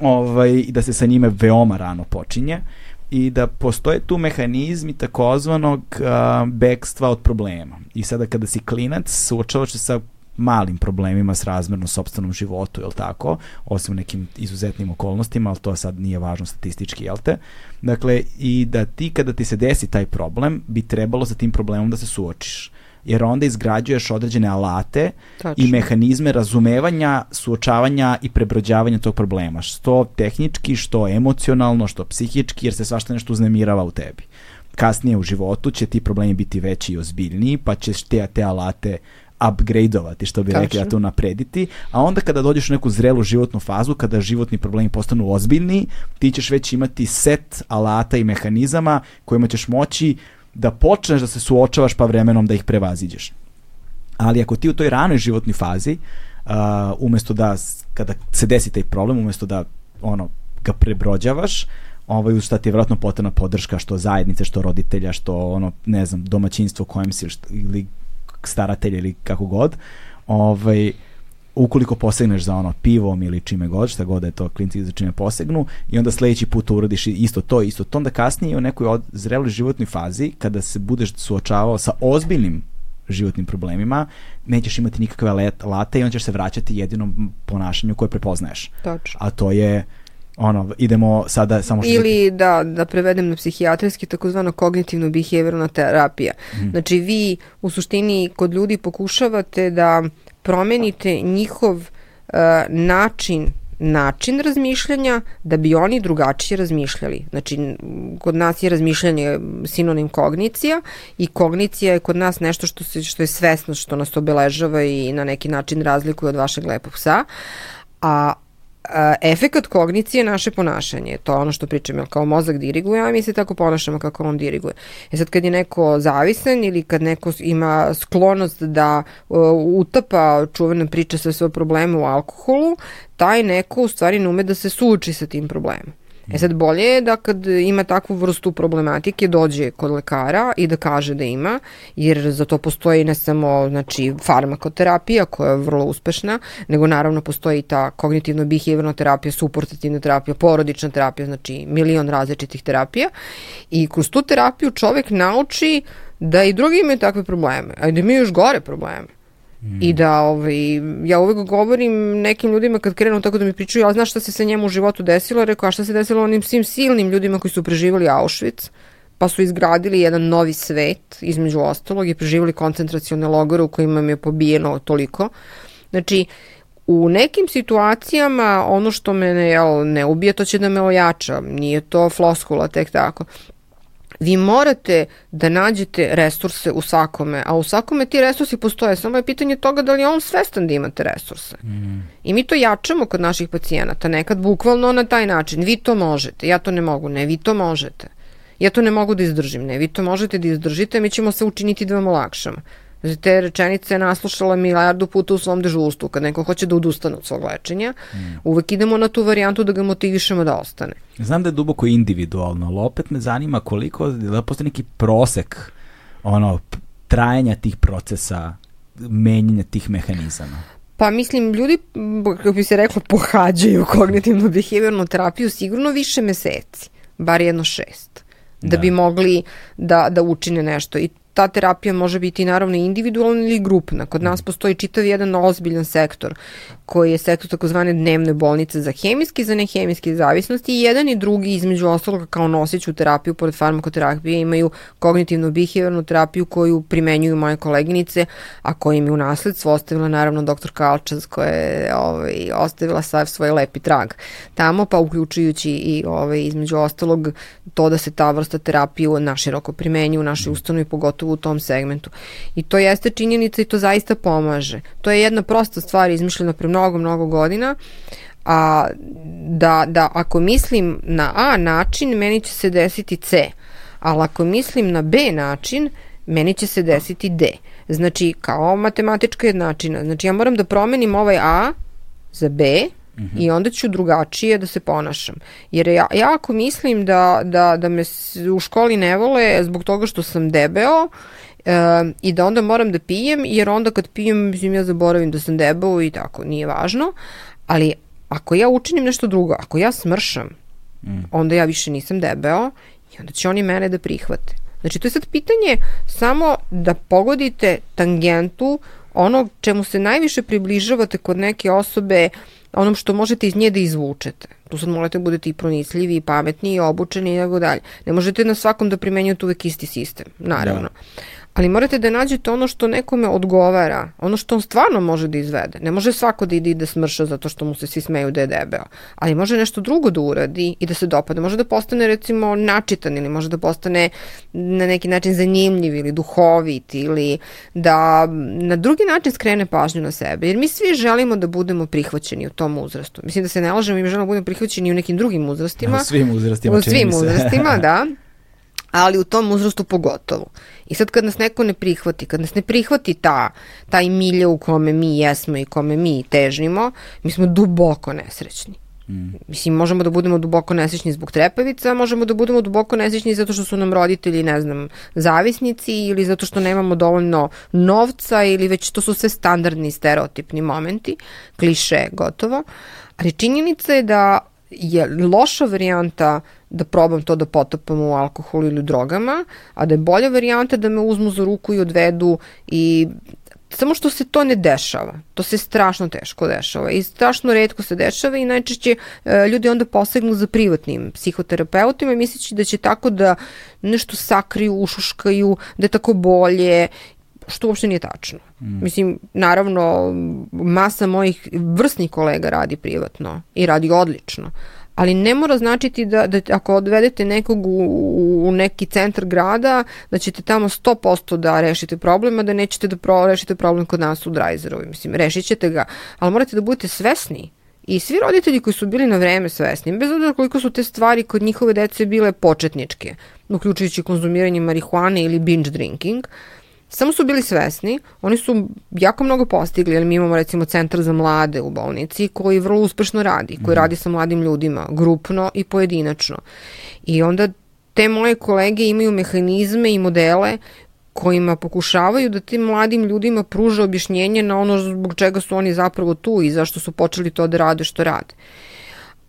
ovaj, i da se sa njime veoma rano počinje. I da postoje tu mehanizmi takozvanog uh, bekstva od problema. I sada kada si klinac, suočavaš se sa malim problemima s razmerno sobstvenom životu, jel tako, osim u nekim izuzetnim okolnostima, ali to sad nije važno statistički, jel te? Dakle, i da ti kada ti se desi taj problem, bi trebalo sa tim problemom da se suočiš jer onda izgrađuješ određene alate Tačno. i mehanizme razumevanja, suočavanja i prebrođavanja tog problema, što tehnički, što emocionalno, što psihički, jer se svašta nešto uznemirava u tebi. Kasnije u životu će ti problemi biti veći i ozbiljniji, pa ćeš te, te alate upgradeovati, što bi Tačno. rekli, a to naprediti, a onda kada dođeš u neku zrelu životnu fazu, kada životni problemi postanu ozbiljni, ti ćeš već imati set alata i mehanizama kojima ćeš moći da počneš da se suočavaš pa vremenom da ih prevaziđeš. Ali ako ti u toj ranoj životnoj fazi, uh, umesto da, kada se desi taj problem, umesto da ono, ga prebrođavaš, ovaj, šta ti je vjerojatno potrebna podrška, što zajednice, što roditelja, što ono, ne znam, domaćinstvo kojem si, ili staratelja ili kako god, ovaj, ukoliko posegneš za ono pivom ili čime god, šta god da je to klinci za čime posegnu i onda sledeći put uradiš isto to, isto to, onda kasnije u nekoj od, zreloj životnoj fazi kada se budeš suočavao sa ozbiljnim životnim problemima, nećeš imati nikakve late i on ćeš se vraćati jedinom ponašanju koje prepoznaješ.
Tačno.
A to je ono, idemo sada samo
što... Ili da, da prevedem na psihijatrijski takozvano kognitivno behavioralna terapija. Mm. Znači vi u suštini kod ljudi pokušavate da promenite njihov uh, način način razmišljanja da bi oni drugačije razmišljali. Znači, kod nas je razmišljanje sinonim kognicija i kognicija je kod nas nešto što, se, što je svesno, što nas obeležava i na neki način razlikuje od vašeg lepog psa. A efekat kognicije je naše ponašanje. To je ono što pričam, jel kao mozak diriguje, a mi se tako ponašamo kako on diriguje. E sad kad je neko zavisan ili kad neko ima sklonost da uh, utapa čuvena priča sa svoj problemu u alkoholu, taj neko u stvari ne ume da se suči sa tim problemom. E sad bolje je da kad ima takvu vrstu problematike dođe kod lekara i da kaže da ima, jer za to postoji ne samo znači, farmakoterapija koja je vrlo uspešna, nego naravno postoji ta kognitivno-behaviorna terapija, suportativna terapija, porodična terapija, znači milion različitih terapija i kroz tu terapiju čovek nauči da i drugi imaju takve probleme, a da imaju još gore probleme. I da, ovaj, ja uvek govorim nekim ljudima kad krenu tako da mi pričaju, ja znaš šta se sa njemu u životu desilo, rekao, a šta se desilo onim svim silnim ljudima koji su preživali Auschwitz, pa su izgradili jedan novi svet, između ostalog, i preživali koncentracione logore u kojima im je pobijeno toliko. Znači, u nekim situacijama ono što me ne, jel, ne ubije, to će da me ojača. Nije to floskula tek tako. Vi morate da nađete resurse u svakome, a u svakome ti resursi postoje, samo je pitanje toga da li je on svestan da imate resurse. Mm. I mi to jačamo kod naših pacijenata, nekad bukvalno na taj način. Vi to možete, ja to ne mogu, ne, vi to možete. Ja to ne mogu da izdržim, ne, vi to možete da izdržite, mi ćemo se učiniti da vam olakšamo. Znači, te rečenice naslušala milijardu puta u svom dežurstvu. Kad neko hoće da odustane od svog lečenja, mm. uvek idemo na tu varijantu da ga motivišemo da ostane.
Znam da je duboko individualno, ali opet me zanima koliko, da postoji neki prosek ono, trajanja tih procesa, menjanja tih mehanizama.
Pa mislim, ljudi, kako bi se reklo, pohađaju kognitivno-behaviornu terapiju sigurno više meseci, bar jedno šest, da, da bi mogli da, da učine nešto. I ta terapija može biti naravno individualna ili grupna. Kod nas postoji čitav jedan ozbiljan sektor koji je sektor takozvane dnevne bolnice za hemijske i za nehemijske zavisnosti i jedan i drugi između ostaloga kao nosiću terapiju pored farmakoterapije imaju kognitivno-behaviornu terapiju koju primenjuju moje koleginice, a koja im je u nasledstvo ostavila naravno dr. Kalčas koja je ovaj, ostavila sav svoj lepi trag tamo, pa uključujući i ovaj, između ostalog to da se ta vrsta terapije naširoko primenju u našoj ustanovi, pogotovo u tom segmentu. I to jeste činjenica i to zaista pomaže. To je jedna prosta stvar izmišljena pre mnogo, mnogo godina, a da, da ako mislim na A način, meni će se desiti C, ali ako mislim na B način, meni će se desiti D. Znači, kao matematička jednačina. Znači, ja moram da promenim ovaj A za B, Mm -hmm. i onda ću drugačije da se ponašam. Jer ja, ja ako mislim da, da, da me u školi ne vole zbog toga što sam debeo e, i da onda moram da pijem, jer onda kad pijem, mislim, ja zaboravim da sam debeo i tako, nije važno, ali ako ja učinim nešto drugo, ako ja smršam, mm. onda ja više nisam debeo i onda će oni mene da prihvate. Znači, to je sad pitanje samo da pogodite tangentu onog čemu se najviše približavate kod neke osobe onom što možete iz nje da izvučete. Tu sad morate budete i pronisljivi, i pametni, i obučeni i tako dalje. Ne možete na svakom da primenjujete uvek isti sistem, naravno. Da ali morate da nađete ono što nekome odgovara, ono što on stvarno može da izvede. Ne može svako da ide i da smrša zato što mu se svi smeju da je debeo, ali može nešto drugo da uradi i da se dopadne. Može da postane recimo načitan ili može da postane na neki način zanimljiv ili duhovit ili da na drugi način skrene pažnju na sebe. Jer mi svi želimo da budemo prihvaćeni u tom uzrastu. Mislim da se ne lažemo, mi želimo da budemo prihvaćeni u nekim drugim uzrastima.
U svim uzrastima.
U svim uzrastima, da. ali u tom uzrastu pogotovo. I sad kad nas neko ne prihvati, kad nas ne prihvati ta, taj milje u kome mi jesmo i kome mi težnimo, mi smo duboko nesrećni. Mm. Mislim, možemo da budemo duboko nesrećni zbog trepavica, možemo da budemo duboko nesrećni zato što su nam roditelji, ne znam, zavisnici ili zato što nemamo dovoljno novca ili već to su sve standardni stereotipni momenti, kliše gotovo. Ali činjenica je da je loša varijanta da probam to da potopam u alkoholu ili u drogama, a da je bolja varijanta da me uzmu za ruku i odvedu i samo što se to ne dešava. To se strašno teško dešava i strašno redko se dešava i najčešće e, ljudi onda posegnu za privatnim psihoterapeutima i misleći da će tako da nešto sakriju, ušuškaju, da je tako bolje što uopšte nije tačno. Mm. Mislim, naravno, masa mojih vrsnih kolega radi privatno i radi odlično, ali ne mora značiti da, da ako odvedete nekog u, u neki centar grada, da ćete tamo 100% da rešite problem, a da nećete da pro, rešite problem kod nas u Drajzerovi. Mislim, rešit ćete ga, ali morate da budete svesni I svi roditelji koji su bili na vreme svesni, bez obzira koliko su te stvari kod njihove dece bile početničke, uključujući konzumiranje marihuane ili binge drinking, Samo su bili svesni, oni su jako mnogo postigli, ali mi imamo recimo centar za mlade u bolnici koji vrlo uspešno radi, koji mm. radi sa mladim ljudima, grupno i pojedinačno. I onda te moje kolege imaju mehanizme i modele kojima pokušavaju da tim mladim ljudima pruže objašnjenje na ono zbog čega su oni zapravo tu i zašto su počeli to da rade što rade.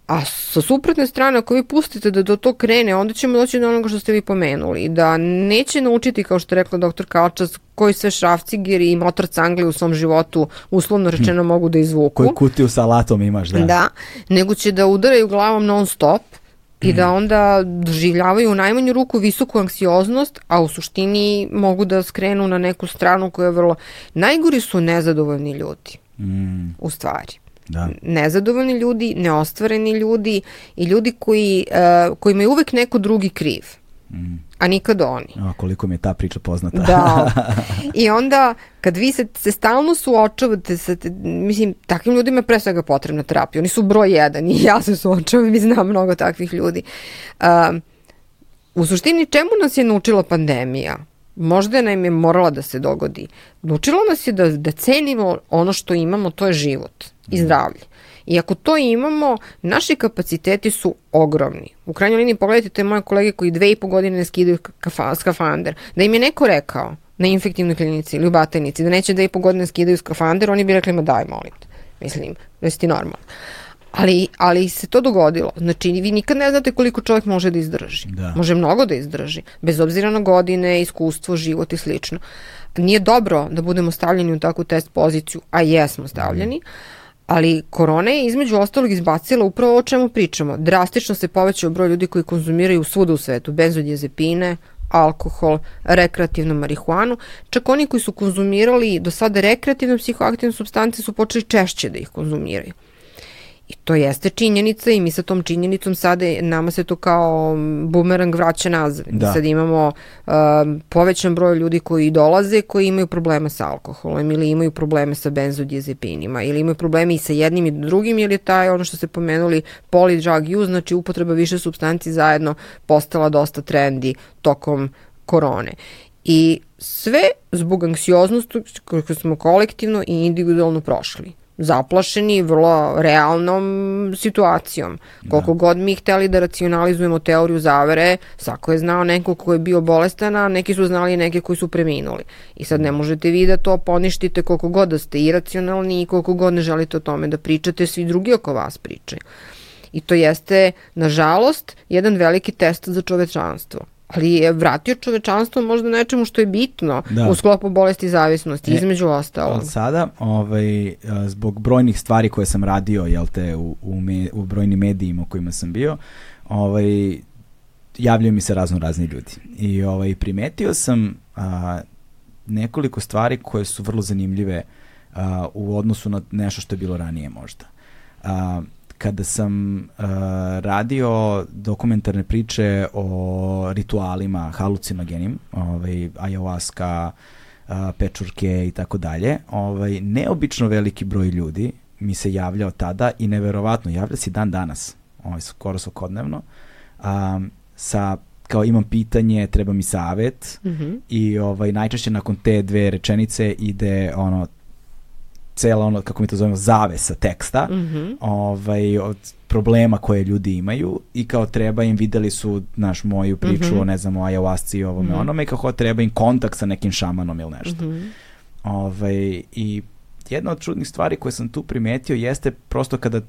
A sa suprotne strane, ako vi pustite da do to krene, onda ćemo doći do onoga što ste vi pomenuli. Da neće naučiti, kao što je rekla doktor Kalčas, koji sve šrafcigir i motor cangli u svom životu uslovno rečeno hm. mogu da izvuku.
Koju kutiju sa alatom imaš, da.
Da, nego će da udaraju glavom non stop i da mhm. onda doživljavaju u najmanju ruku visoku anksioznost, a u suštini mogu da skrenu na neku stranu koja je vrlo... Najgori su nezadovoljni ljudi, mm. u stvari. Da. Nezadovoljni ljudi, neostvareni ljudi i ljudi koji, uh, kojima je uvek neko drugi kriv. Mm. A nikad oni.
A koliko mi je ta priča poznata.
Da. I onda kad vi se, se stalno suočavate sa, te, mislim, takvim ljudima je pre svega potrebna terapija. Oni su broj jedan i ja se suočavam i znam mnogo takvih ljudi. Uh, u suštini čemu nas je naučila pandemija? Možda nam je morala da se dogodi. Naučila nas je da, da cenimo ono što imamo, to je život i mhm. zdravlje. I ako to imamo, naši kapaciteti su ogromni. U krajnjoj liniji pogledajte te moje kolege koji dve i po godine ne skidaju kafa, skafander. Da im je neko rekao na infektivnoj klinici ili u batajnici da neće dve i po godine skidaju skafander, oni bi rekli ma daj molim te. Mislim, da si ti normalno. Ali, ali se to dogodilo. Znači, vi nikad ne znate koliko čovjek može da izdrži. Da. Može mnogo da izdrži. Bez obzira na godine, iskustvo, život i slično. Nije dobro da budemo stavljeni u takvu test poziciju, a jesmo stavljeni. Ali korona je između ostalog izbacila upravo o čemu pričamo. Drastično se povećao broj ljudi koji konzumiraju svuda u svetu, benzodiazepine, alkohol, rekreativnu marihuanu. Čak oni koji su konzumirali do sada rekreativne psihoaktivne substance su počeli češće da ih konzumiraju. I to jeste činjenica i mi sa tom činjenicom sada nama se to kao bumerang vraća nazad. Da. Sad imamo uh, povećan broj ljudi koji dolaze koji imaju probleme sa alkoholom ili imaju probleme sa benzodiazepinima ili imaju probleme i sa jednim i drugim ili je taj ono što ste pomenuli polydrug use, znači upotreba više substanci zajedno postala dosta trendi tokom korone. I sve zbog anksioznosti koje smo kolektivno i individualno prošli zaplašeni vrlo realnom situacijom. Koliko da. god mi hteli da racionalizujemo teoriju zavere, svako je znao neko ko je bio bolestan, a neki su znali neke koji su preminuli. I sad ne možete vi da to poništite koliko god da ste iracionalni i koliko god ne želite o tome da pričate, svi drugi oko vas pričaju. I to jeste, nažalost, jedan veliki test za čovečanstvo ali je vratio čovečanstvo možda nečemu što je bitno da. u sklopu bolesti zavisnosti, e, između ostalog.
Sada, ovaj, zbog brojnih stvari koje sam radio, jel te, u, u, me, u brojnim medijima u kojima sam bio, ovaj, javljaju mi se razno razni ljudi. I ovaj, primetio sam a, nekoliko stvari koje su vrlo zanimljive a, u odnosu na nešto što je bilo ranije možda. A, kada sam uh, radio dokumentarne priče o ritualima halucinogenim, ovaj, ayahuasca, uh, pečurke i tako dalje, ovaj, neobično veliki broj ljudi mi se javljao tada i neverovatno, javlja se dan danas, ovaj, skoro svakodnevno, um, sa kao imam pitanje, treba mi savet mm -hmm. i ovaj najčešće nakon te dve rečenice ide ono cela ono, kako mi to zovemo, zavesa teksta, mm -hmm. ovaj, od problema koje ljudi imaju i kao treba im, videli su, naš, moju priču mm -hmm. o, ne znam, o ayahuasci i ovome mm -hmm. onome i kako treba im kontakt sa nekim šamanom ili nešto. Mm -hmm. ovaj, I jedna od čudnih stvari koje sam tu primetio jeste prosto kada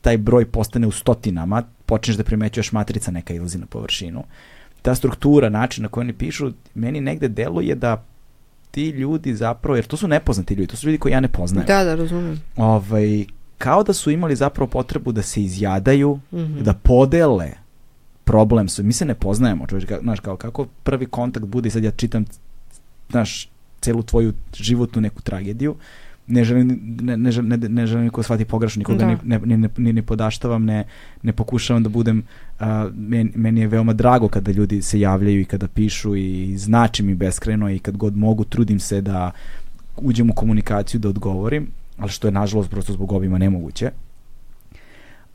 taj broj postane u stotinama, počneš da primećuješ matrica neka ilazi na površinu. Ta struktura, način na koji oni pišu, meni negde deluje da ti ljudi zapravo, jer to su nepoznati ljudi, to su ljudi koji ja ne poznajem.
Da, da, razumem.
Ovaj, kao da su imali zapravo potrebu da se izjadaju, mm -hmm. da podele problem su. Mi se ne poznajemo, čovječ, znaš, kao kako prvi kontakt bude, sad ja čitam, znaš, celu tvoju životnu neku tragediju, ne želim, ne, ne, ne, ne želim niko shvati pogrešno, nikoga da. ne, ne, ne, ne podaštavam, ne, ne pokušavam da budem, uh, meni, meni je veoma drago kada ljudi se javljaju i kada pišu i znači mi beskreno i kad god mogu trudim se da uđem u komunikaciju da odgovorim, ali što je nažalost prosto zbog obima nemoguće.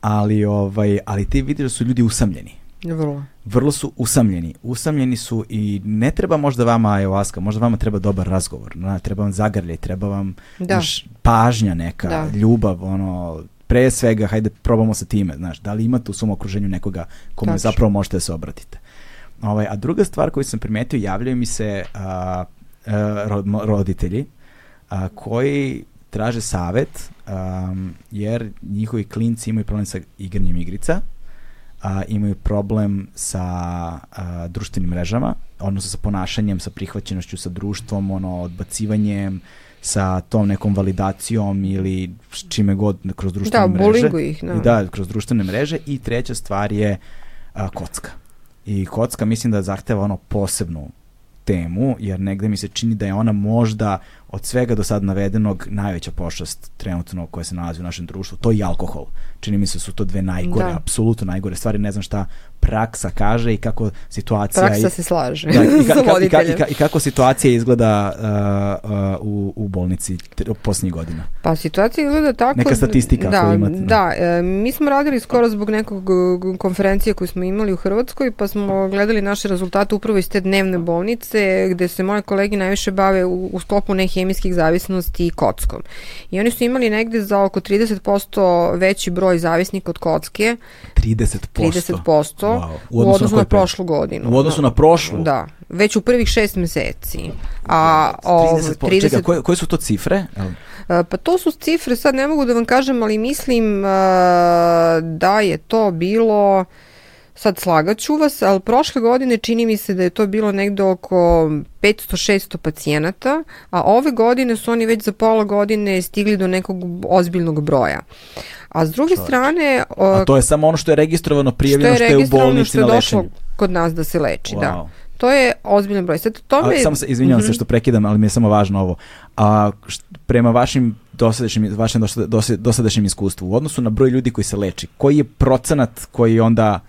Ali, ovaj, ali ti vidiš da su ljudi usamljeni.
Vrlo.
Vrlo su usamljeni. Usamljeni su i ne treba možda vama ayahuasca, možda vama treba dobar razgovor. Na, treba vam zagrljaj, treba vam da. Znaš, pažnja neka, da. ljubav, ono, pre svega, hajde probamo sa time, znaš, da li imate u svom okruženju nekoga kome Tačno. zapravo možete da se obratite. Ovaj, a druga stvar koju sam primetio, javljaju mi se a, a, roditelji a, koji traže savet um, jer njihovi klinci imaju problem sa igranjem igrica, a, imaju problem sa a, društvenim mrežama, odnosno sa ponašanjem, sa prihvaćenošću sa društvom, ono, odbacivanjem, sa tom nekom validacijom ili čime god kroz društvene
da,
mreže.
Da, ih. Da.
da, kroz društvene mreže. I treća stvar je a, kocka. I kocka mislim da zahteva ono posebnu temu, jer negde mi se čini da je ona možda od svega do sad navedenog najveća pošast trenutno koja se nalazi u našem društvu, to je alkohol. Čini mi se da su to dve najgore, da. apsolutno najgore stvari, ne znam šta praksa kaže i kako situacija...
Praksa i, se slaže
da, i, ka, i, ka, i, ka, i, kako situacija izgleda uh, uh, u, u bolnici posljednjih godina.
Pa situacija izgleda tako...
Neka statistika
da,
koju imate. Da,
da e, mi smo radili skoro zbog nekog konferencije koju smo imali u Hrvatskoj, pa smo gledali naše rezultate upravo iz te dnevne bolnice, gde se moje kolegi najviše bave u, u sklopu nehemijskih zavisnosti i kockom. I oni su imali negde za oko 30% veći broj zavisnika od kocke.
30%?
30% wow. u odnosu, u odnosu na, na prošlu godinu.
U odnosu na prošlu?
Da, već u prvih šest meseci. A,
30%, 30... Čekaj, koje, koje su to cifre?
Pa to su cifre, sad ne mogu da vam kažem, ali mislim da je to bilo sad slagaću vas, ali prošle godine čini mi se da je to bilo negde oko 500-600 pacijenata, a ove godine su oni već za pola godine stigli do nekog ozbiljnog broja. A s druge Čovječ. strane...
A to je samo ono što je registrovano, prijavljeno što je, što je u bolnici na lečenju. Što je došlo
kod nas da se leči, da. wow. da. To je ozbiljan broj. Sad, tome...
Ali, samo se, izvinjavam mm -hmm. se mhm. što prekidam, ali mi je samo važno ovo. A, št, prema vašim dosadašnjim, vašem dosadašnjem iskustvu, u odnosu na broj ljudi koji se leči, koji je procenat koji onda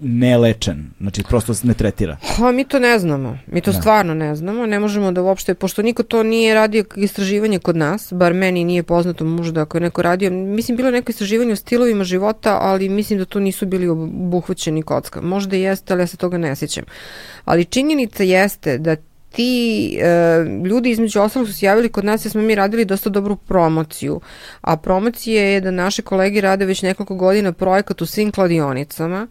nelečen, znači prosto ne tretira.
Ha, mi to ne znamo, mi to da. stvarno ne znamo, ne možemo da uopšte, pošto niko to nije radio istraživanje kod nas, bar meni nije poznato možda ako je neko radio, mislim bilo neko istraživanje o stilovima života, ali mislim da to nisu bili obuhvaćeni kocka. Možda jeste, ali ja se toga ne sjećam. Ali činjenica jeste da ti e, ljudi između ostalog su se javili kod nas jer smo mi radili dosta dobru promociju. A promocija je da naše kolege rade već nekoliko godina projekat u svim kladionicama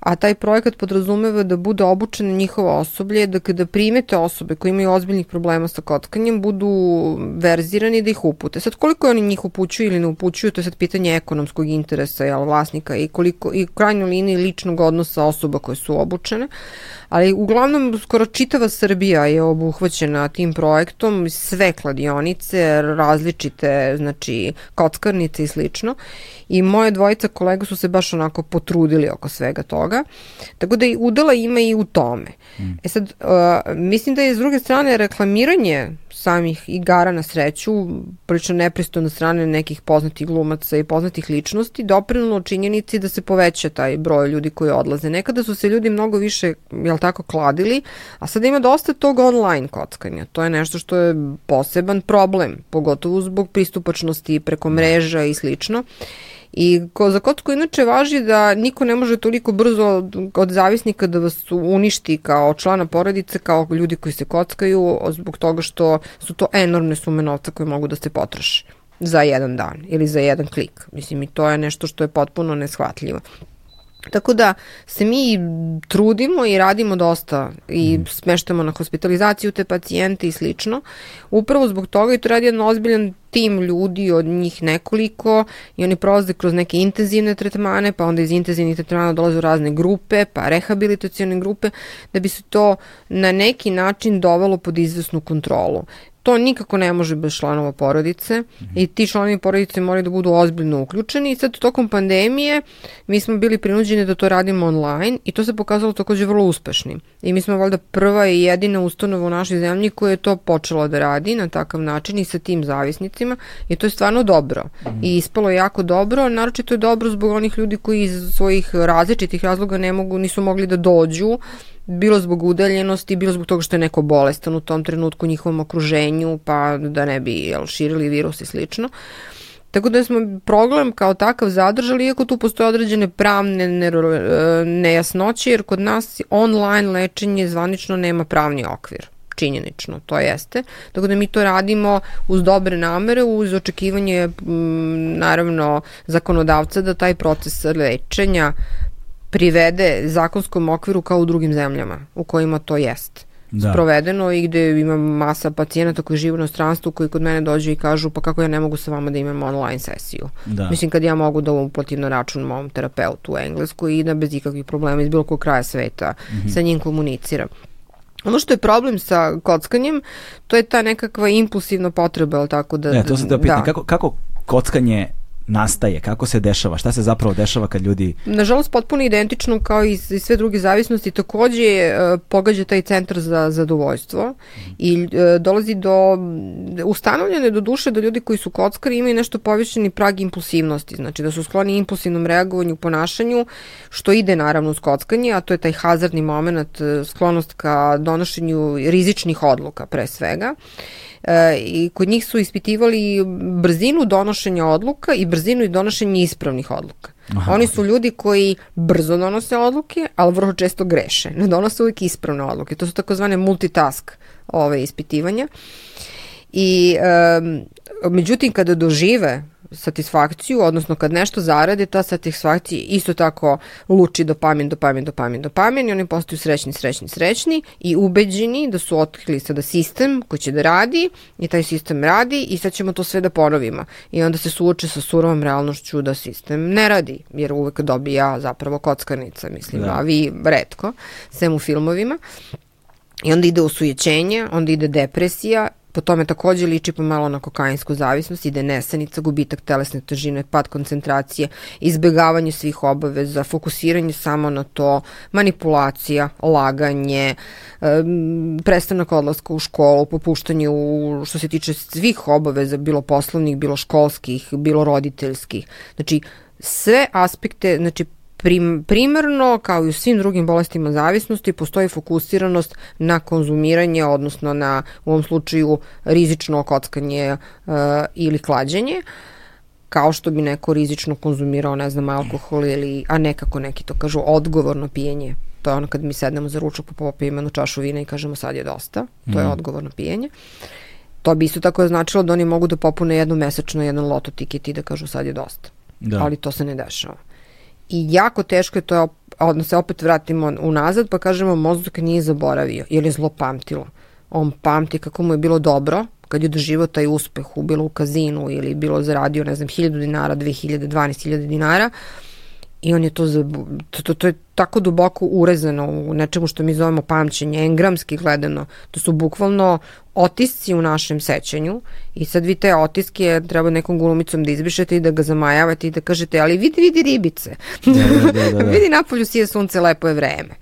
a taj projekat podrazumeva da bude obučeno njihovo osoblje, da kada primete osobe koje imaju ozbiljnih problema sa kockanjem, budu verzirani da ih upute. Sad koliko oni njih upućuju ili ne upućuju, to je sad pitanje ekonomskog interesa jel, vlasnika i koliko i krajnju liniji ličnog odnosa osoba koje su obučene, ali uglavnom skoro čitava Srbija je obuhvaćena tim projektom, sve kladionice, različite, znači kockarnice i slično i moje dvojica kolega su se baš onako potrudili oko svega toga. Tako da i udala ima i u tome. Mm. E sad, uh, mislim da je s druge strane reklamiranje samih igara na sreću, prilično nepristojno na strane nekih poznatih glumaca i poznatih ličnosti, doprinulo činjenici da se poveća taj broj ljudi koji odlaze. Nekada su se ljudi mnogo više, jel tako, kladili, a sada ima dosta tog online kockanja. To je nešto što je poseban problem, pogotovo zbog pristupačnosti preko mreža i slično. I ko, za kocku inače važi da niko ne može toliko brzo od, od zavisnika da vas uništi kao člana porodice, kao ljudi koji se kockaju, zbog toga što su to enormne sume novca koje mogu da se potroše za jedan dan ili za jedan klik. Mislim, i to je nešto što je potpuno neshvatljivo. Tako da se mi trudimo i radimo dosta i mm. smeštamo na hospitalizaciju te pacijente i slično. Upravo zbog toga i to radi jedan ozbiljan tim ljudi od njih nekoliko i oni prolaze kroz neke intenzivne tretmane, pa onda iz intenzivnih tretmana dolaze u razne grupe, pa rehabilitacione grupe, da bi se to na neki način dovelo pod izvesnu kontrolu to nikako ne može bez članova porodice mm -hmm. i ti članovi porodice moraju da budu ozbiljno uključeni i sad tokom pandemije mi smo bili prinuđeni da to radimo online i to se pokazalo takođe vrlo uspešnim. I mi smo valjda prva i jedina ustanova u našoj zemlji koja je to počela da radi na takav način i sa tim zavisnicima i to je stvarno dobro. Mm -hmm. I ispalo je jako dobro, naročito je dobro zbog onih ljudi koji iz svojih različitih razloga ne mogu, nisu mogli da dođu bilo zbog udaljenosti, bilo zbog toga što je neko bolestan u tom trenutku u njihovom okruženju, pa da ne bi jel, širili virus i slično. Tako da smo problem kao takav zadržali, iako tu postoje određene pravne e, nejasnoće, jer kod nas online lečenje zvanično nema pravni okvir činjenično, to jeste. Tako da mi to radimo uz dobre namere, uz očekivanje naravno zakonodavca da taj proces lečenja privede zakonskom okviru kao u drugim zemljama u kojima to jest. da. sprovedeno i gde ima masa pacijenata koji žive u inostranstvu koji kod mene dođe i kažu pa kako ja ne mogu sa vama da imam online sesiju. Da. Mislim kad ja mogu da uplatim na račun mom terapeutu u Engleskoj i da bez ikakvih problema iz bilo kog kraja sveta mm -hmm. sa njim komuniciram. Ono što je problem sa kockanjem, to je ta nekakva impulsivna potreba, ali tako da...
Ne, to se da pitam, da. kako, kako kockanje nastaje, kako se dešava, šta se zapravo dešava kad ljudi...
Nažalost, potpuno identično kao i, sve druge zavisnosti, takođe e, pogađa taj centar za zadovoljstvo i e, dolazi do ustanovljene do duše da ljudi koji su kockari imaju nešto povišeni prag impulsivnosti, znači da su skloni impulsivnom reagovanju, ponašanju, što ide naravno uz kockanje, a to je taj hazardni moment, e, sklonost ka donošenju rizičnih odluka pre svega. E, i kod njih su ispitivali brzinu donošenja odluka i brzinu i donošenja ispravnih odluka. Aha. Oni su ljudi koji brzo donose odluke, ali vrlo često greše. Ne donose uvijek ispravne odluke. To su takozvane multitask ove ispitivanja. I e, međutim kada dožive satisfakciju, odnosno kad nešto zarade, ta satisfakcija isto tako luči dopamin, dopamin, dopamin, dopamin i oni postaju srećni, srećni, srećni i ubeđeni da su otkrili sada sistem koji će da radi i taj sistem radi i sad ćemo to sve da ponovimo. I onda se suoče sa surovom realnošću da sistem ne radi, jer uvek dobija zapravo kockarnica, mislim, da. a vi redko, sem u filmovima. I onda ide usujećenje, onda ide depresija Po tome takođe liči pomalo na kokainsku zavisnost, ide nesanica, gubitak telesne težine, pad koncentracije, izbegavanje svih obaveza, fokusiranje samo na to, manipulacija, laganje, prestanak odlaska u školu, popuštanje u, što se tiče svih obaveza, bilo poslovnih, bilo školskih, bilo roditeljskih. Znači, sve aspekte, znači Prim, primarno, kao i u svim drugim bolestima zavisnosti, postoji fokusiranost na konzumiranje, odnosno na, u ovom slučaju, rizično kockanje uh, ili klađenje kao što bi neko rizično konzumirao, ne znam, alkohol ili, a nekako neki to kažu, odgovorno pijenje. To je ono kad mi sednemo za ručak pa popijemo jednu čašu vina i kažemo sad je dosta. To je mm. odgovorno pijenje. To bi isto tako značilo da oni mogu da popune jednu mesečno jedan loto tiket i da kažu sad je dosta. Da. Ali to se ne dešava i jako teško je to, odnosno se opet vratimo unazad pa kažemo mozak nije zaboravio jer je zlo pamtilo. On pamti kako mu je bilo dobro kad je doživao taj uspeh u bilo u kazinu ili bilo zaradio ne znam 1000 dinara, 2000, 12.000 dinara i on je to, to, to, to je tako duboko urezano u nečemu što mi zovemo pamćenje, engramski gledano. To su bukvalno otisci u našem sećanju i sad vi te otiske treba nekom gulumicom da izbišete i da ga zamajavate i da kažete ali vidi, vidi ribice. Da, da, da, da, da. vidi napolju sije sunce, lepo je vreme.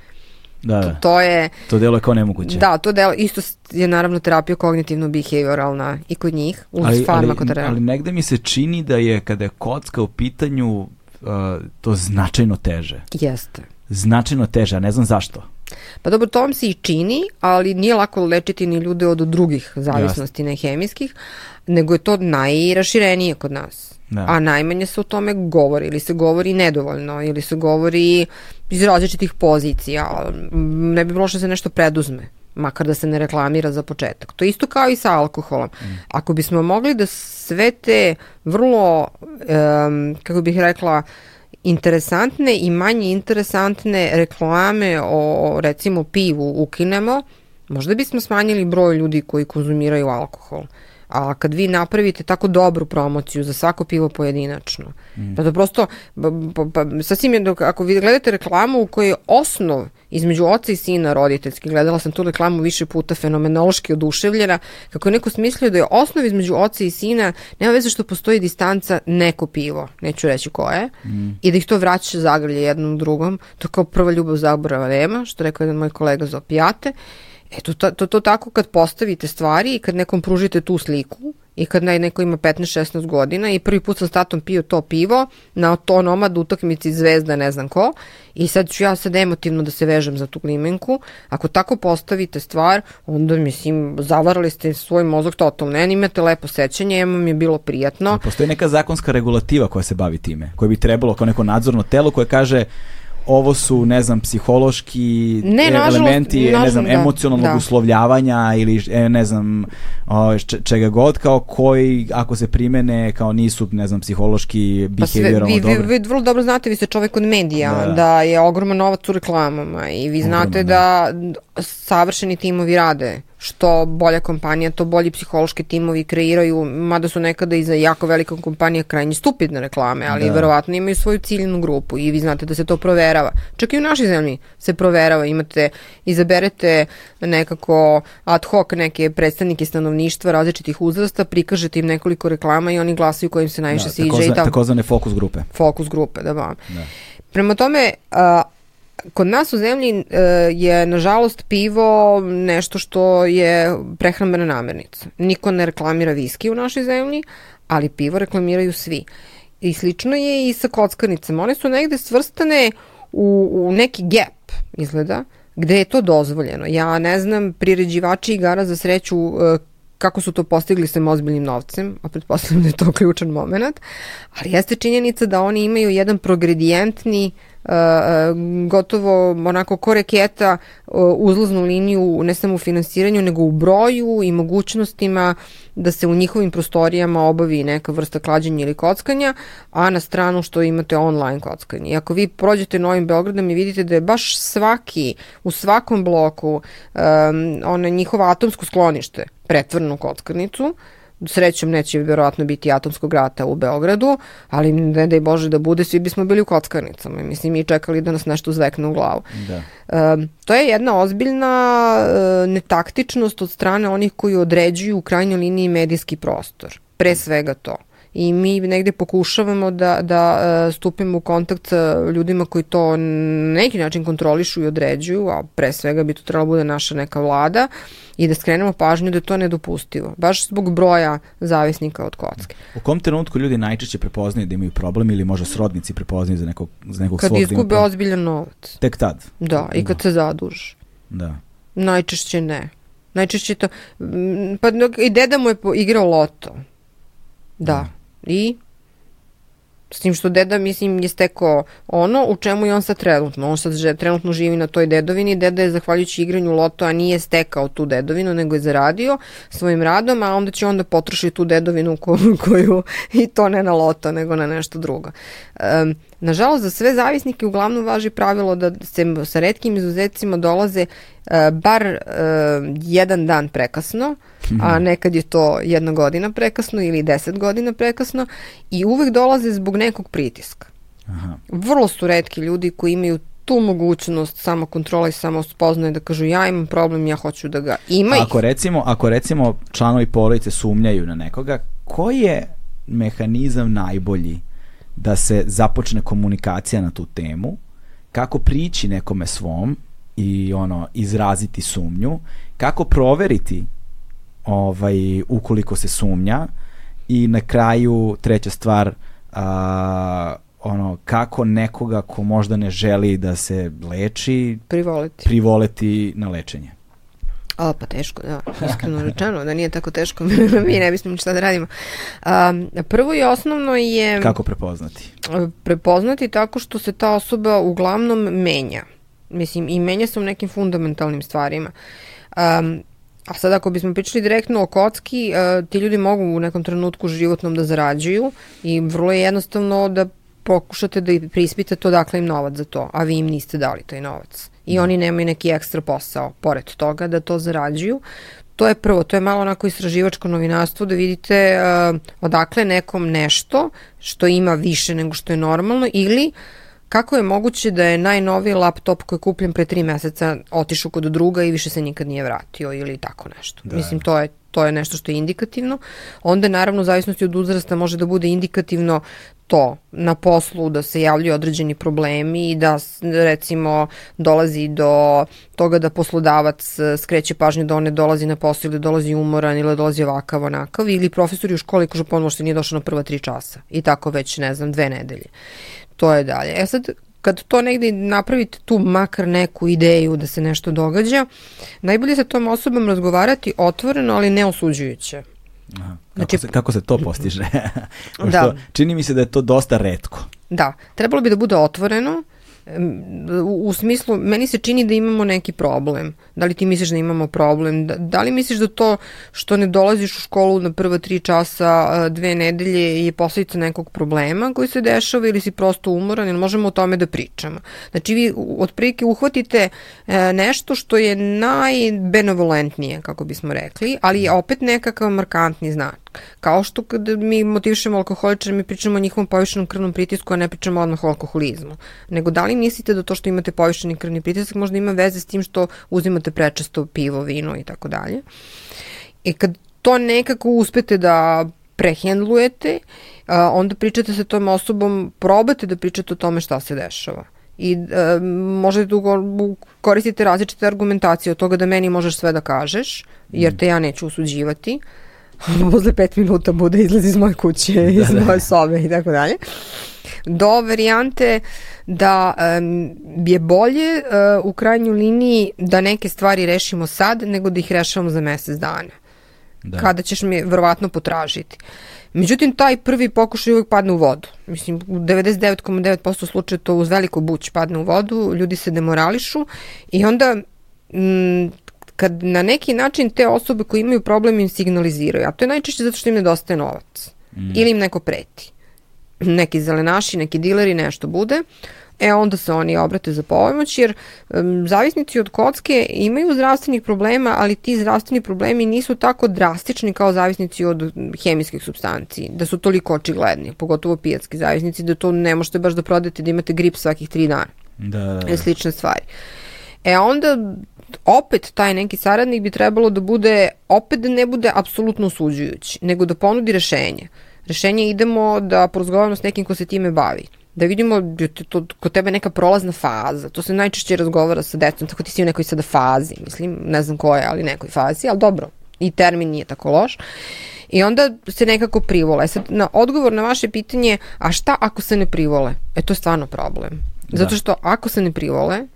Da, da. To, to je... To delo je kao nemoguće.
Da, to delo, isto je naravno terapija kognitivno-behavioralna i kod njih, uz ali, farmakoterapiju.
Ali, ali negde mi se čini da je kada je kocka u pitanju to značajno teže.
Jeste.
Značajno teže, a ne znam zašto.
Pa dobro, to vam se i čini, ali nije lako lečiti ni ljude od drugih zavisnosti, ne hemijskih, nego je to najraširenije kod nas. Da. A najmanje se o tome govori, ili se govori nedovoljno, ili se govori iz različitih pozicija. Ne bi bilo što se nešto preduzme makar da se ne reklamira za početak. To je isto kao i sa alkoholom. Mm. Ako bismo mogli da sve te vrlo, um, kako bih rekla, interesantne i manje interesantne reklame o recimo pivu ukinemo, možda bismo smanjili broj ljudi koji konzumiraju alkohol. A kad vi napravite tako dobru promociju za svako pivo pojedinačno, mm. pa to prosto, pa, pa, pa, sasvim je, dok, ako vi gledate reklamu u kojoj je osnov između oca i sina roditeljski, gledala sam tu reklamu više puta fenomenološki oduševljena, kako je neko smislio da je osnov između oca i sina, nema veze što postoji distanca neko pivo, neću reći koje, mm. i da ih to vraća zagrlje jednom drugom, to kao prva ljubav zaborava nema, što rekao jedan moj kolega za opijate, E to, to, to tako kad postavite stvari i kad nekom pružite tu sliku i kad neko ima 15-16 godina i prvi put sam s tatom pio to pivo na to nomad utakmici zvezda ne znam ko i sad ću ja sad emotivno da se vežem za tu klimenku. Ako tako postavite stvar, onda mislim zavarali ste svoj mozak totalno. Ne, imate lepo sećanje, emo mi je bilo prijatno.
Postoji neka zakonska regulativa koja se bavi time, koja bi trebalo kao neko nadzorno telo koje kaže ovo su, ne znam, psihološki
Ne,
e,
nažalost-
elementi, ne
nažalost,
znam,
da,
emocionalnog
da.
uslovljavanja ili e, ne znam, o, čega god, kao koji, ako se primene, kao nisu, ne znam, psihološki,
Pa
behavioralno
vi, vi,
dobre.
vi vrlo dobro znate, vi ste čovek od medija,
Da,
da,
da.
je ogroman novac u reklamama i vi znate
Ogroman,
da. savršeni timovi rade. Što bolja kompanija, to bolji psihološki timovi kreiraju, mada su nekada i za jako velika kompanija krajnje stupidne reklame, ali
Da.
verovatno imaju svoju ciljnu grupu i vi znate da se to proverava. Čak i u našoj zemlji se proverava, imate, izaberete nekako ad hoc neke predstavnike stanovništva različitih uzrasta, prikažete im nekoliko reklama i oni glasaju kojim se najviše
Da,
sviđa i
takozva-
tako
takozvane fokus grupe.
fokus grupe, da vam.
Da.
Prema tome, a, kod nas u zemlji e, je nažalost pivo nešto što je prehrambena namirnica. Niko ne reklamira viski u našoj zemlji, ali pivo reklamiraju svi. I slično je i sa kockarnicama. One su negde svrstane u, u neki gap, izgleda, gde je to dozvoljeno. Ja ne znam, priređivači igara za sreću e, kako su to postigli sa ozbiljnim novcem, a pretpostavljam da je to ključan moment, ali jeste činjenica da oni imaju jedan progredijentni uh, gotovo onako ko reketa uh, uzlaznu liniju ne samo u finansiranju nego u broju i mogućnostima da se u njihovim prostorijama obavi neka vrsta klađenja ili kockanja, a na stranu što imate online kockanje. I ako vi prođete Novim Beogradom i vidite da je baš svaki, u svakom bloku um, ono njihovo atomsko sklonište pretvoreno u kockarnicu, srećom neće verovatno biti atomskog rata u Beogradu, ali ne daj Bože da bude, svi bismo bili u kockarnicama. Mislim, mi čekali da nas nešto zvekne u glavu.
Da.
Um, to je jedna ozbiljna uh, netaktičnost od strane onih koji određuju u krajnjoj liniji medijski prostor. Pre svega to. I mi negde pokušavamo da, da uh, stupimo u kontakt sa ljudima koji to na neki način kontrolišu i određuju, a pre svega bi to trebalo bude naša neka vlada i da skrenemo pažnju da je to nedopustivo. Baš zbog broja zavisnika od kocke.
U kom trenutku ljudi najčešće prepoznaju da imaju problem ili možda srodnici prepoznaju za nekog, za nekog
Kad
svog da ima
izgube ozbiljan novac.
Tek tad.
Da, i kad se zaduže.
Da.
Najčešće ne. Najčešće to... Pa i deda mu je igrao loto. Da. I? S tim što deda, mislim, je stekao ono u čemu je on sad trenutno. On sad že, trenutno živi na toj dedovini. Deda je, zahvaljujući igranju loto, a nije stekao tu dedovinu, nego je zaradio svojim radom, a onda će onda potrošiti tu dedovinu ko, koju, i to ne na loto, nego na nešto drugo. Um, nažalost, za sve zavisnike uglavnom važi pravilo da se sa redkim izuzecima dolaze uh, bar uh, jedan dan prekasno, a nekad je to jedna godina prekasno ili deset godina prekasno i uvek dolaze zbog nekog pritiska.
Aha.
Vrlo su redki ljudi koji imaju tu mogućnost samo kontrola i samo spoznaje da kažu ja imam problem, ja hoću da ga ima ih.
Ako recimo, ako recimo članovi porodice sumnjaju na nekoga, koji je mehanizam najbolji da se započne komunikacija na tu temu, kako prići nekome svom i ono izraziti sumnju, kako proveriti ovaj ukoliko se sumnja i na kraju treća stvar a, ono kako nekoga ko možda ne želi da se leči
Privoliti.
privoleti na lečenje.
A, pa teško, da, iskreno rečeno, da nije tako teško, mi ne bismo ništa da radimo. Um, prvo i osnovno je
Kako prepoznati?
prepoznati tako što se ta osoba uglavnom menja. Mislim, i menja se u nekim fundamentalnim stvarima. Um, a sad ako bismo pričali direktno o kocki, uh, ti ljudi mogu u nekom trenutku životnom da zarađuju i vrlo je jednostavno da pokušate da i prispitate odakle im novac za to, a vi im niste dali taj novac. I oni nemaju neki ekstra posao, pored toga, da to zarađuju. To je prvo, to je malo onako istraživačko novinarstvo da vidite uh, odakle nekom nešto što ima više nego što je normalno ili kako je moguće da je najnoviji laptop koji je kupljen pre tri meseca otišao kod druga i više se nikad nije vratio ili tako nešto. Da. Mislim, to je to je nešto što je indikativno. Onda naravno u zavisnosti od uzrasta može da bude indikativno to na poslu da se javljaju određeni problemi i da recimo dolazi do toga da poslodavac e, skreće pažnju da on ne dolazi na posao ili dolazi umoran ili dolazi ovakav onakav ili profesori u školi kažu ponovo što nije došao na prva tri časa i tako već ne znam dve nedelje. To je dalje. E sad kad to negde napravite tu makar neku ideju da se nešto događa, najbolje sa tom osobom razgovarati otvoreno, ali ne osuđujuće.
Aha. Kako,
Znači-
se, kako se to postiže?
Da.
Čini mi se da je to dosta redko.
Da, trebalo bi da bude otvoreno u, u smislu, meni se čini da imamo neki problem. Da li ti misliš da imamo problem? Da, da li misliš da to što ne dolaziš u školu na prva tri časa dve nedelje je posledica nekog problema koji se dešava ili si prosto umoran ili možemo o tome da pričamo? Znači vi otprilike uhvatite e, nešto što je najbenevolentnije, kako bismo rekli, ali je opet nekakav markantni znak. Kao što kada mi motivišemo alkoholičare, mi pričamo o njihovom povišenom krvnom pritisku, a ne pričamo odmah o alkoholizmu. Nego da li mislite da to što imate povišeni krvni pritisak možda ima veze s tim što uzimate prečesto pivo, vino i tako dalje. I kad to nekako uspete da prehendlujete, onda pričate sa tom osobom, probate da pričate o tome šta se dešava i e, možete tu koristite različite argumentacije od toga da meni možeš sve da kažeš, jer te ja neću usuđivati, posle pet minuta bude izlazi iz moje kuće, da, iz da. moje sobe i tako dalje. Do varijante da um, je bolje uh, u krajnjoj liniji da neke stvari rešimo sad nego da ih rešavamo za mesec dana. Da. Kada ćeš mi verovatno potražiti. Međutim, taj prvi pokušaj uvek padne u vodu. Mislim, u 99,9% slučaja to uz veliko buć padne u vodu, ljudi se demorališu i onda m, kad na neki način te osobe koje imaju problem im signaliziraju, a to je najčešće zato što im nedostaje novac mm. ili im neko preti. Neki zelenaši, neki dileri, nešto bude, e onda se oni obrate za pomoć jer um, zavisnici od kocke imaju zdravstvenih problema, ali ti zdravstveni problemi nisu tako drastični kao zavisnici od hemijskih substanci, da su toliko očigledni, pogotovo pijatski zavisnici, da to ne možete baš da prodate da imate grip svakih tri dana.
Da, da, da.
Slične stvari. E onda opet taj neki saradnik bi trebalo da bude, opet da ne bude apsolutno osuđujući, nego da ponudi rešenje. Rešenje idemo da porazgovaramo s nekim ko se time bavi da vidimo da je to kod tebe neka prolazna faza. To se najčešće razgovara sa decom, tako ti si u nekoj sada fazi, mislim, ne znam koja ali nekoj fazi, ali dobro, i termin nije tako loš. I onda se nekako privole. E sad, na odgovor na vaše pitanje, a šta ako se ne privole? E, to je stvarno problem. Da. Zato što ako se ne privole,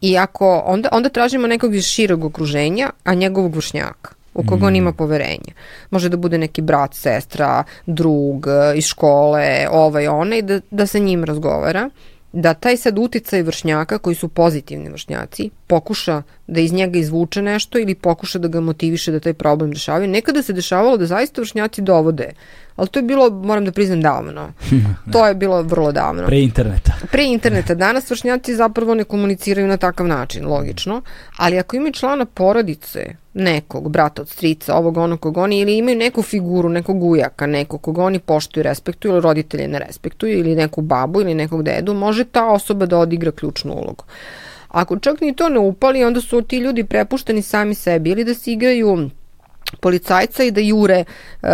I ako, onda, onda tražimo nekog iz širog okruženja, a njegovog vršnjaka u koga mm. on ima poverenje. Može da bude neki brat, sestra, drug iz škole, ovaj, onaj, da, da se njim razgovara da taj sad uticaj vršnjaka koji su pozitivni vršnjaci pokuša da iz njega izvuče nešto ili pokuša da ga motiviše da taj problem rešavaju. Nekada se dešavalo da zaista vršnjaci dovode, ali to je bilo, moram da priznam, davno. to je bilo vrlo davno.
Pre interneta.
Pre interneta. Danas vršnjaci zapravo ne komuniciraju na takav način, logično, ali ako imaju člana porodice, nekog, brata od strica, ovog onog kog oni, ili imaju neku figuru, nekog ujaka, nekog kog oni poštuju, respektuju, ili roditelje ne respektuju, ili neku babu ili nekog dedu, može ta osoba da odigra ključnu ulogu. Ako čak ni to ne upali, onda su ti ljudi prepušteni sami sebi ili da se igraju policajca i da jure uh,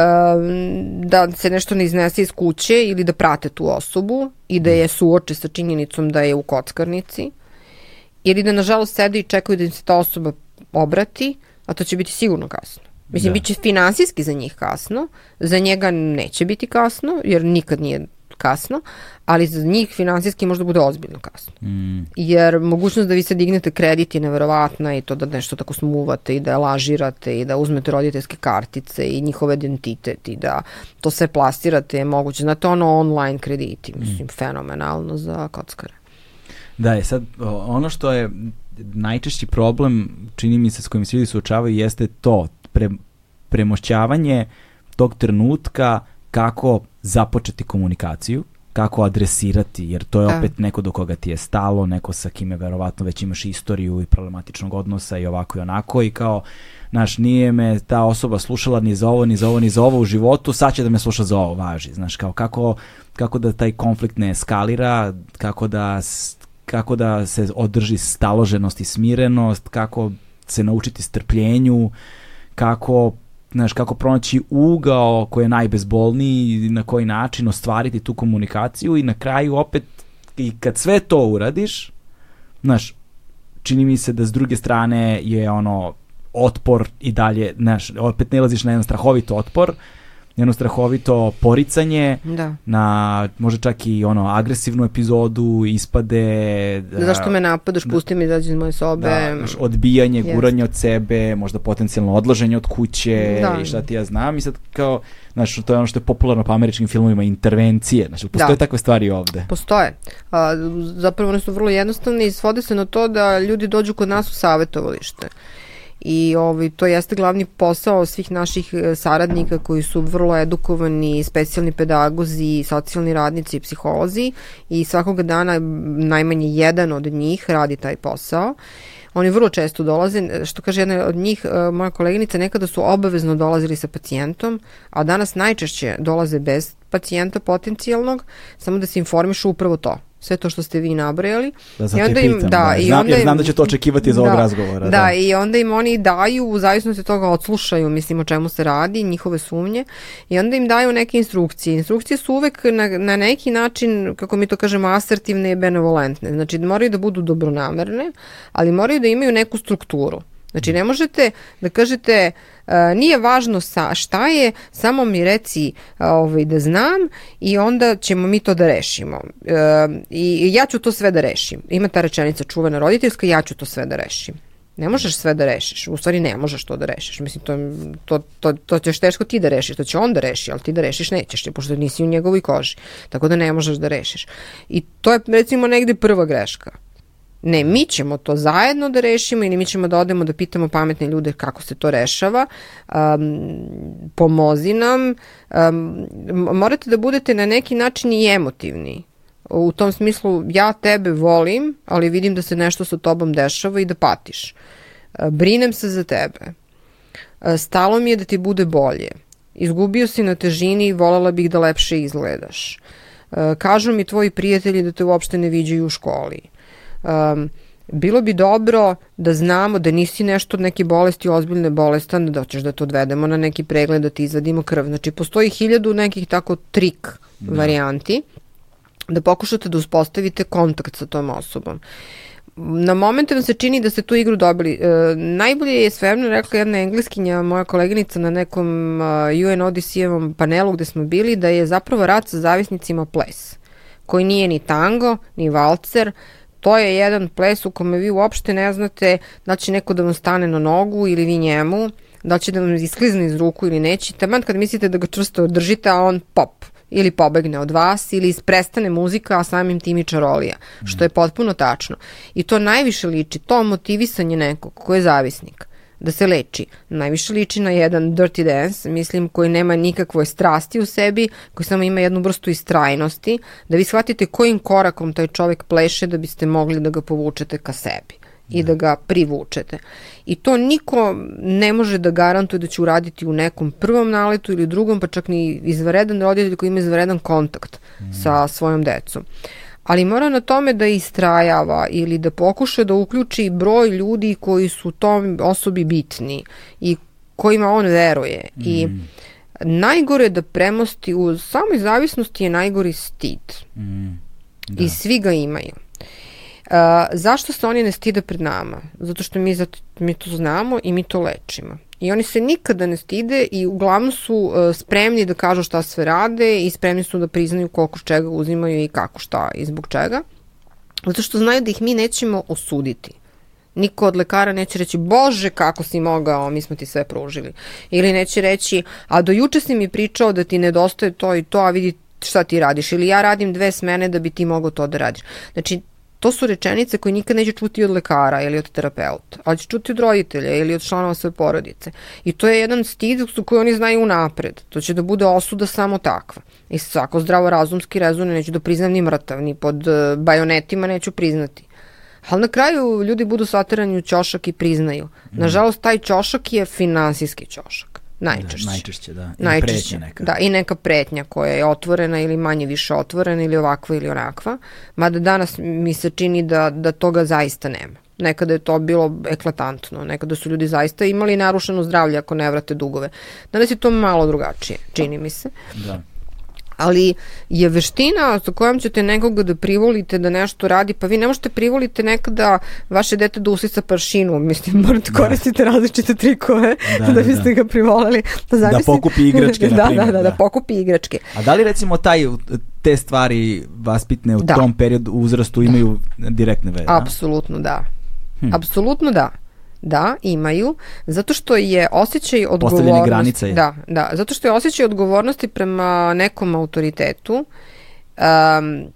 da se nešto ne iznese iz kuće ili da prate tu osobu i da je suoče sa činjenicom da je u kockarnici ili da nažalost sede i čekaju da im se ta osoba obrati, a to će biti sigurno kasno. Mislim, da. bit će finansijski za njih kasno, za njega neće biti kasno, jer nikad nije kasno, ali za njih finansijski možda bude ozbiljno kasno. Mm. Jer mogućnost da vi se dignete kredit je neverovatna i to da nešto tako smuvate i da lažirate i da uzmete roditeljske kartice i njihov identitet i da to sve plastirate je moguće. Znate, ono online krediti, mislim, mm. fenomenalno za kockare.
Da, je sad ono što je najčešći problem, čini mi se, s kojim se ljudi suočavaju, jeste to, pre, premošćavanje tog trenutka kako započeti komunikaciju, kako adresirati, jer to je da. opet neko do koga ti je stalo, neko sa kime verovatno već imaš istoriju i problematičnog odnosa i ovako i onako i kao, znaš, nije me ta osoba slušala ni za ovo, ni za ovo, ni za ovo u životu, sad će da me sluša za ovo, važi, znaš, kao kako, kako da taj konflikt ne eskalira, kako da, kako da se održi staloženost i smirenost, kako se naučiti strpljenju, kako znaš, kako pronaći ugao koji je najbezbolniji i na koji način ostvariti tu komunikaciju i na kraju opet i kad sve to uradiš, znaš, čini mi se da s druge strane je ono otpor i dalje, znaš, opet ne laziš na jedan strahovit otpor njeno strahovito poricanje,
Da.
na možda čak i ono agresivnu epizodu, ispade... da-
Zašto me napadaš, pusti me izađi iz moje sobe.
Da, znaš, odbijanje,
Jeste.
guranje od sebe, možda potencijalno odlaženje od kuće
Da.
i šta ti ja znam i sad kao, znaš, to je ono što je popularno po američkim filmovima, intervencije, znaš, postoje
Da.
takve stvari ovde.
Postoje. A, zapravo one su vrlo jednostavne i svode se na to da ljudi dođu kod nas u savjetovalište. I ovaj, to jeste glavni posao svih naših e, saradnika koji su vrlo edukovani, specijalni pedagozi, socijalni radnici i psiholozi i svakoga dana najmanje jedan od njih radi taj posao. Oni vrlo često dolaze, što kaže jedna od njih, e, moja koleginica, nekada su obavezno dolazili sa pacijentom, a danas najčešće dolaze bez pacijenta potencijalnog, samo da se informišu upravo to sve to što ste vi nabrojali.
Da, zato te pitam, da.
i
Znam,
onda
jer
im-
znam da će to očekivati iz ovog razgovora.
Da, da, i onda im oni daju, u zavisnosti od toga odslušaju, mislim o čemu se radi, njihove sumnje, i onda im daju neke instrukcije. Instrukcije su uvek na, na neki način, kako mi to kažemo, asertivne i benevolentne. Znači, moraju da budu dobronamerne, ali moraju da imaju neku strukturu. Znači, ne možete da kažete nije važno sa, šta je, samo mi reci uh, ovaj, da znam i onda ćemo mi to da rešimo. I, I ja ću to sve da rešim. Ima ta rečenica čuvena roditeljska, ja ću to sve da rešim. Ne možeš sve da rešiš, u stvari ne možeš to da rešiš. Mislim, to, to, to, to ćeš teško ti da rešiš, to će on da reši, ali ti da rešiš nećeš, pošto nisi u njegovoj koži. Tako da ne možeš da rešiš. I to je recimo negde prva greška. Ne, mi ćemo to zajedno da rešimo ili mi ćemo da odemo da pitamo pametne ljude kako se to rešava. Um, pomozi nam. Um, morate da budete na neki način i emotivni. U tom smislu, ja tebe volim, ali vidim da se nešto sa tobom dešava i da patiš. Brinem se za tebe. Stalo mi je da ti bude bolje. Izgubio si na težini i volela bih da lepše izgledaš. Kažu mi tvoji prijatelji da te uopšte ne viđaju u školi um, bilo bi dobro da znamo da nisi nešto od neke bolesti ozbiljne bolestan, da hoćeš da te odvedemo na neki pregled, da ti izvadimo krv. Znači, postoji hiljadu nekih tako trik da. varijanti da pokušate da uspostavite kontakt sa tom osobom. Na momente vam se čini da ste tu igru dobili. E, najbolje je svemno rekla jedna engleskinja, moja koleginica na nekom uh, UN Odyssey-evom panelu gde smo bili, da je zapravo rad sa zavisnicima ples, koji nije ni tango, ni valcer, to je jedan ples u kome vi uopšte ne znate da će neko da vam stane na nogu ili vi njemu, da će da vam isklizne iz ruku ili neće. Taman kad mislite da ga čvrsto držite, a on pop ili pobegne od vas ili prestane muzika, a samim tim i čarolija, što je potpuno tačno. I to najviše liči, to motivisanje nekog ko je zavisnik da se leči. Najviše liči na jedan dirty dance, mislim, koji nema nikakve strasti u sebi, koji samo ima jednu vrstu istrajnosti, da vi shvatite kojim korakom taj čovek pleše da biste mogli da ga povučete ka sebi i da ga privučete. I to niko ne može da garantuje da će uraditi u nekom prvom naletu ili drugom, pa čak ni izvaredan roditelj koji ima izvaredan kontakt mm. sa svojom decom ali mora na tome da istrajava ili da pokuša da uključi broj ljudi koji su tom osobi bitni i kojima on veruje mm. i najgore da premosti u samoj zavisnosti je najgori stid mm. da. i svi ga imaju Uh, zašto se oni ne stide pred nama? Zato što mi, zato, mi to znamo i mi to lečimo. I oni se nikada ne stide i uglavnom su uh, spremni da kažu šta sve rade i spremni su da priznaju koliko čega uzimaju i kako šta i zbog čega. Zato što znaju da ih mi nećemo osuditi. Niko od lekara neće reći, bože kako si mogao, mi smo ti sve pružili. Ili neće reći, a do juče si mi pričao da ti nedostaje to i to, a vidi šta ti radiš. Ili ja radim dve smene da bi ti mogao to da radiš. Znači, to su rečenice koje nikad neće čuti od lekara ili od terapeuta, ali će čuti od roditelja ili od članova svoje porodice. I to je jedan stid koji oni znaju unapred. To će da bude osuda samo takva. I svako zdravo razumski rezone neću da priznam ni mrtav, ni pod uh, bajonetima neću priznati. Ali na kraju ljudi budu satirani u ćošak i priznaju. Nažalost, taj ćošak je finansijski ćošak. Najčešće.
Da, najčešće, da. I
najčešće,
pretnja neka.
Da, i neka pretnja koja je otvorena ili manje više otvorena ili ovakva ili onakva. Mada danas mi se čini da, da toga zaista nema. Nekada je to bilo eklatantno, nekada su ljudi zaista imali narušeno zdravlje ako ne vrate dugove. Danas je to malo drugačije, čini mi se.
Da.
Ali je veština sa kojom ćete nekoga da privolite da nešto radi, pa vi ne možete privolite nekada vaše dete da usisa pršinu, mislim, morate da. koristiti različite trikove da, da, da biste da. ga privolili.
Da, da pokupi igračke,
da,
na primjer.
Da, da, da, da pokupi igračke.
A da li recimo taj, te stvari vaspitne u da. tom periodu uzrastu imaju da. direktne veze?
Apsolutno da. Hm. Apsolutno da. Da, imaju, zato što je osjećaj odgovornosti...
granice je.
Da, da, zato što je osjećaj odgovornosti prema nekom autoritetu um,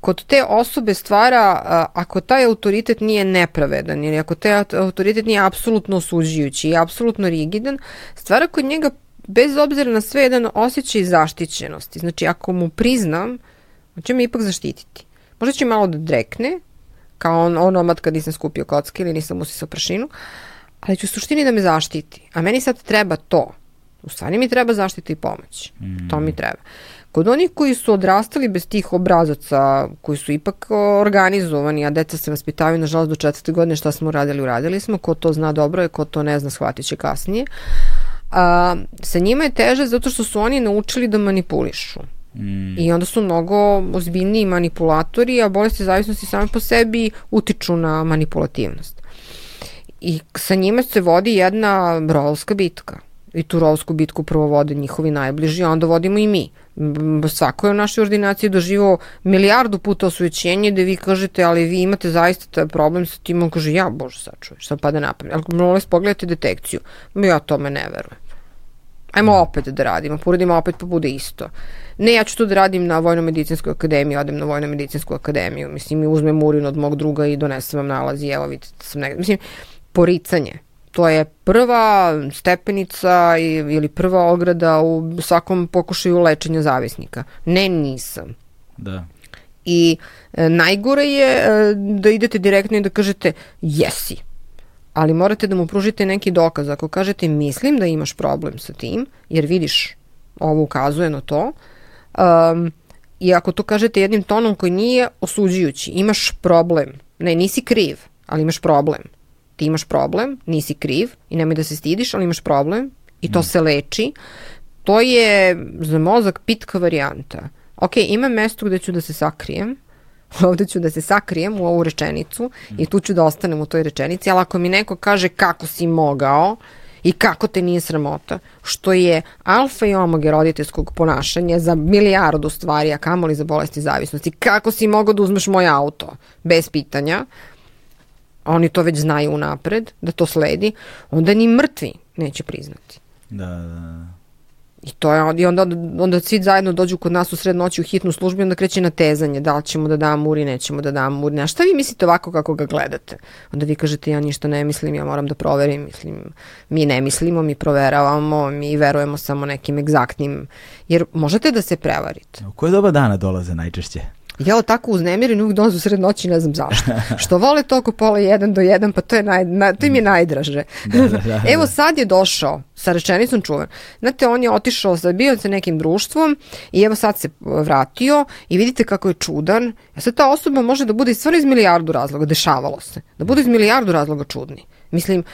kod te osobe stvara, ako taj autoritet nije nepravedan ili ako taj autoritet nije apsolutno osuđujući i apsolutno rigidan, stvara kod njega bez obzira na sve jedan osjećaj zaštićenosti. Znači, ako mu priznam, on će me ipak zaštititi. Možda će malo da drekne, kao on, onomad kad nisam skupio kocke ili nisam usisao prašinu, ali će u suštini da me zaštiti. A meni sad treba to. U stvari mi treba zaštita i pomoć. Mm. To mi treba. Kod onih koji su odrastali bez tih obrazaca, koji su ipak organizovani, a deca se vaspitavaju, nažalost, do četvrte godine šta smo uradili, uradili smo. Ko to zna dobro je, ko to ne zna, shvatit će kasnije. A, sa njima je teže zato što su oni naučili da manipulišu. Mm. I onda su mnogo ozbiljniji manipulatori, a bolesti zavisnosti same po sebi utiču na manipulativnost. I sa njima se vodi jedna rolska bitka. I tu rolsku bitku prvo vode njihovi najbliži, a onda vodimo i mi. Svako je u našoj ordinaciji doživo milijardu puta osvećenje da vi kažete, ali vi imate zaista problem sa tim, on kaže, ja, bože, sačuješ, sad pada napamet. Ali molim pogledajte detekciju. Ja tome ne verujem. Ajmo opet da radimo, poradimo opet pa bude isto. Ne, ja ću to da radim na Vojno-medicinskoj akademiji, odem na Vojno-medicinsku akademiju, mislim, i uzmem urin od mog druga i donesem vam nalaz i evo vidite sam negde. Mislim, poricanje. To je prva stepenica ili prva ograda u svakom pokušaju lečenja zavisnika. Ne, nisam.
Da.
I e, najgore je e, da idete direktno i da kažete jesi ali morate da mu pružite neki dokaz. Ako kažete mislim da imaš problem sa tim, jer vidiš ovo ukazuje na to, um, i ako to kažete jednim tonom koji nije osuđujući, imaš problem, ne, nisi kriv, ali imaš problem. Ti imaš problem, nisi kriv i nemoj da se stidiš, ali imaš problem i to mm. se leči. To je za mozak pitka varijanta. Ok, ima mesto gde ću da se sakrijem, ovde ću da se sakrijem u ovu rečenicu i tu ću da ostanem u toj rečenici, ali ako mi neko kaže kako si mogao i kako te nije sramota, što je alfa i omega roditeljskog ponašanja za milijardu stvari, a kamoli za bolesti zavisnosti, kako si mogao da uzmeš moj auto bez pitanja, oni to već znaju unapred, da to sledi, onda ni mrtvi neće priznati.
Da, da, da.
I to je, i onda, onda svi zajedno dođu kod nas u sred noći u hitnu službu i onda kreće na tezanje, da li ćemo da damo uri, nećemo da damo uri. A šta vi mislite ovako kako ga gledate? Onda vi kažete ja ništa ne mislim, ja moram da proverim, mislim, mi ne mislimo, mi proveravamo, mi verujemo samo nekim egzaktnim, jer možete da se prevarite.
U koje doba dana dolaze najčešće?
Jel tako uznemireni uvijek dozu sred noći, ne znam zašto. Što vole to oko pola jedan do jedan, pa to, je naj, na, to im je najdraže. da, da, da, da. Evo sad je došao sa rečenicom čuven. Znate, on je otišao, sa, bio sa nekim društvom i evo sad se vratio i vidite kako je čudan. Ja sad ta osoba može da bude stvarno iz milijardu razloga, dešavalo se. Da bude iz milijardu razloga čudni. Mislim,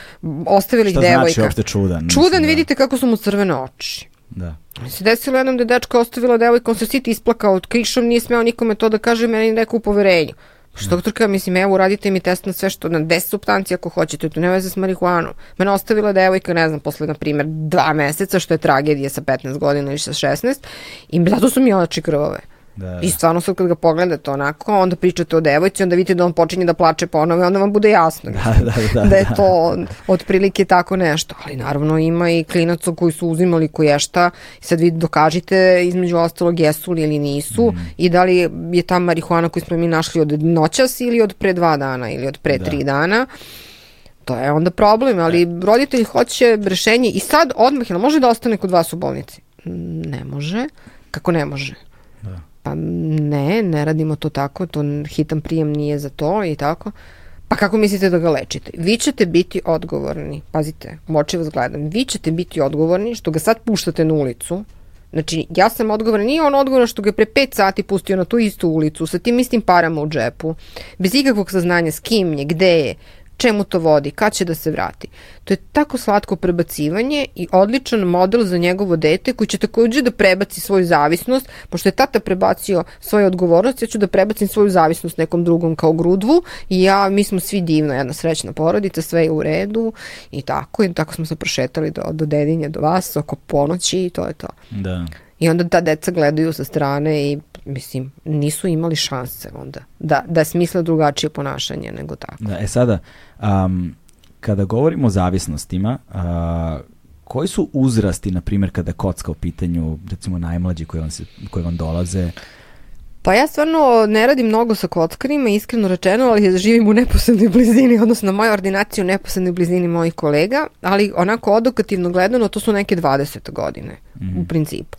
ostavili ih devojka. Šta
znači uopšte čudan?
Čudan, mislim, da. vidite kako su mu crvene oči.
Da.
Se desilo jednom da je dečka ostavila devojka, on se siti isplakao od krišom, nije smeo nikome to da kaže, meni rekao u poverenju. Što doktorka, mislim, evo, uradite mi test na sve što, na 10 substanci ako hoćete, to ne veze s marihuanom. Mene ostavila devojka, ne znam, posle, na primjer, dva meseca, što je tragedija sa 15 godina ili sa 16, i zato su mi oči krvove. Da, da. I stvarno sad kad ga pogledate onako, onda pričate o devojci, onda vidite da on počinje da plače ponovo i onda vam bude jasno
da, da, da,
da je to otprilike tako nešto. Ali naravno ima i klinaca koji su uzimali koješta i sad vi dokažite između ostalog jesu li ili nisu mm. i da li je ta marihuana koju smo mi našli od noćas ili od pre dva dana ili od pre da. tri dana. To je onda problem, ali e. roditelj hoće rešenje i sad odmah, jel može da ostane kod vas u bolnici? Ne može. Kako ne može? Pa ne, ne radimo to tako, to hitan prijem nije za to i tako. Pa kako mislite da ga lečite? Vi ćete biti odgovorni, pazite, u oči vas gledam, vi ćete biti odgovorni što ga sad puštate na ulicu, Znači, ja sam odgovoran, nije on odgovoran što ga je pre 5 sati pustio na tu istu ulicu, sa tim istim parama u džepu, bez ikakvog saznanja s kim je, gde je, čemu to vodi, kad će da se vrati. To je tako slatko prebacivanje i odličan model za njegovo dete koji će takođe da prebaci svoju zavisnost, pošto je tata prebacio svoju odgovornost, ja ću da prebacim svoju zavisnost nekom drugom kao grudvu i ja, mi smo svi divno, jedna srećna porodica, sve je u redu i tako, i tako smo se prošetali do, do dedinje, do vas, oko ponoći i to je to.
Da.
I onda ta deca gledaju sa strane i mislim, nisu imali šanse onda da, da smisle drugačije ponašanje nego tako.
Da, e sada, um, kada govorimo o zavisnostima, uh, koji su uzrasti, na primjer, kada kocka u pitanju, recimo najmlađi koji vam, se, koji vam dolaze,
Pa ja stvarno ne radim mnogo sa kockarima, iskreno rečeno, ali živim u neposrednoj blizini, odnosno na mojoj ordinaciji u neposrednoj blizini mojih kolega, ali onako odokativno gledano to su neke 20 godine mm. u principu.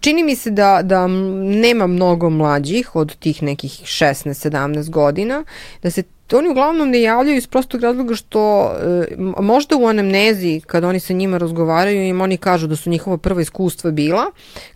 Čini mi se da, da nema mnogo mlađih od tih nekih 16-17 godina, da se oni uglavnom ne javljaju iz prostog razloga što e, možda u anamnezi kad oni sa njima razgovaraju im oni kažu da su njihova prva iskustva bila,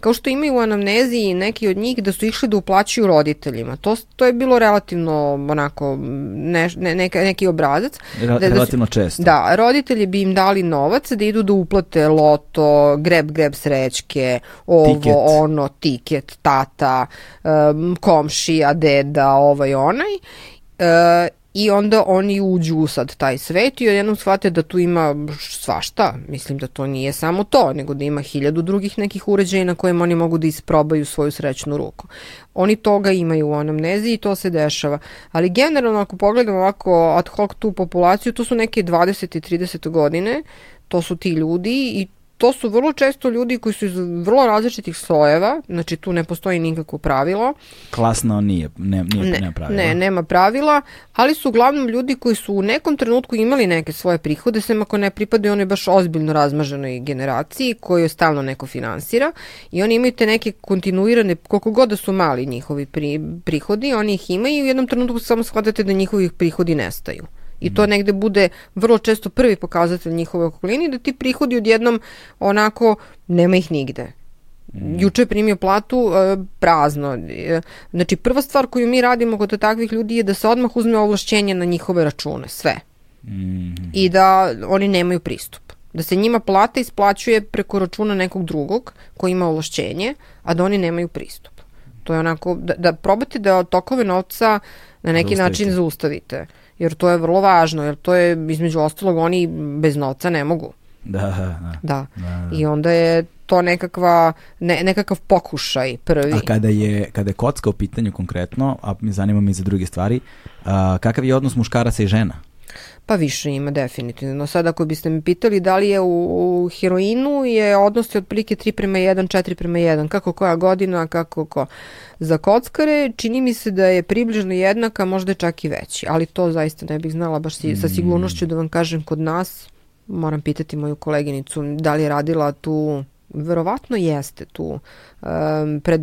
kao što imaju u anamnezi neki od njih da su išli da uplaćuju roditeljima. To, to je bilo relativno onako ne, ne, neka, neki obrazac.
Re, da, relativno da su, često.
Da, roditelji bi im dali novac da idu da uplate loto, greb, greb srećke, ovo, tiket. ono, tiket, tata, um, komšija, deda, ovaj, onaj. Uh, I onda oni uđu u sad taj svet i odjednom shvate da tu ima svašta. Mislim da to nije samo to, nego da ima hiljadu drugih nekih uređaja na kojem oni mogu da isprobaju svoju srećnu ruku. Oni toga imaju u anamnezi i to se dešava. Ali generalno ako pogledamo ovako ad hoc tu populaciju, to su neke 20 i 30 godine, to su ti ljudi i to su vrlo često ljudi koji su iz vrlo različitih slojeva, znači tu ne postoji nikakvo pravilo.
Klasno nije, ne, nije,
ne,
nema pravila.
Ne, nema pravila, ali su uglavnom ljudi koji su u nekom trenutku imali neke svoje prihode, sem ako ne pripadaju onoj baš ozbiljno razmaženoj generaciji koju stalno neko finansira i oni imaju te neke kontinuirane, koliko god da su mali njihovi pri, prihodi, oni ih imaju i u jednom trenutku samo shvatate da njihovi prihodi nestaju. I to negde bude vrlo često prvi pokazatelj njihove okolini, da ti prihodi odjednom onako nema ih nigde. Mm. Juče je primio platu e, prazno. E, znači, prva stvar koju mi radimo kod takvih ljudi je da se odmah uzme ovlašćenje na njihove račune, sve. Mm. I da oni nemaju pristup. Da se njima plata isplaćuje preko računa nekog drugog koji ima ovlašćenje, a da oni nemaju pristup. To je onako, da, da probate da tokove novca na neki zaustavite. način zaustavite jer to je vrlo važno, jer to je između ostalog oni bez novca ne mogu.
Da, da.
Da. da, da. I onda je to nekakva, ne, nekakav pokušaj prvi.
A kada je, kada je kocka u pitanju konkretno, a zanima mi za druge stvari, a, kakav je odnos muškaraca i žena?
Pa više ima definitivno. Sad ako biste me pitali da li je u, u heroinu je odnos je otprilike 3 prema 1, 4 prema 1, kako koja godina, kako ko. Za kockare čini mi se da je približno jednaka, možda čak i veći, ali to zaista ne bih znala baš si, sa mm. sigurnošću da vam kažem kod nas. Moram pitati moju koleginicu da li je radila tu verovatno jeste tu um, pred,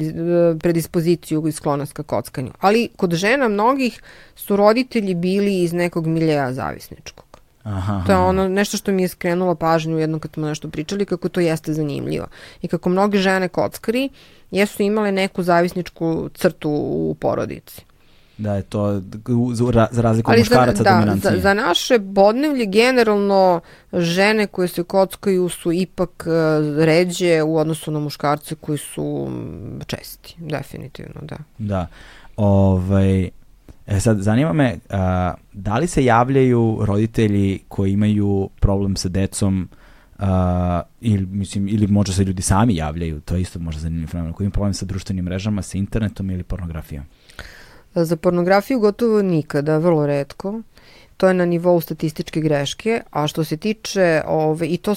predispoziciju i sklonost ka kockanju. Ali kod žena mnogih su roditelji bili iz nekog miljeja zavisničkog. Aha, to je ono nešto što mi je skrenulo pažnju jednom kad smo nešto pričali kako to jeste zanimljivo. I kako mnoge žene kockari jesu imale neku zavisničku crtu u porodici
da je to za razliku od muškaraca
da,
dominancije.
Za, za naše bodnevlje generalno žene koje se kockaju su ipak uh, ređe u odnosu na muškarce koji su česti, definitivno, da.
Da. Ovaj, e sad, zanima me, a, da li se javljaju roditelji koji imaju problem sa decom Uh, ili, mislim, ili možda se ljudi sami javljaju, to je isto možda zanimljivo fenomen, koji imaju problem sa društvenim mrežama, sa internetom ili pornografijom?
Za pornografiju gotovo nikada, vrlo redko. To je na nivou statističke greške, a što se tiče ove, i to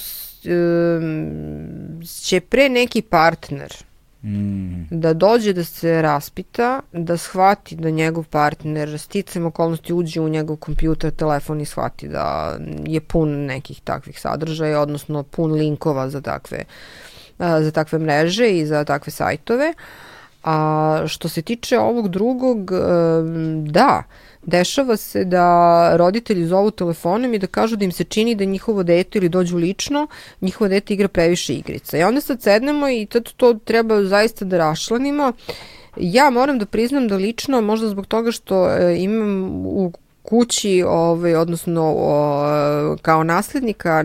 će pre neki partner mm. da dođe da se raspita, da shvati da njegov partner sticam okolnosti uđe u njegov kompjuter, telefon i shvati da je pun nekih takvih sadržaja, odnosno pun linkova za takve, za takve mreže i za takve sajtove. Uh, A što se tiče ovog drugog, da, dešava se da roditelji zovu telefonom i da kažu da im se čini da njihovo dete ili dođu lično, njihovo dete igra previše igrica. I onda sad sednemo i tad to treba zaista da rašlanimo. Ja moram da priznam da lično, možda zbog toga što imam u kući, ovaj, odnosno o, kao naslednika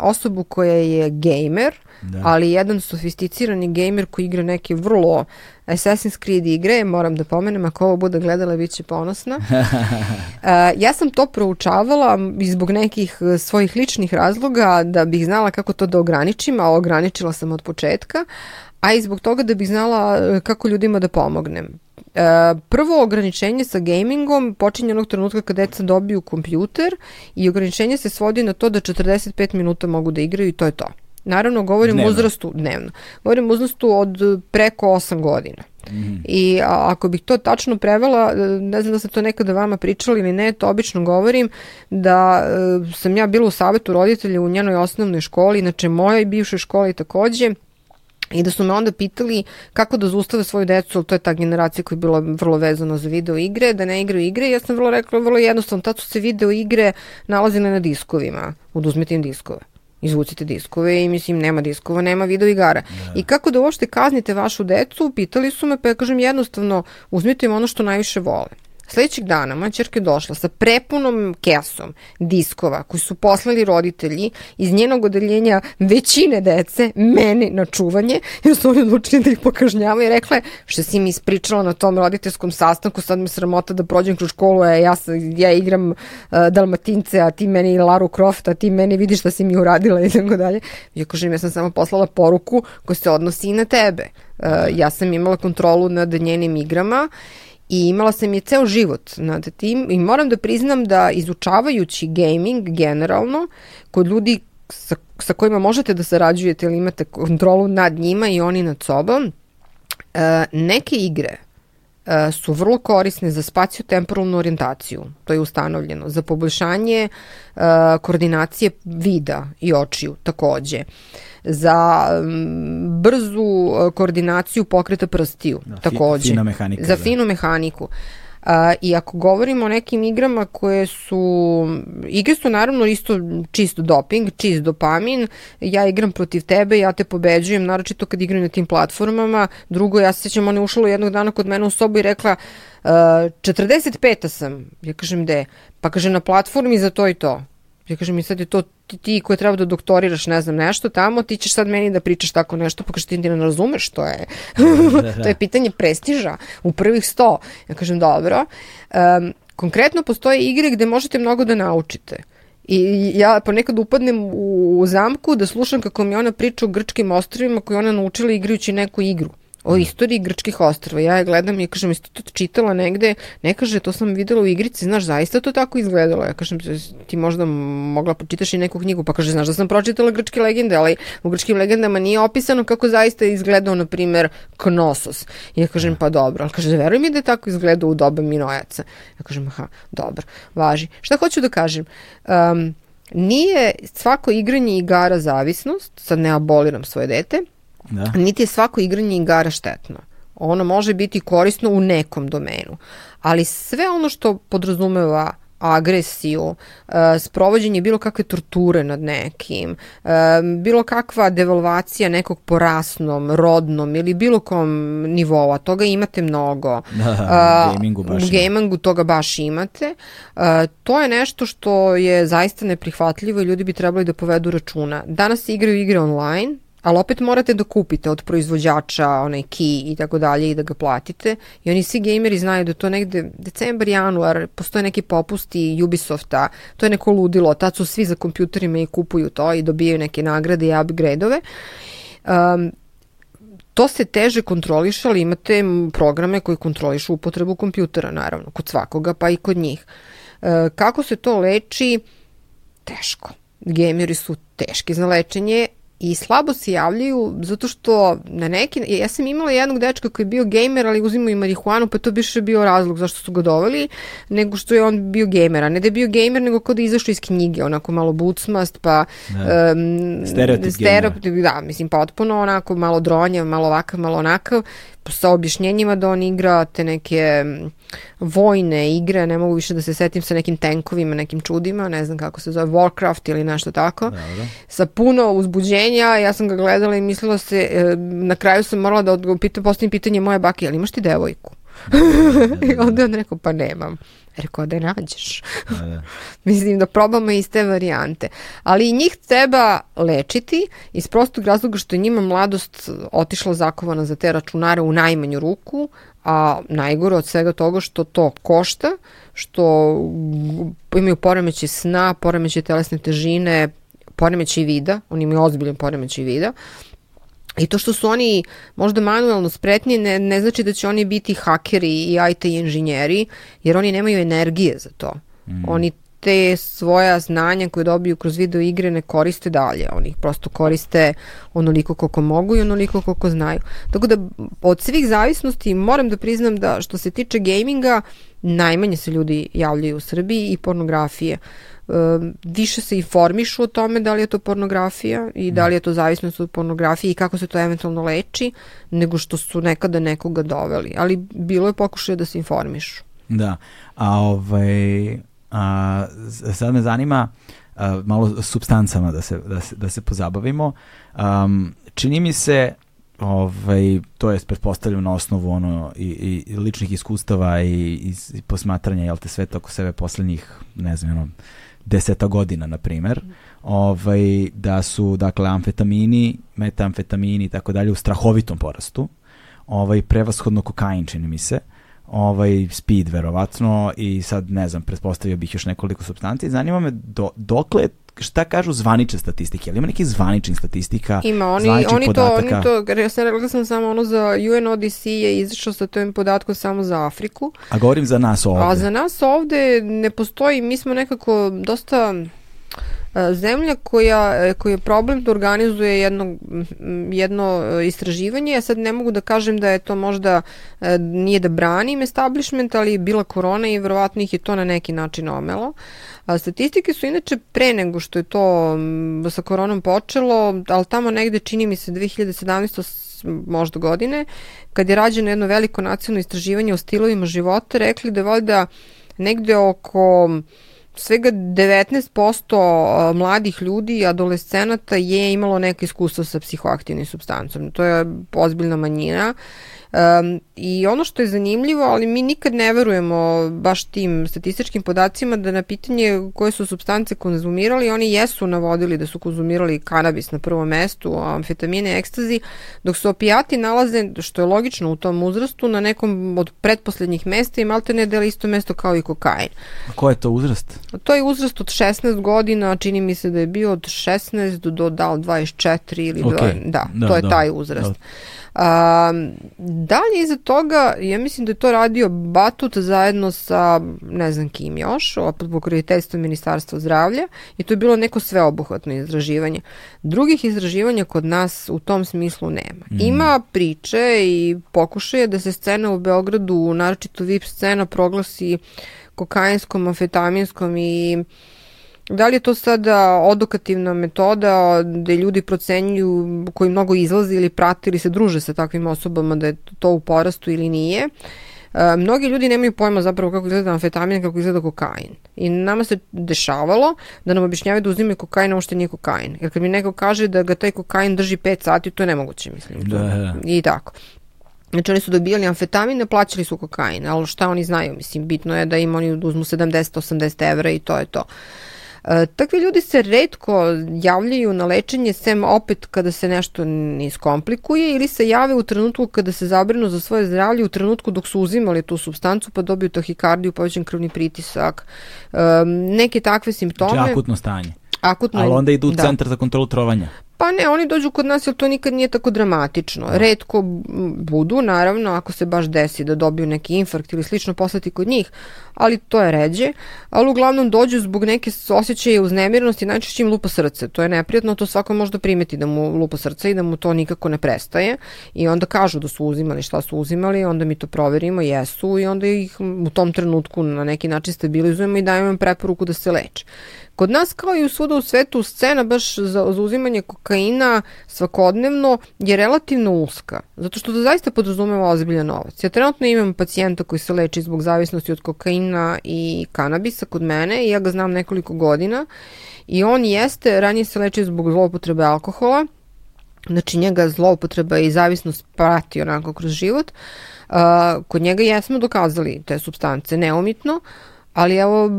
osobu koja je gamer, da. ali jedan sofisticirani gamer koji igra neke vrlo Assassin's Creed igre, moram da pomenem, ako ovo bude gledala, bit će ponosna. uh, ja sam to proučavala zbog nekih e, svojih ličnih razloga da bih znala kako to da ograničim, a ograničila sam od početka, a i zbog toga da bih znala e, kako ljudima da pomognem. E, prvo ograničenje sa gamingom počinje onog trenutka kad deca dobiju kompjuter i ograničenje se svodi na to da 45 minuta mogu da igraju i to je to. Naravno, govorim dnevno. uzrastu, dnevno, govorim uzrastu od preko 8 godina. Mm. I a, ako bih to tačno prevela, ne znam da sam to nekada vama pričali ili ne, to obično govorim da e, sam ja bila u savetu roditelja u njenoj osnovnoj školi, inače mojoj bivšoj školi takođe, I da su me onda pitali kako da zaustave svoju decu, ali to je ta generacija koja je bila vrlo vezana za video igre, da ne igraju igre. Ja sam vrlo rekla, vrlo jednostavno, tad su se video igre nalazile na diskovima. Oduzmite im diskove izvucite diskove i mislim nema diskova, nema video igara. Da. I kako da uopšte kaznite vašu decu, pitali su me, pa ja kažem jednostavno, uzmite im ono što najviše vole. Sledećeg dana moja čerka je došla sa prepunom kesom diskova koji su poslali roditelji iz njenog odeljenja većine dece meni na čuvanje jer su oni odlučili da ih pokažnjavaju i rekla je što si mi ispričala na tom roditeljskom sastanku sad me sramota da prođem kroz školu a ja, sam, ja igram uh, Dalmatince a ti meni Laru Croft a ti meni vidiš šta si mi uradila i tako dalje. Ja kažem ja sam samo poslala poruku koja se odnosi i na tebe. Uh, ja sam imala kontrolu nad njenim igrama i imala sam je ceo život nad tim. I moram da priznam da izučavajući gaming generalno kod ljudi sa, sa kojima možete da sarađujete ili imate kontrolu nad njima i oni nad sobom, e, neke igre su vrlo korisne za spaciotemporalnu orijentaciju, to je ustanovljeno, za poboljšanje e, koordinacije vida i očiju takođe za brzu uh, koordinaciju pokreta prstiju, da, takođe. Fina
mehanika.
Za da. finu mehaniku. Uh, I ako govorimo o nekim igrama koje su, igre su naravno isto čist doping, čist dopamin, ja igram protiv tebe, ja te pobeđujem, naročito kad igram na tim platformama, drugo, ja se sećam, ona je ušla jednog dana kod mene u sobu i rekla, uh, 45. sam, ja kažem, de, pa kaže na platformi za to i to. Ja kažem, i sad je to ti, ti koji treba da doktoriraš, ne znam, nešto tamo, ti ćeš sad meni da pričaš tako nešto, pa kažeš ti ne razumeš što je. Da, da. to je pitanje prestiža u prvih sto. Ja kažem, dobro. Um, konkretno postoje igre gde možete mnogo da naučite. I ja ponekad upadnem u zamku da slušam kako mi ona priča o grčkim ostrovima koje ona naučila igrajući neku igru o istoriji grčkih ostrava. Ja je gledam i kažem, jesi to čitala negde? Ne kaže, to sam videla u igrici, znaš, zaista to tako izgledalo. Ja kažem, ti možda mogla počitaš i neku knjigu, pa kaže, znaš da sam pročitala grčke legende, ali u grčkim legendama nije opisano kako zaista je izgledao, na primer, Knossos. I ja kažem, pa dobro, ali kaže, veruj mi da je tako izgledao u doba Minojaca. Ja kažem, aha, dobro, važi. Šta hoću da kažem? Um, nije svako igranje igara zavisnost, sad ne aboliram svoje dete, Da. Niti je svako igranje igara štetno. Ono može biti korisno u nekom domenu. Ali sve ono što podrazumeva agresiju, uh, sprovođenje bilo kakve torture nad nekim, uh, bilo kakva devalvacija nekog po rasnom, rodnom ili bilo kom nivou, a toga imate mnogo.
Da, uh, gamingu baš
u gamingu toga baš imate. To je nešto što je zaista neprihvatljivo i ljudi bi trebali da povedu računa. Danas se igraju igre online, ali opet morate da kupite od proizvođača onaj key i tako dalje i da ga platite i oni svi gameri znaju da to negde decembar, januar postoje neki popusti Ubisofta, to je neko ludilo, tad su svi za kompjuterima i kupuju to i dobijaju neke nagrade i upgrade-ove. Um, to se teže kontroliše, ali imate programe koji kontrolišu upotrebu kompjutera, naravno, kod svakoga, pa i kod njih. E, kako se to leči? Teško. Gameri su teški za lečenje, i slabo se javljaju zato što na neki, ja sam imala jednog dečka koji je bio gamer, ali uzimao i marihuanu, pa to više bio razlog zašto su ga doveli, nego što je on bio gamer, a ne da je bio gamer, nego kao da je izašao iz knjige, onako malo bucmast, pa
da. um, stereotip,
stereotip da, mislim, potpuno onako malo dronja, malo ovakav, malo onakav, sa objašnjenjima da on igra te neke vojne igre, ne mogu više da se setim sa nekim tenkovima, nekim čudima, ne znam kako se zove, Warcraft ili nešto tako, Dobro. sa puno uzbuđenja, ja sam ga gledala i mislila se, e, na kraju sam morala da pitam, postavim pitanje moje bake, ali imaš ti devojku? I onda on rekao, pa nemam. Rekao da je nađeš.
Da, da.
Mislim da probamo iz te varijante. Ali njih treba lečiti iz prostog razloga što je njima mladost otišla zakovana za te računare u najmanju ruku, a najgore od svega toga što to košta, što imaju poremeće sna, poremeće telesne težine, poremeće vida, oni imaju ozbiljan poremeće vida, I to što su oni možda manuelno spretni ne, ne znači da će oni biti hakeri i IT inženjeri, jer oni nemaju energije za to. Mm. Oni te svoja znanja koje dobiju kroz video igre ne koriste dalje. Oni ih prosto koriste onoliko koliko mogu i onoliko koliko znaju. Tako da od svih zavisnosti moram da priznam da što se tiče gaminga najmanje se ljudi javljaju u Srbiji i pornografije. više se informišu o tome da li je to pornografija i da li je to zavisnost od pornografije i kako se to eventualno leči, nego što su nekada nekoga doveli. Ali bilo je pokušaj da se informišu.
Da, a ovaj, a, sad me zanima a, malo substancama da se, da se, da se pozabavimo. Um, čini mi se ovaj, to je pretpostavljam na osnovu ono, i, i ličnih iskustava i, i, i posmatranja jel te sveta oko sebe poslednjih, ne znam, ono, deseta godina, na primer, ovaj, da su, dakle, amfetamini, metamfetamini i tako dalje u strahovitom porastu, ovaj, prevashodno kokain, čini mi se, ovaj speed verovatno i sad ne znam, pretpostavio bih još nekoliko substanci. Zanima me do, dokle šta kažu zvanične statistike? Ali ima neki zvanični statistika?
Ima, oni, oni podataka? to, oni to, ja sam rekla sam samo ono za UNODC je izašao sa tojim podatkom samo za Afriku.
A govorim za nas ovde.
A za nas ovde ne postoji, mi smo nekako dosta zemlja koja, e, koja je problem da organizuje jedno, jedno e, istraživanje, ja sad ne mogu da kažem da je to možda nije da branim establishment, ali je bila korona i verovatno ih je to na neki način omelo. Statistike su inače pre nego što je to sa koronom počelo, ali tamo negde čini mi se 2017 možda godine, kad je rađeno jedno veliko nacionalno istraživanje o stilovima života, rekli da je da negde oko svega 19% mladih ljudi i adolescenata je imalo neko iskustvo sa psihoaktivnim substancom. To je ozbiljna manjina. Um, I ono što je zanimljivo, ali mi nikad ne verujemo baš tim statističkim podacima da na pitanje koje su substance konzumirali, oni jesu navodili da su konzumirali kanabis na prvom mestu, amfetamine, ekstazi, dok se opijati nalaze, što je logično u tom uzrastu, na nekom od pretposlednjih mesta i malte ne dela isto mesto kao i kokain.
A ko je to uzrast?
To je uzrast od 16 godina, čini mi se da je bio od 16 do, do da, 24 ili okay. do, da, da, to je da, taj uzrast. Da. A, dalje iza toga, ja mislim da je to radio Batut zajedno sa, ne znam kim još, opet pokroviteljstvo Ministarstva zdravlja i to je bilo neko sveobuhvatno izraživanje. Drugih izraživanja kod nas u tom smislu nema. Mm. Ima priče i pokušaje da se scena u Beogradu, naročito VIP scena, proglasi kokainskom, amfetaminskom i Da li je to sada odokativna metoda gde ljudi procenjuju koji mnogo izlaze ili prate ili se druže sa takvim osobama da je to u porastu ili nije? E, mnogi ljudi nemaju pojma zapravo kako izgleda amfetamin, kako izgleda kokain. I nama se dešavalo da nam objašnjavaju da uzimaju kokain, ovo što nije kokain. Jer kad mi neko kaže da ga taj kokain drži 5 sati, to je nemoguće, mislim. Da, da. I tako. Znači oni su dobijali amfetamine, plaćali su kokain, ali šta oni znaju? Mislim, bitno je da im oni uzmu 70-80 evra i to je to. Uh, takvi ljudi se redko javljaju na lečenje, sem opet kada se nešto ne iskomplikuje ili se jave u trenutku kada se zabrinu za svoje zdravlje, u trenutku dok su uzimali tu substancu pa dobiju tahikardiju, povećan krvni pritisak, e, neke takve simptome.
Znači akutno stanje.
Akutno,
Ali onda idu u da. centar za kontrolu trovanja.
Pa ne, oni dođu kod nas jer to nikad nije tako dramatično. Da. Redko budu, naravno, ako se baš desi da dobiju neki infarkt ili slično poslati kod njih, ali to je ređe. Ali uglavnom dođu zbog neke osjećaje uznemirnosti, najčešće im lupa srce. To je neprijatno, to svako može da primeti da mu lupa srce i da mu to nikako ne prestaje. I onda kažu da su uzimali šta su uzimali, onda mi to proverimo, jesu i onda ih u tom trenutku na neki način stabilizujemo i dajemo im preporuku da se leče. Kod nas kao i u svuda u svetu scena baš za, za uzimanje kokaina svakodnevno je relativno uska, zato što to zaista podrazumeva ozbiljan novac. Ja trenutno imam pacijenta koji se leči zbog zavisnosti od kokaina i kanabisa kod mene i ja ga znam nekoliko godina i on jeste, ranije se leči zbog zloupotrebe alkohola, Znači njega zloupotreba i zavisnost prati onako kroz život. Uh, kod njega jesmo dokazali te substance neumitno, ali evo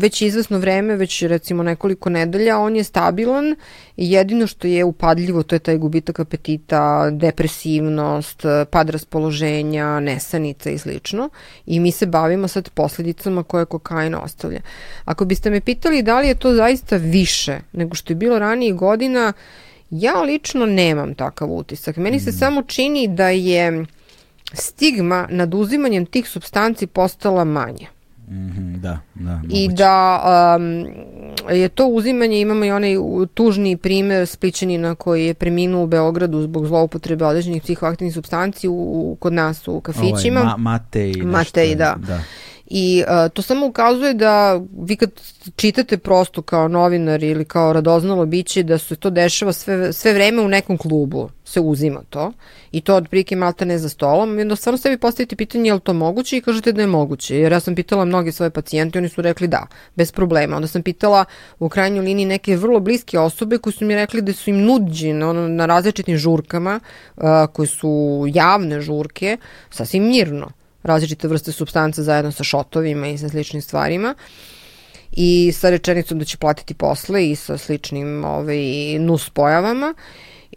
već izvesno vreme, već recimo nekoliko nedelja, on je stabilan i jedino što je upadljivo to je taj gubitak apetita, depresivnost, pad raspoloženja, nesanica i slično i mi se bavimo sad posledicama koje kokain ostavlja. Ako biste me pitali da li je to zaista više nego što je bilo ranije godina, ja lično nemam takav utisak. Meni se mm. samo čini da je stigma nad uzimanjem tih substanci postala manja.
Mm da, da.
Moguće. I da um, je to uzimanje, imamo i onaj tužni primer Spličanina koji je preminuo u Beogradu zbog zloupotrebe određenih psihoaktivnih substanci u, u, kod nas u kafićima.
Ovaj, ma, Matej.
Matej, da. da. I uh, to samo ukazuje da vi kad čitate prosto kao novinar ili kao radoznalo biće da se to dešava sve, sve vreme u nekom klubu se uzima to. I to od prike malta ne za stolom. I onda stvarno sebi postavite pitanje je li to moguće? I kažete da je moguće. Jer ja sam pitala mnoge svoje pacijente oni su rekli da, bez problema. Onda sam pitala u krajnjoj liniji neke vrlo bliske osobe koji su mi rekli da su im nuđene ono, na različitim žurkama uh, koje su javne žurke sasvim mirno različite vrste substanca zajedno sa šotovima i sa sličnim stvarima i sa rečenicom da će platiti posle i sa sličnim ovaj, nus pojavama.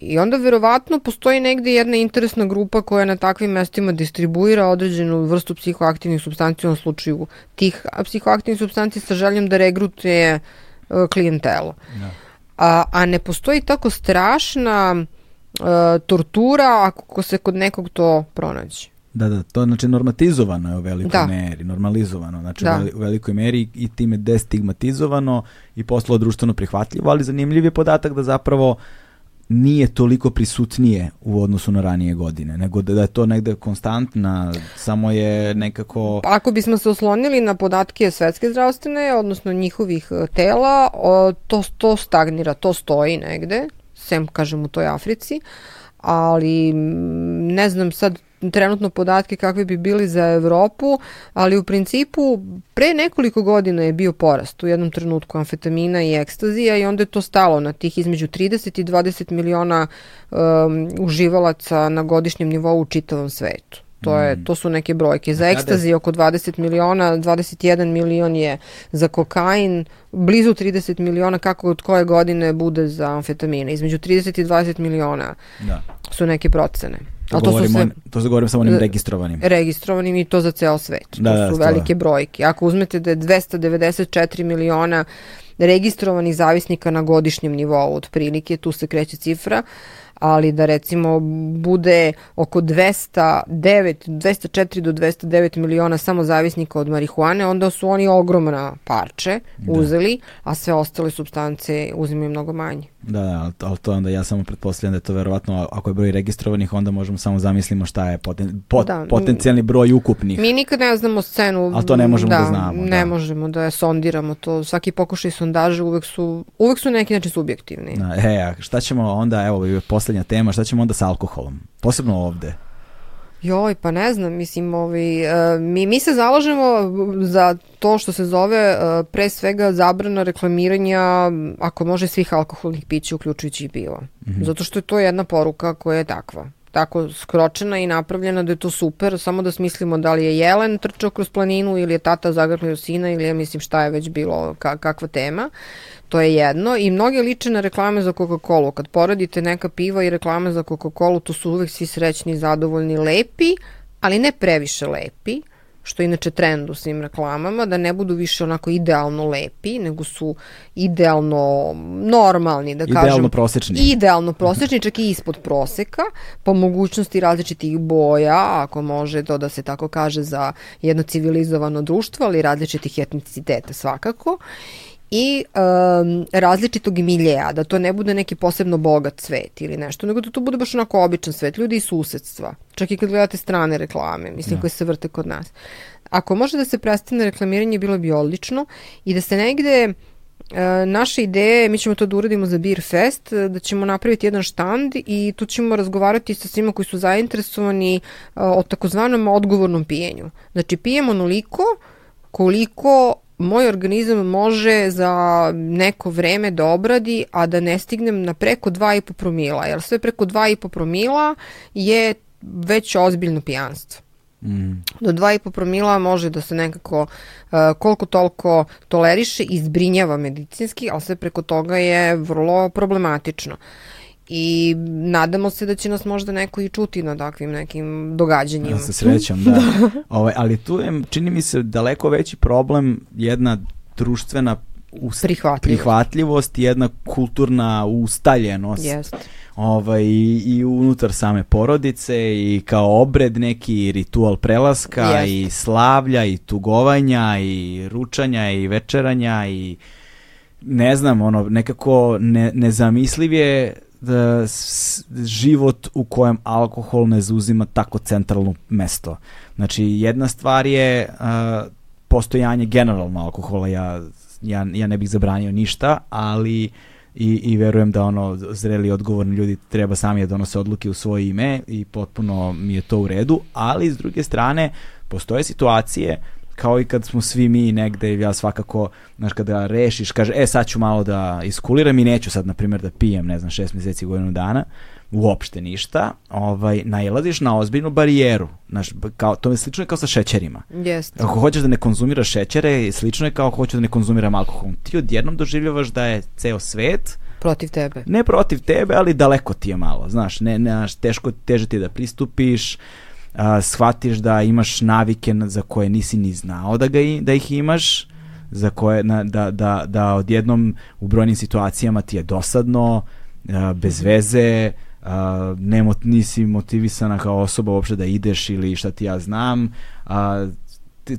I onda verovatno postoji negde jedna interesna grupa koja na takvim mestima distribuira određenu vrstu psihoaktivnih substanci, u ovom slučaju tih psihoaktivnih substanci sa željom da regrutuje uh, klijentelo. Da. A, a ne postoji tako strašna uh, tortura ako se kod nekog to pronađe.
Da, da, to znači normatizovano je u velikoj da. meri, normalizovano, znači da. u velikoj meri i time destigmatizovano i postalo društveno prihvatljivo, ali zanimljiv je podatak da zapravo nije toliko prisutnije u odnosu na ranije godine, nego da, da je to negde konstantna, samo je nekako...
Pa ako bismo se oslonili na podatke svetske zdravstvene, odnosno njihovih e, tela, to, to stagnira, to stoji negde, sem kažem u toj Africi, ali ne znam sad trenutno podatke kakve bi bili za Evropu, ali u principu pre nekoliko godina je bio porast u jednom trenutku amfetamina i ekstazija i onda je to stalo na tih između 30 i 20 miliona um, uživalaca na godišnjem nivou u čitavom svetu. To, je, mm. to su neke brojke. Za ekstazi oko 20 miliona, 21 milion je za kokain, blizu 30 miliona kako od koje godine bude za amfetamine. Između 30 i 20 miliona da. su neke procene.
To, to, su sve, to se govorim samo onim registrovanim.
Registrovanim i to za ceo svet. Da, to da, su velike to. brojke. Ako uzmete da je 294 miliona registrovanih zavisnika na godišnjem nivou, otprilike, tu se kreće cifra, ali da recimo bude oko 209, 204 do 209 miliona samo zavisnika od marihuane, onda su oni ogromna parče da. uzeli, a sve ostale substance uzimaju mnogo manje.
Da, da, ali to onda ja samo pretpostavljam da je to verovatno, ako je broj registrovanih, onda možemo samo zamislimo šta je poten, pot, da, potencijalni broj ukupnih.
Mi nikad ne znamo scenu.
Ali to ne možemo da, da znamo.
Ne da. možemo da je sondiramo to. Svaki pokušaj sondaže uvek su, uvek su neki način subjektivni.
Da, e, a šta ćemo onda, evo, poslednja tema, šta ćemo onda sa alkoholom? Posebno ovde.
Joj, pa ne znam, mislim, ovaj, uh, mi, mi se zalažemo za to što se zove uh, pre svega zabrana reklamiranja, ako može, svih alkoholnih pića, uključujući i pivo. Mm -hmm. Zato što je to jedna poruka koja je takva tako skročena i napravljena da je to super, samo da smislimo da li je jelen trčao kroz planinu ili je tata zagrlio sina ili je mislim šta je već bilo, ka, kakva tema. To je jedno i mnoge liče na reklame za Coca-Cola. Kad poradite neka piva i reklame za Coca-Cola, to su uvek svi srećni, zadovoljni, lepi, ali ne previše lepi što je inače trend u svim reklamama, da ne budu više onako idealno lepi, nego su idealno normalni, da idealno kažem.
Idealno prosečni.
Idealno prosečni, čak i ispod proseka, po mogućnosti različitih boja, ako može to da se tako kaže za jedno civilizovano društvo, ali različitih etniciteta svakako i um, različitog miljeja, da to ne bude neki posebno bogat svet ili nešto, nego da to bude baš onako običan svet, ljudi iz susedstva, čak i kad gledate strane reklame, mislim, ja. koje se vrte kod nas. Ako može da se prestane reklamiranje, bilo bi odlično i da se negde uh, naše ideje, mi ćemo to da uradimo za Beer Fest, da ćemo napraviti jedan štand i tu ćemo razgovarati sa svima koji su zainteresovani uh, o takozvanom odgovornom pijenju. Znači, pijemo onoliko koliko moj organizam može za neko vreme da obradi, a da ne stignem na preko 2,5 promila, jer sve preko 2,5 promila je već ozbiljno pijanstvo. Mm. Do 2,5 promila može da se nekako uh, koliko toliko toleriše i zbrinjava medicinski, ali sve preko toga je vrlo problematično. Uh, i nadamo se da će nas možda neko i čuti na takvim nekim događanjima. Ja
se srećam, da. Ove, ovaj, ali tu je, čini mi se, daleko veći problem jedna društvena
ust, prihvatljivost.
prihvatljivost, jedna kulturna ustaljenost.
Jeste.
Ovaj, i, i unutar same porodice i kao obred neki ritual prelaska Jest. i slavlja i tugovanja i ručanja i večeranja i ne znam, ono, nekako ne, nezamisliv je da život u kojem alkohol ne zauzima tako centralno mesto. Znači, jedna stvar je uh, postojanje generalno alkohola, ja, ja, ja ne bih zabranio ništa, ali i, i verujem da ono zreli odgovorni ljudi treba sami da donose odluke u svoje ime i potpuno mi je to u redu, ali s druge strane postoje situacije kao i kad smo svi mi negde, ja svakako, znaš, kada rešiš, kaže, e, sad ću malo da iskuliram i neću sad, na primjer, da pijem, ne znam, šest meseci, godinu dana, uopšte ništa, ovaj, najlaziš na ozbiljnu barijeru. Znaš, kao, to je slično je kao sa šećerima.
Jeste.
Ako hoćeš da ne konzumiraš šećere, slično je kao ako hoćeš da ne konzumiram alkohol. Ti odjednom doživljavaš da je ceo svet
protiv tebe.
Ne protiv tebe, ali daleko ti je malo, znaš, ne, ne, teško, teže ti da pristupiš, a, shvatiš da imaš navike za koje nisi ni znao da, ga, da ih imaš, za koje, na, da, da, da odjednom u brojnim situacijama ti je dosadno, a, bez veze, a, ne, nisi motivisana kao osoba uopšte da ideš ili šta ti ja znam, a,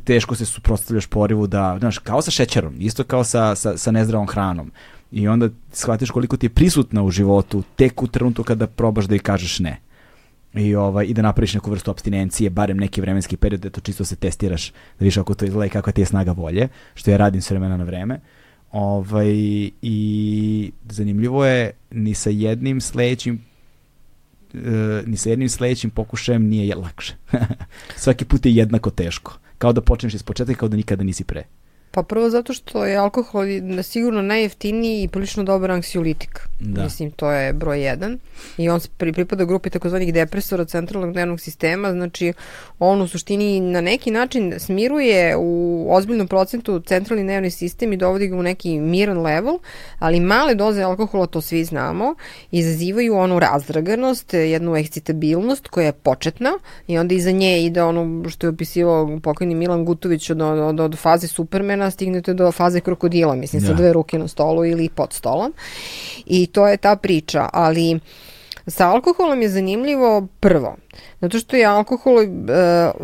teško se suprotstavljaš porivu da, znaš, kao sa šećerom, isto kao sa, sa, sa nezdravom hranom. I onda shvatiš koliko ti je prisutna u životu tek u trenutku kada probaš da i kažeš ne i, ovaj, i da napraviš neku vrstu abstinencije, barem neki vremenski period da to čisto se testiraš, da vidiš kako to izgleda i kakva ti je snaga volje, što ja radim s vremena na vreme. Ovaj, I zanimljivo je, ni sa jednim sledećim uh, ni sa jednim sledećim pokušajem nije lakše. Svaki put je jednako teško. Kao da počneš iz početka kao da nikada nisi pre.
Pa prvo zato što je alkohol sigurno najjeftiniji i prilično dobar anksiolitik. Da. Mislim, to je broj jedan. I on pri, pripada grupi takozvanih depresora centralnog nervnog sistema, znači on u suštini na neki način smiruje u ozbiljnom procentu centralni nervni sistem i dovodi ga u neki miran level, ali male doze alkohola, to svi znamo, izazivaju onu razdraganost, jednu ekscitabilnost koja je početna i onda iza nje ide ono što je opisivao pokojni Milan Gutović od, od, od faze Supermana stignete do faze krokodila, mislim, ja. sa da. dve ruke na stolu ili pod stolom. I to je ta priča, ali sa alkoholom je zanimljivo prvo, zato što je alkohol, e,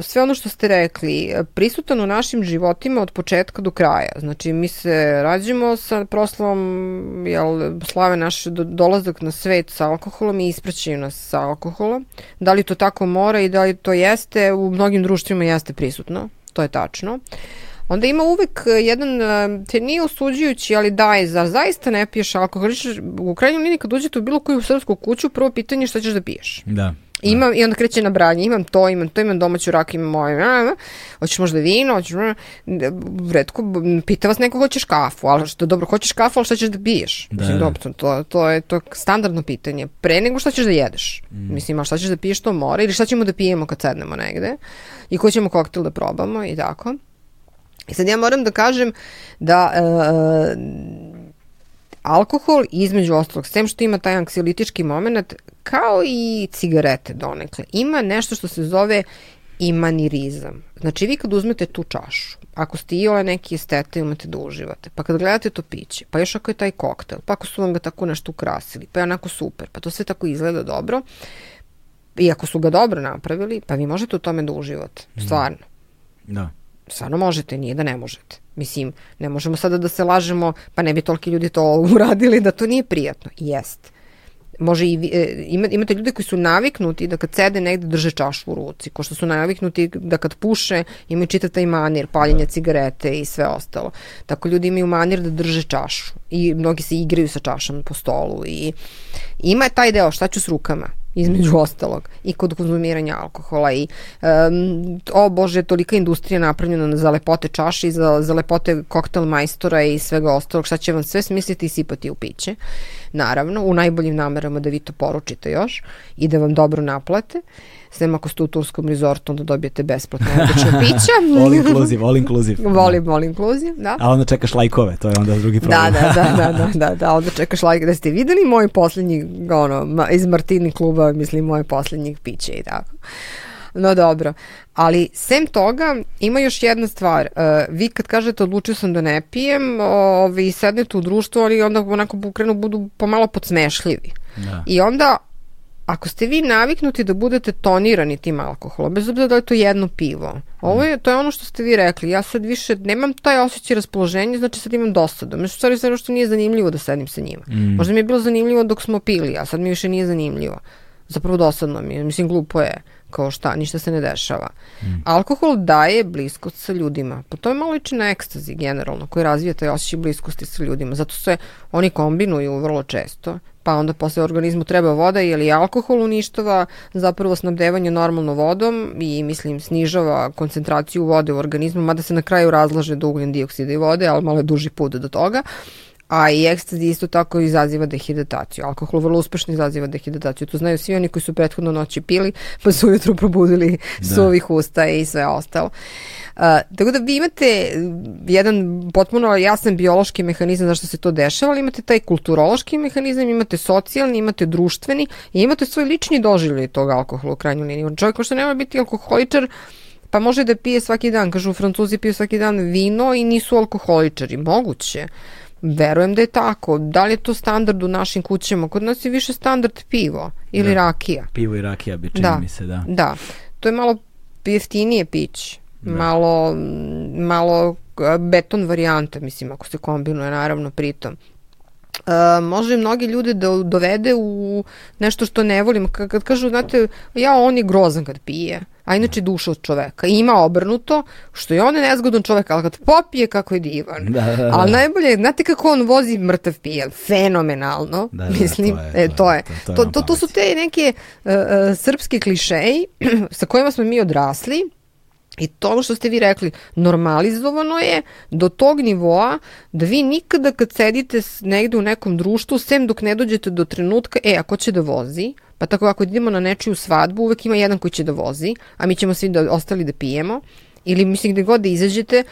sve ono što ste rekli, prisutan u našim životima od početka do kraja. Znači, mi se rađemo sa proslavom, jel, slave naše dolazak na svet sa alkoholom i ispraćaju nas sa alkoholom. Da li to tako mora i da li to jeste, u mnogim društvima jeste prisutno, to je tačno. Uh, onda ima uvek e, jedan, e, te nije osuđujući, ali daj, zar zaista ne piješ alkohol? U krajnjoj liniji kad uđete u bilo koju srpsku kuću, prvo pitanje je šta ćeš da piješ.
Da.
Imam, da. I onda kreće na branje, imam to, imam to, imam domaću rak, imam moje, hoćeš možda vino, hoćeš, redko, pita vas neko hoćeš kafu, ali što dobro, hoćeš kafu, ali šta ćeš da piješ? Da. Mislim, dobro, to, to, je, to je standardno pitanje, pre nego šta ćeš da jedeš. Mm. Mislim, a šta ćeš da piješ to mora ili šta ćemo da pijemo kad sednemo negde i ko ćemo koktel da probamo i tako. I sad ja moram da kažem da e, alkohol između ostalog, sem što ima taj anksiolitički moment, kao i cigarete donekle, ima nešto što se zove imanirizam. Znači vi kad uzmete tu čašu, ako ste i ole neki estete imate da uživate, pa kad gledate to piće, pa još ako je taj koktel, pa ako su vam ga tako nešto ukrasili, pa je onako super, pa to sve tako izgleda dobro, i ako su ga dobro napravili, pa vi možete u tome da uživate, mhm. stvarno.
Da.
Stvarno možete, nije da ne možete. Mislim, ne možemo sada da se lažemo, pa ne bi toliki ljudi to uradili, da to nije prijatno. Jest. Može i, e, ima, imate ljude koji su naviknuti da kad sede negde drže čašu u ruci, ko što su naviknuti da kad puše imaju čitav taj manir, paljenja cigarete i sve ostalo. Tako ljudi imaju manir da drže čašu i mnogi se igraju sa čašom po stolu i ima taj deo šta ću s rukama između ostalog, i kod konzumiranja alkohola i um, o bože, tolika industrija napravljena za lepote čaše i za, za lepote koktel majstora i svega ostalog, šta će vam sve smisliti i sipati u piće, naravno, u najboljim namerama da vi to poručite još i da vam dobro naplate. Uh, sem ako ste u turskom rezortu, onda dobijete besplatno odlično pića.
all inclusive, all inclusive.
Volim all inclusive, da.
A onda čekaš lajkove, to je onda drugi
da,
problem.
Da, da, da, da, da, da, onda čekaš lajkove. Da ste videli moj poslednji, ono, iz Martini kluba, mislim, moje poslednjih piće i tako. No dobro, ali sem toga ima još jedna stvar. Uh, vi kad kažete odlučio sam da ne pijem, ovi sednete u društvu, ali onda onako pokrenu budu pomalo podsmešljivi. Da. I onda ako ste vi naviknuti da budete tonirani tim alkoholom, bez obzira da je to jedno pivo, ovo je, to je ono što ste vi rekli, ja sad više nemam taj osjećaj raspoloženja, znači sad imam dosadu. Mislim, stvari sve što nije zanimljivo da sedim sa njima. Mm. Možda mi je bilo zanimljivo dok smo pili, a sad mi više nije zanimljivo. Zapravo dosadno mi je, mislim, glupo je, kao šta, ništa se ne dešava. Mm. Alkohol daje bliskost sa ljudima, pa to je malo liči na ekstazi generalno, koji razvija taj osjećaj bliskosti sa ljudima, zato se oni kombinuju vrlo često pa onda posle organizmu treba voda jer i alkohol uništava zapravo snabdevanje normalno vodom i mislim snižava koncentraciju vode u organizmu, mada se na kraju razlaže do ugljen dioksida i vode, ali malo je duži put do toga. A i ekstazi isto tako izaziva dehidrataciju. Alkohol vrlo uspešno izaziva dehidrataciju. To znaju svi oni koji su prethodno noći pili, pa su ujutru probudili da. suvih usta i sve ostalo. Uh, tako da vi imate jedan potpuno jasan biološki mehanizam zašto se to dešava, ali imate taj kulturološki mehanizam, imate socijalni, imate društveni i imate svoj lični doživljaj tog alkohola u krajnjoj liniji. Čovjek ko što nema biti alkoholičar, pa može da pije svaki dan. Kažu, Francuzi piju svaki dan vino i nisu alkoholičari. Moguće. Verujem da je tako. Da li je to standard u našim kućama? Kod nas je više standard pivo ili da. rakija.
Pivo i rakija bi čini da. mi se, da.
Da. To je malo jeftinije pić. Da. Malo, malo beton varijanta, mislim, ako se kombinuje naravno pritom. Uh, može mnogi ljude da dovede u nešto što ne volim. Kad, kad kažu, znate, ja, on je grozan kad pije a inače duša od čoveka. I ima obrnuto, što je on nezgodan čovek, ali kad popije kako je divan. Da, da, da. Ali najbolje, znate kako on vozi mrtav pijan, fenomenalno. Da, da, mislim, to je, e, to, je. To, to, to, to su te neke uh, uh, srpske klišeji sa kojima smo mi odrasli, I to što ste vi rekli, normalizovano je do tog nivoa da vi nikada kad sedite negde u nekom društvu, sem dok ne dođete do trenutka, e, ako će da vozi, Pa tako ako idemo na nečiju svadbu, uvek ima jedan koji će da vozi, a mi ćemo svi da ostali da pijemo. Ili mislim gde god da izađete,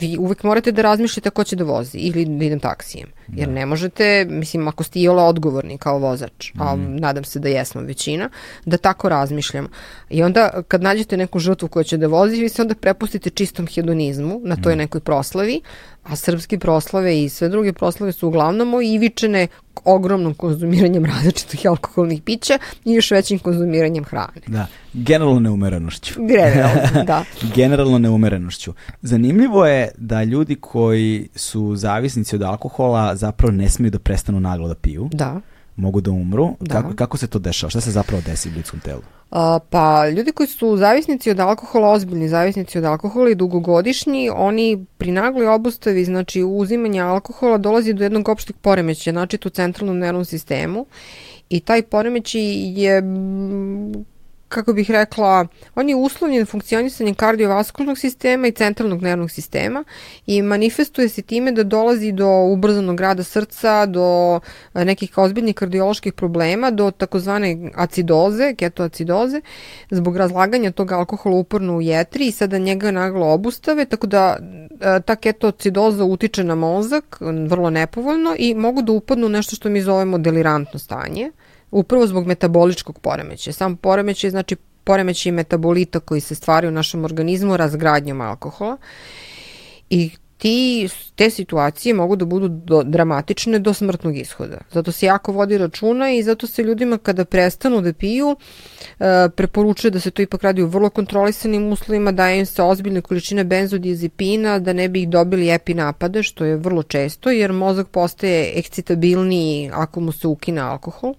vi uvek morate da razmišljate ko će da vozi ili da idem taksijem. Jer da. ne možete, mislim, ako ste iola odgovorni kao vozač, a mm. nadam se da jesmo većina, da tako razmišljamo. I onda kad nađete neku žrtvu koja će da vozi, vi se onda prepustite čistom hedonizmu na toj mm. nekoj proslavi, a srpski proslave i sve druge proslave su uglavnom ivičene ogromnom konzumiranjem različitih alkoholnih pića i još većim konzumiranjem hrane.
Da, generalno neumerenošću.
Generalno, da.
generalno neumerenošću. Zanimljivo je da ljudi koji su zavisnici od alkohola zapravo ne smiju da prestanu naglo da piju.
Da.
Mogu da umru. Da. Kako, kako se to dešava? Šta se zapravo desi u ljudskom telu?
A, pa ljudi koji su zavisnici od alkohola, ozbiljni zavisnici od alkohola i dugogodišnji, oni pri nagloj obustavi, znači uzimanja alkohola dolazi do jednog opšteg poremeća, znači u centralnom nervnom sistemu i taj poremećaj je kako bih rekla, on je uslovljen funkcionisanjem kardiovaskulnog sistema i centralnog nervnog sistema i manifestuje se time da dolazi do ubrzanog rada srca, do e, nekih ozbiljnih kardioloških problema, do takozvane acidoze, ketoacidoze, zbog razlaganja tog alkohola uporno u jetri i sada njega naglo obustave, tako da e, ta ketoacidoza utiče na mozak vrlo nepovoljno i mogu da upadnu nešto što mi zovemo delirantno stanje upravo zbog metaboličkog poremećaja. Sam poremećaj znači poremećaj metabolita koji se stvaraju u našem organizmu razgradnjom alkohola i ti, te situacije mogu da budu do, dramatične do smrtnog ishoda. Zato se jako vodi računa i zato se ljudima kada prestanu da piju e, preporučuje da se to ipak radi u vrlo kontrolisanim uslovima, da im se ozbiljne količine benzodiazepina da ne bi ih dobili epinapade, što je vrlo često, jer mozak postaje ekscitabilniji ako mu se ukine alkohol.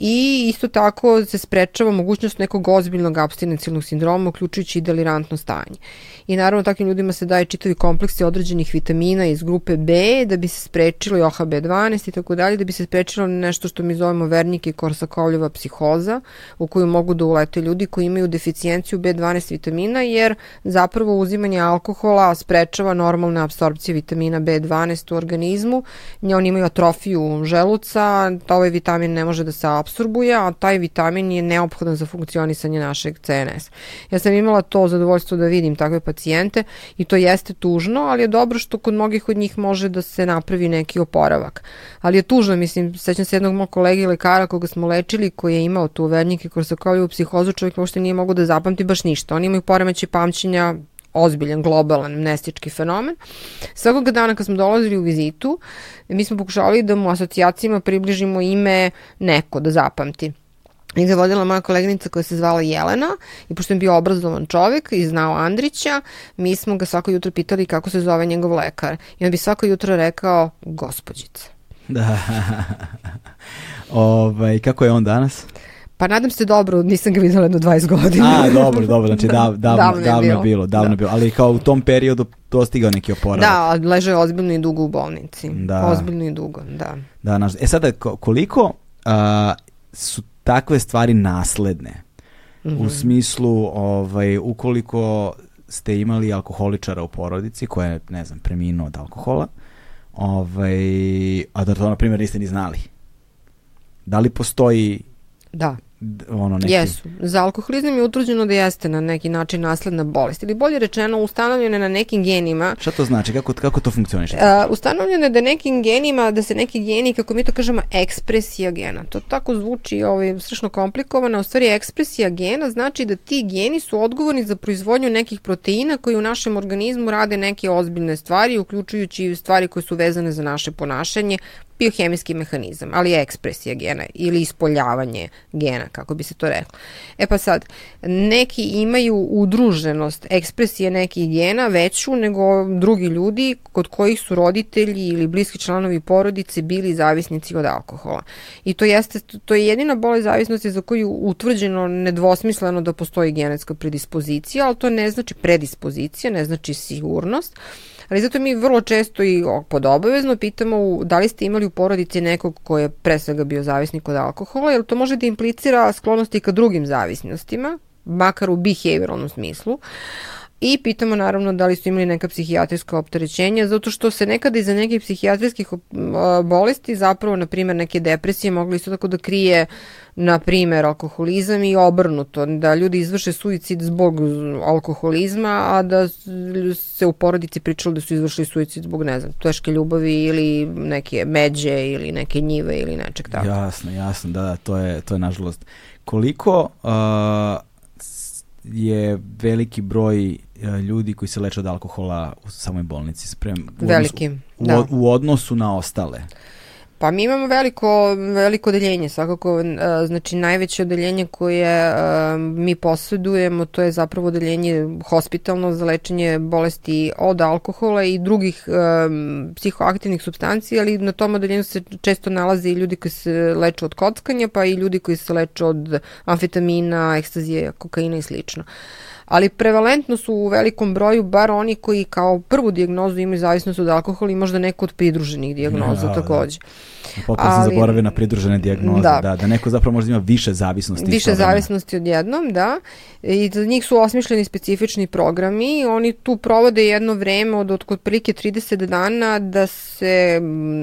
I isto tako se sprečava mogućnost nekog ozbiljnog abstinencijalnog sindroma, uključujući i delirantno stanje. I naravno takvim ljudima se daje čitavi kompleksi određenih vitamina iz grupe B da bi se sprečilo i OHB12 i tako dalje, da bi se sprečilo nešto što mi zovemo vernike korsakovljeva psihoza u koju mogu da ulete ljudi koji imaju deficijenciju B12 vitamina jer zapravo uzimanje alkohola sprečava normalne apsorpcije vitamina B12 u organizmu, oni imaju atrofiju želuca, ovaj vitamin ne može da se absorbuje, a taj vitamin je neophodan za funkcionisanje našeg CNS. Ja sam imala to zadovoljstvo da vidim takve pacijente i to jeste tužno, ali je dobro što kod mnogih od njih može da se napravi neki oporavak. Ali je tužno, mislim, sećam se jednog mog kolege lekara koga smo lečili, koji je imao tu vernike korsakovljivu psihozu, čovjek uopšte nije mogo da zapamti baš ništa. Oni imaju poremeće pamćenja ozbiljan, globalan, mnestički fenomen. Svakog dana kad smo dolazili u vizitu, mi smo pokušavali da mu asocijacijama približimo ime neko da zapamti. I ga vodila moja koleginica koja se zvala Jelena i pošto je bio obrazovan čovek i znao Andrića, mi smo ga svako jutro pitali kako se zove njegov lekar. I on bi svako jutro rekao gospođica.
Da. ovaj, kako je on danas?
Pa nadam se dobro, nisam ga videla jedno 20 godina.
A, dobro, dobro, znači dav, davno, davno, je, davno je bilo, davno da. bilo, ali kao u tom periodu dostigao neki oporavak.
Da, leže ozbiljno i dugo u bolnici. Da. Ozbiljno i dugo, da.
Da, naš, e sada koliko uh, su takve stvari nasledne? Mm -hmm. U mhm. smislu, ovaj, ukoliko ste imali alkoholičara u porodici koja je, ne znam, preminuo od alkohola, ovaj, a da to, na primjer, niste ni znali. Da li postoji
Da
ono neki...
Jesu. Za alkoholizam je utvrđeno da jeste na neki način nasledna bolest ili bolje rečeno ustanovljene na nekim genima.
Šta to znači? Kako, kako to funkcioniše? Uh,
ustanovljeno je da nekim genima, da se neki geni, kako mi to kažemo, ekspresija gena. To tako zvuči ovaj, strašno komplikovano. U stvari ekspresija gena znači da ti geni su odgovorni za proizvodnju nekih proteina koji u našem organizmu rade neke ozbiljne stvari, uključujući stvari koje su vezane za naše ponašanje, biohemijski mehanizam, ali je ekspresija gena ili ispoljavanje gena, kako bi se to reklo. E pa sad, neki imaju udruženost ekspresije nekih gena veću nego drugi ljudi kod kojih su roditelji ili bliski članovi porodice bili zavisnici od alkohola. I to jeste, to je jedina bolest zavisnosti za koju utvrđeno nedvosmisleno da postoji genetska predispozicija, ali to ne znači predispozicija, ne znači sigurnost, Ali zato mi vrlo često i pod obavezno pitamo da li ste imali u porodici nekog ko je pre svega bio zavisnik od alkohola, jer to može da implicira sklonosti ka drugim zavisnostima, makar u behavioralnom smislu. I pitamo naravno da li su imali neka psihijatrijska opterećenja, zato što se nekada iza nekih psihijatrijskih bolesti, zapravo, na primjer, neke depresije mogli isto tako da krije uh, na primer alkoholizam i obrnuto, da ljudi izvrše suicid zbog alkoholizma, a da se u porodici pričalo da su izvršili suicid zbog, ne znam, teške ljubavi ili neke međe ili neke njive ili nečeg tako.
Jasno, jasno, da, da, to je, to je nažalost. Koliko uh, je veliki broj uh, ljudi koji se leče od alkohola u samoj bolnici? Sprem,
u veliki,
odnosu, da. U, u odnosu na ostale?
Pa mi imamo veliko, veliko odeljenje, svakako, e, znači najveće odeljenje koje e, mi posjedujemo, to je zapravo odeljenje hospitalno za lečenje bolesti od alkohola i drugih e, psihoaktivnih substancija, ali na tom odeljenju se često nalaze i ljudi koji se leče od kockanja, pa i ljudi koji se leče od amfetamina, ekstazije, kokaina i slično. Uh, ali prevalentno su u velikom broju bar oni koji kao prvu dijagnozu imaju zavisnost od alkohola i možda neko od pridruženih dijagnoza ja, takođe.
Da. Potpuno sam zaboravio na pridružene dijagnoze, da. da, da neko zapravo možda ima više zavisnosti.
Više zavisnosti odjednom, da. I za njih su osmišljeni specifični programi, oni tu provode jedno vreme od otprilike 30 dana da se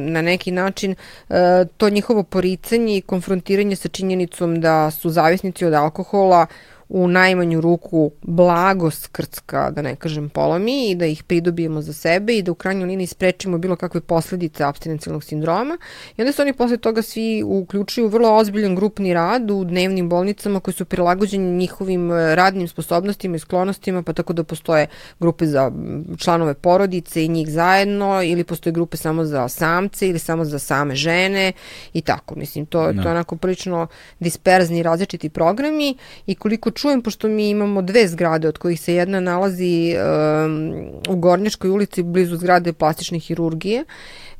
na neki način e, to njihovo poricanje i konfrontiranje sa činjenicom da su zavisnici od alkohola u najmanju ruku blago skrcka, da ne kažem polomi i da ih pridobijemo za sebe i da u krajnjoj liniji sprečimo bilo kakve posledice abstinencijalnog sindroma. I onda se oni posle toga svi uključuju u vrlo ozbiljan grupni rad u dnevnim bolnicama koji su prilagođeni njihovim e, radnim sposobnostima i sklonostima, pa tako da postoje grupe za članove porodice i njih zajedno ili postoje grupe samo za samce ili samo za same žene i tako. Mislim, to, no. to je da. onako prilično disperzni različiti programi i koliko čujem, pošto mi imamo dve zgrade od kojih se jedna nalazi um, u Gornjačkoj ulici blizu zgrade plastične hirurgije,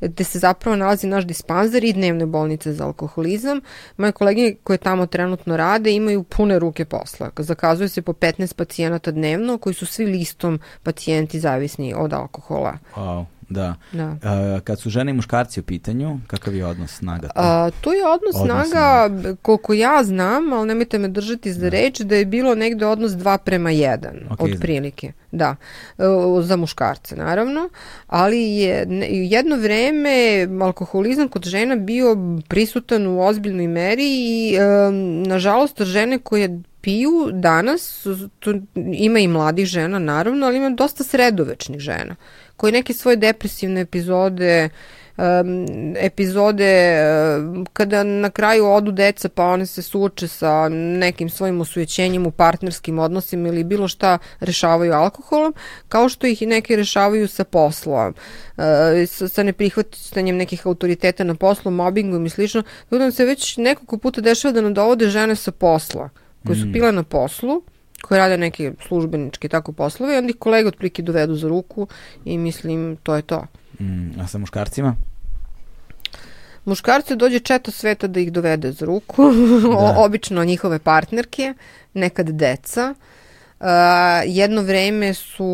gde se zapravo nalazi naš dispanzer i dnevne bolnice za alkoholizam. Moje kolege koje tamo trenutno rade imaju pune ruke posla. Zakazuje se po 15 pacijenata dnevno koji su svi listom pacijenti zavisni od alkohola.
Wow. Da.
Da.
A, kad su žene i muškarci u pitanju, kakav je odnos snaga? Tu?
A, tu je odnos,
Odnos
snaga, koliko ja znam, ali nemojte me držati za reč, da je bilo negde odnos 2 prema 1,
Ok.
otprilike. Da, E, za muškarce naravno, ali je jedno vreme alkoholizam kod žena bio prisutan u ozbiljnoj meri i um, nažalost žene koje piju danas, to ima i mladih žena naravno, ali ima dosta sredovečnih žena koji neke svoje depresivne epizode um, epizode um, kada na kraju odu deca pa one se suoče sa nekim svojim osujećenjem u partnerskim odnosima ili bilo šta rešavaju alkoholom, kao što ih i neke rešavaju sa poslom, uh, sa, sa neprihvatanjem nekih autoriteta na poslu, mobbingom i slično. Tako da se već nekoliko puta dešava da nam dovode žene sa posla, koje su pile na poslu, koje rade neke službeničke tako poslove i onda ih kolege otprilike dovedu za ruku i mislim to je to.
Mm, a sa muškarcima?
Muškarce dođe četa sveta da ih dovede za ruku,
Da.
obično njihove partnerke, nekad deca. Uh, jedno vreme su,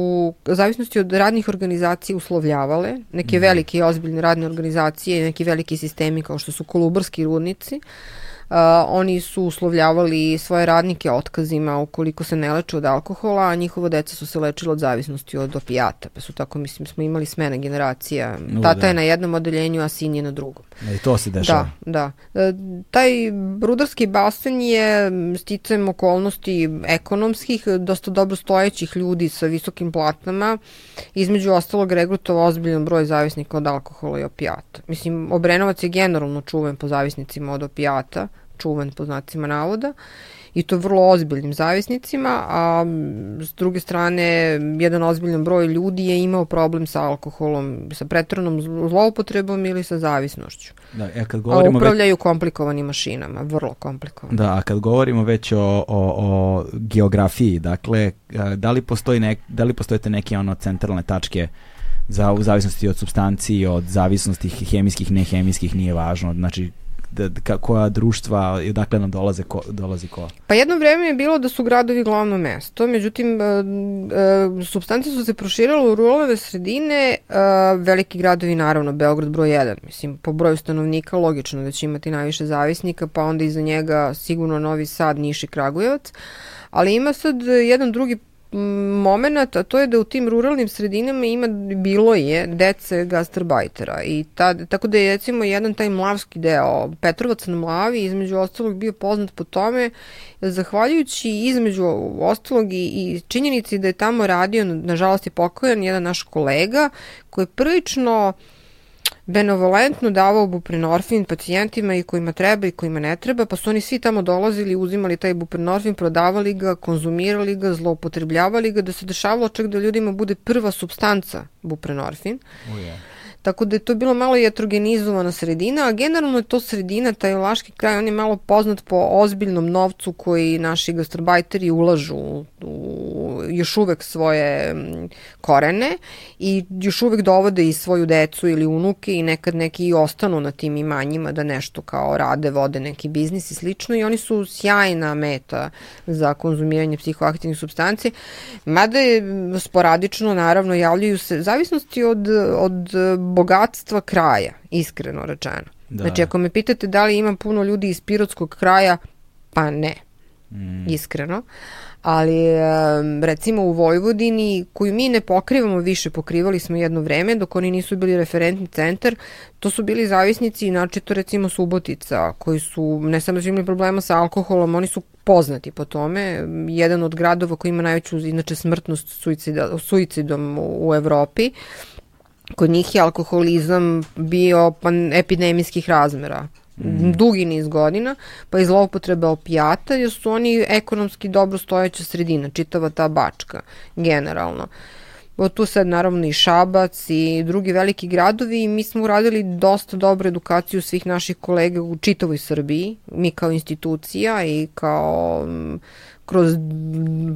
u zavisnosti od radnih organizacija, uslovljavale, neke velike i ozbiljne radne organizacije i neki veliki sistemi kao što su kolubarski rudnici, Uh, oni su uslovljavali svoje radnike otkazima ukoliko se ne leče od alkohola, a njihova deca su se lečila od zavisnosti od opijata. Pa su tako, mislim, smo imali smene generacija.
U,
Tata
da.
je na jednom odeljenju, a sin je na drugom.
I to se dešava.
Da, da. E, taj rudarski basen je sticajem okolnosti ekonomskih, dosta dobro stojećih ljudi sa visokim platama, između ostalog regrutovao ozbiljan broj zavisnika od alkohola i opijata. Mislim, Obrenovac je generalno čuven po zavisnicima od opijata, čuven po znacima navoda, i to vrlo ozbiljnim zavisnicima, a s druge strane jedan ozbiljan broj ljudi je imao problem sa alkoholom, sa pretranom zloupotrebom ili sa zavisnošću.
Da, kad
A
govorimo već,
upravljaju komplikovanim mašinama, vrlo komplikovanim.
da, a kad govorimo već o, o, o geografiji, dakle, a, da li, postoji nek, da li postojete neke ono centralne tačke za u zavisnosti od substanciji, od zavisnosti hemijskih, nehemijskih, nije važno, znači da, da, koja društva i odakle nam dolaze ko, dolazi ko.
Pa jedno vreme je bilo da su gradovi glavno mesto, međutim, e, e, substance su se proširale u ruralne sredine, e, veliki gradovi naravno, Beograd broj 1, mislim, po broju stanovnika logično da će imati najviše zavisnika, pa onda iza njega sigurno Novi Sad, Niš i Kragujevac, ali ima sad jedan drugi moment, a to je da u tim ruralnim sredinama ima, bilo je dece gastarbajtera i tad, tako da je recimo jedan taj mlavski deo Petrovac na Mlavi između ostalog bio poznat po tome zahvaljujući između ostalog i, i činjenici da je tamo radio, nažalost je pokojan, jedan naš kolega koji je prilično benevolentno davao buprenorfin pacijentima i kojima treba i kojima ne treba, pa su oni svi tamo dolazili, uzimali taj buprenorfin, prodavali ga, konzumirali ga, zloupotrebljavali ga, da se dešavalo čak da ljudima bude prva substanca buprenorfin.
Uje.
Tako da je to bilo malo jetrogenizovana sredina, a generalno je to sredina, taj Laški kraj, on je malo poznat po ozbiljnom novcu koji naši gastarbajteri ulažu u, u još uvek svoje korene i još uvek dovode i svoju decu ili unuke i nekad neki i ostanu na tim imanjima da nešto kao rade, vode neki biznis i slično i oni su sjajna meta za konzumiranje psihoaktivnih substanci, mada je sporadično naravno javljaju se zavisnosti od, od bogatstva kraja, iskreno rečeno.
Da.
Znači ako me pitate da li ima puno ljudi iz Pirotskog kraja, pa ne,
Mm.
iskreno. Ali recimo u Vojvodini, koju mi ne pokrivamo više, pokrivali smo jedno vreme, dok oni nisu bili referentni centar, to su bili zavisnici, inače to recimo Subotica, koji su ne samo da su imali problema sa alkoholom, oni su poznati po tome. Jedan od gradova koji ima najveću, inače, smrtnost suicida, suicidom u, u Evropi. Kod njih je alkoholizam bio epidemijskih razmera dugi niz godina, pa i zloupotreba opijata, jer su oni ekonomski dobro stojeća sredina, čitava ta bačka, generalno. O, tu sad naravno i Šabac i drugi veliki gradovi i mi smo uradili dosta dobru edukaciju svih naših kolega u čitavoj Srbiji, mi kao institucija i kao mm, kroz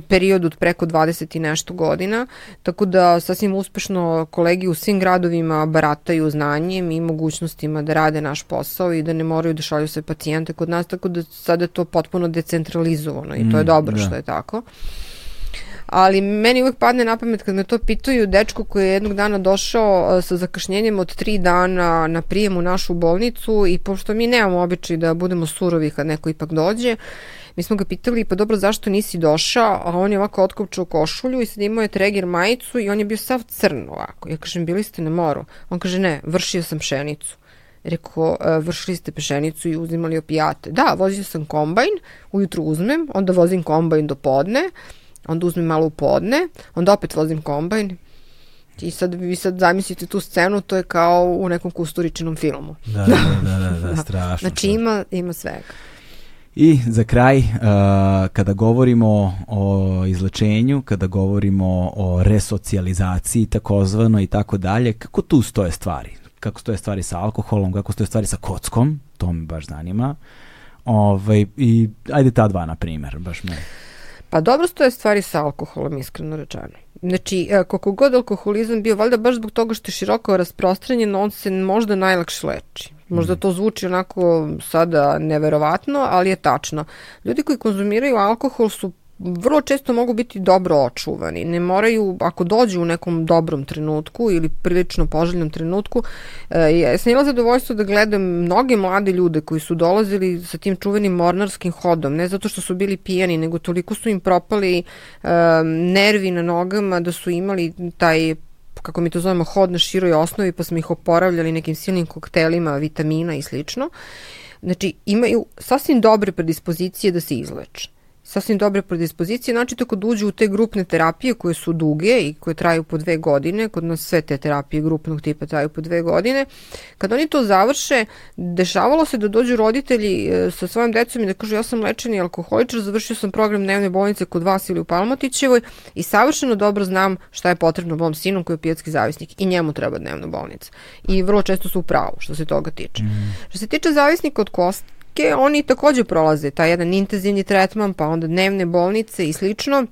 period od preko 20 i nešto godina, tako da sasvim uspešno kolegi u svim gradovima barataju znanjem i mogućnostima da rade naš posao i da ne moraju da šalju se pacijente kod nas, tako da sada je to potpuno decentralizovano i to je mm, dobro da. što je tako ali meni uvek padne na pamet kad me to pitaju dečko koji je jednog dana došao sa zakašnjenjem od tri dana na prijem u našu bolnicu i pošto mi nemamo običaj da budemo surovi kad neko ipak dođe, mi smo ga pitali pa dobro zašto nisi došao, a on je ovako otkopčao košulju i sad imao je treger majicu i on je bio sav crn ovako. Ja kažem bili ste na moru. On kaže ne, vršio sam pšenicu. Rekao, e, vršili ste pešenicu i uzimali opijate. Da, vozio sam kombajn, ujutru uzmem, onda vozim kombajn do podne, onda uzmem malo u podne, onda opet vozim kombajn i sad vi sad zamislite tu scenu, to je kao u nekom kusturičinom filmu.
Da, da, da, da, da, da strašno.
Znači ima, ima svega.
I za kraj, uh, kada govorimo o izlečenju, kada govorimo o resocijalizaciji takozvano i tako dalje, kako tu stoje stvari? Kako stoje stvari sa alkoholom, kako stoje stvari sa kockom, to me baš zanima. Ovaj, I ajde ta dva, na primjer, baš me...
Pa dobro stoje stvari sa alkoholom, iskreno rečeno. Znači, e, koliko god alkoholizam bio, valjda baš zbog toga što je široko rasprostranjen, on se možda najlakše leči. Možda mm. to zvuči onako sada neverovatno, ali je tačno. Ljudi koji konzumiraju alkohol su vrlo često mogu biti dobro očuvani. Ne moraju, ako dođu u nekom dobrom trenutku ili prilično poželjnom trenutku, e, ja sam imala zadovoljstvo da gledam mnoge mlade ljude koji su dolazili sa tim čuvenim mornarskim hodom, ne zato što su bili pijani, nego toliko su im propali e, nervi na nogama da su imali taj kako mi to zovemo, hod na široj osnovi, pa smo ih oporavljali nekim silnim koktelima, vitamina i slično. Znači, imaju sasvim dobre predispozicije da se izleče sasvim dobre predispozicije, znači tako da uđu u te grupne terapije koje su duge i koje traju po dve godine, kod nas sve te terapije grupnog tipa traju po dve godine, kad oni to završe, dešavalo se da dođu roditelji e, sa svojim decom i da kažu ja sam lečeni alkoholičar, završio sam program dnevne bolnice kod vas ili u Palmotićevoj i savršeno dobro znam šta je potrebno mom sinu koji je pijatski zavisnik i njemu treba dnevna bolnica. I vrlo često su u pravu što se toga tiče. Mm. Što se tiče zavisnika od kost, oni takođe prolaze taj jedan intenzivni tretman, pa onda dnevne bolnice i slično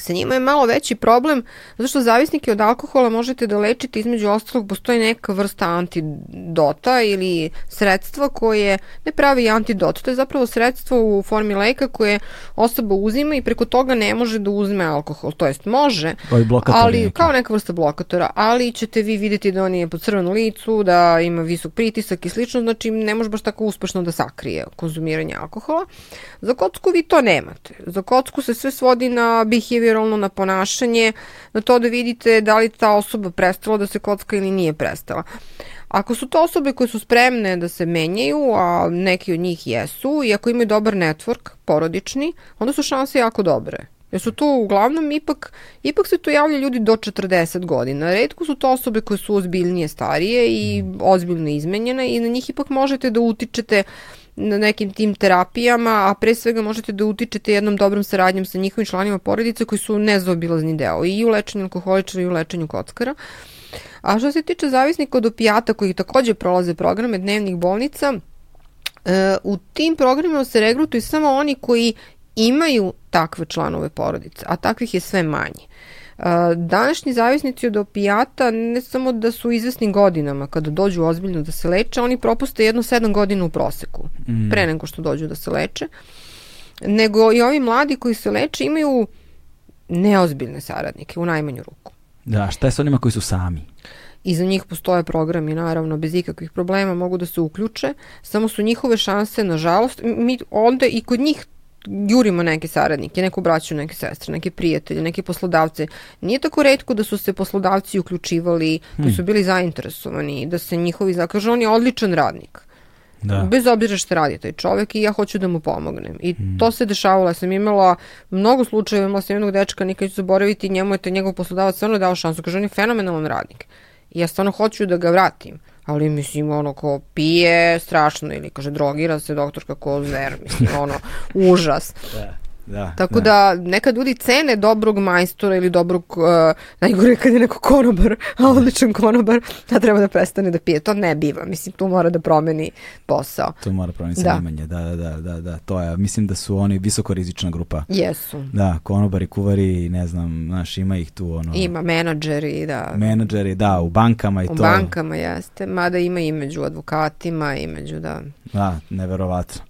sa njima je malo veći problem zato što zavisnike od alkohola možete da lečite između ostalog postoji neka vrsta antidota ili sredstva koje ne pravi antidot, to je zapravo sredstvo u formi leka koje osoba uzima i preko toga ne može da uzme alkohol, to jest može, ali neka. kao neka vrsta blokatora, ali ćete vi videti da on je po crvenu licu, da ima visok pritisak i slično, znači ne može baš tako uspešno da sakrije konzumiranje alkohola. Za kocku vi to nemate. Za kocku se sve svodi na behavior behavioralno na ponašanje, na to da vidite da li ta osoba prestala da se kocka ili nije prestala. Ako su to osobe koje su spremne da se menjaju, a neki od njih jesu, i ako imaju dobar network, porodični, onda su šanse jako dobre. Jer su to uglavnom ipak, ipak se to javlja ljudi do 40 godina. Redko su to osobe koje su ozbiljnije starije i ozbiljno izmenjene i na njih ipak možete da utičete uh, na nekim tim terapijama, a pre svega možete da utičete jednom dobrom saradnjom sa njihovim članima porodice koji su nezaobilazni deo i u lečenju alkoholičara i u lečenju kockara. A što se tiče zavisnika od opijata koji takođe prolaze programe dnevnih bolnica, e, u tim programima se regrutuju samo oni koji imaju takve članove porodice, a takvih je sve manje. Današnji zavisnici od opijata ne samo da su izvesni godinama kada dođu ozbiljno da se leče, oni propuste jedno sedam godina u proseku mm. pre nego što dođu da se leče, nego i ovi mladi koji se leče imaju neozbiljne saradnike u najmanju ruku.
Da, šta je sa onima koji su sami?
I za njih postoje programi, naravno, bez ikakvih problema mogu da se uključe, samo su njihove šanse, nažalost, mi onda i kod njih jurimo neke saradnike, neku braću, neke sestre, neke prijatelje, neke poslodavce. Nije tako redko da su se poslodavci uključivali, hmm. koji su bili zainteresovani, da se njihovi, zakažu, on je odličan radnik. Da. Bez obzira što radi taj čovek i ja hoću da mu pomognem. I hmm. to se dešavalo, ja sam imala mnogo slučajeva, imala sam jednog dečka, nikad ću zaboraviti, njemu je to njegov poslodavac stvarno dao šansu, kaže on je fenomenalan radnik. I ja stvarno hoću da ga vratim ali mislim ono ko pije strašno ili kaže drogira se doktor kako zver mislim ono užas da.
Da,
Tako da. nekad ljudi cene dobrog majstora ili dobrog, uh, najgore kad je neko konobar, a odličan konobar, da treba da prestane da pije. To ne biva, mislim, tu mora da promeni posao.
To mora promeniti
Da.
zanimanje, da, da, da, da, da, to je, mislim da su oni visokorizična grupa.
Jesu.
Da, konobari, kuvari, ne znam, znaš, ima ih tu, ono,
Ima menadžeri, da.
menadžeri, da, u bankama i
U
to.
bankama jeste, mada ima i među advokatima i među da...
Da, neverovatno.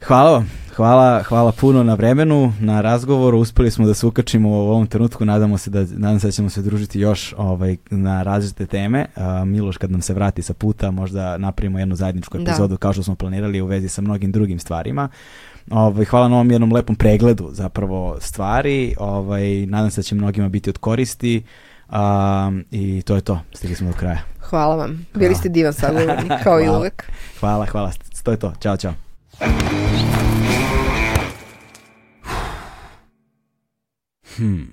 Hvala vam, hvala, hvala puno na vremenu, na razgovoru, uspeli smo da se ukačimo u ovom trenutku, nadamo se da, nadam se da ćemo se družiti još ovaj, na različite teme. A, Miloš kad nam se vrati sa puta, možda napravimo jednu zajedničku
Da.
epizodu kao što smo planirali u vezi sa mnogim drugim stvarima. Ovaj, hvala na ovom jednom lepom pregledu zapravo stvari, ovaj, nadam se da će mnogima biti od koristi a, i to je to, stigli smo do kraja.
Hvala vam. Bili
Hvala.
ste divan sagovornik, kao i
Hvala.
uvek.
Hvala, hvala, to je to, ćao, čao. Hmm.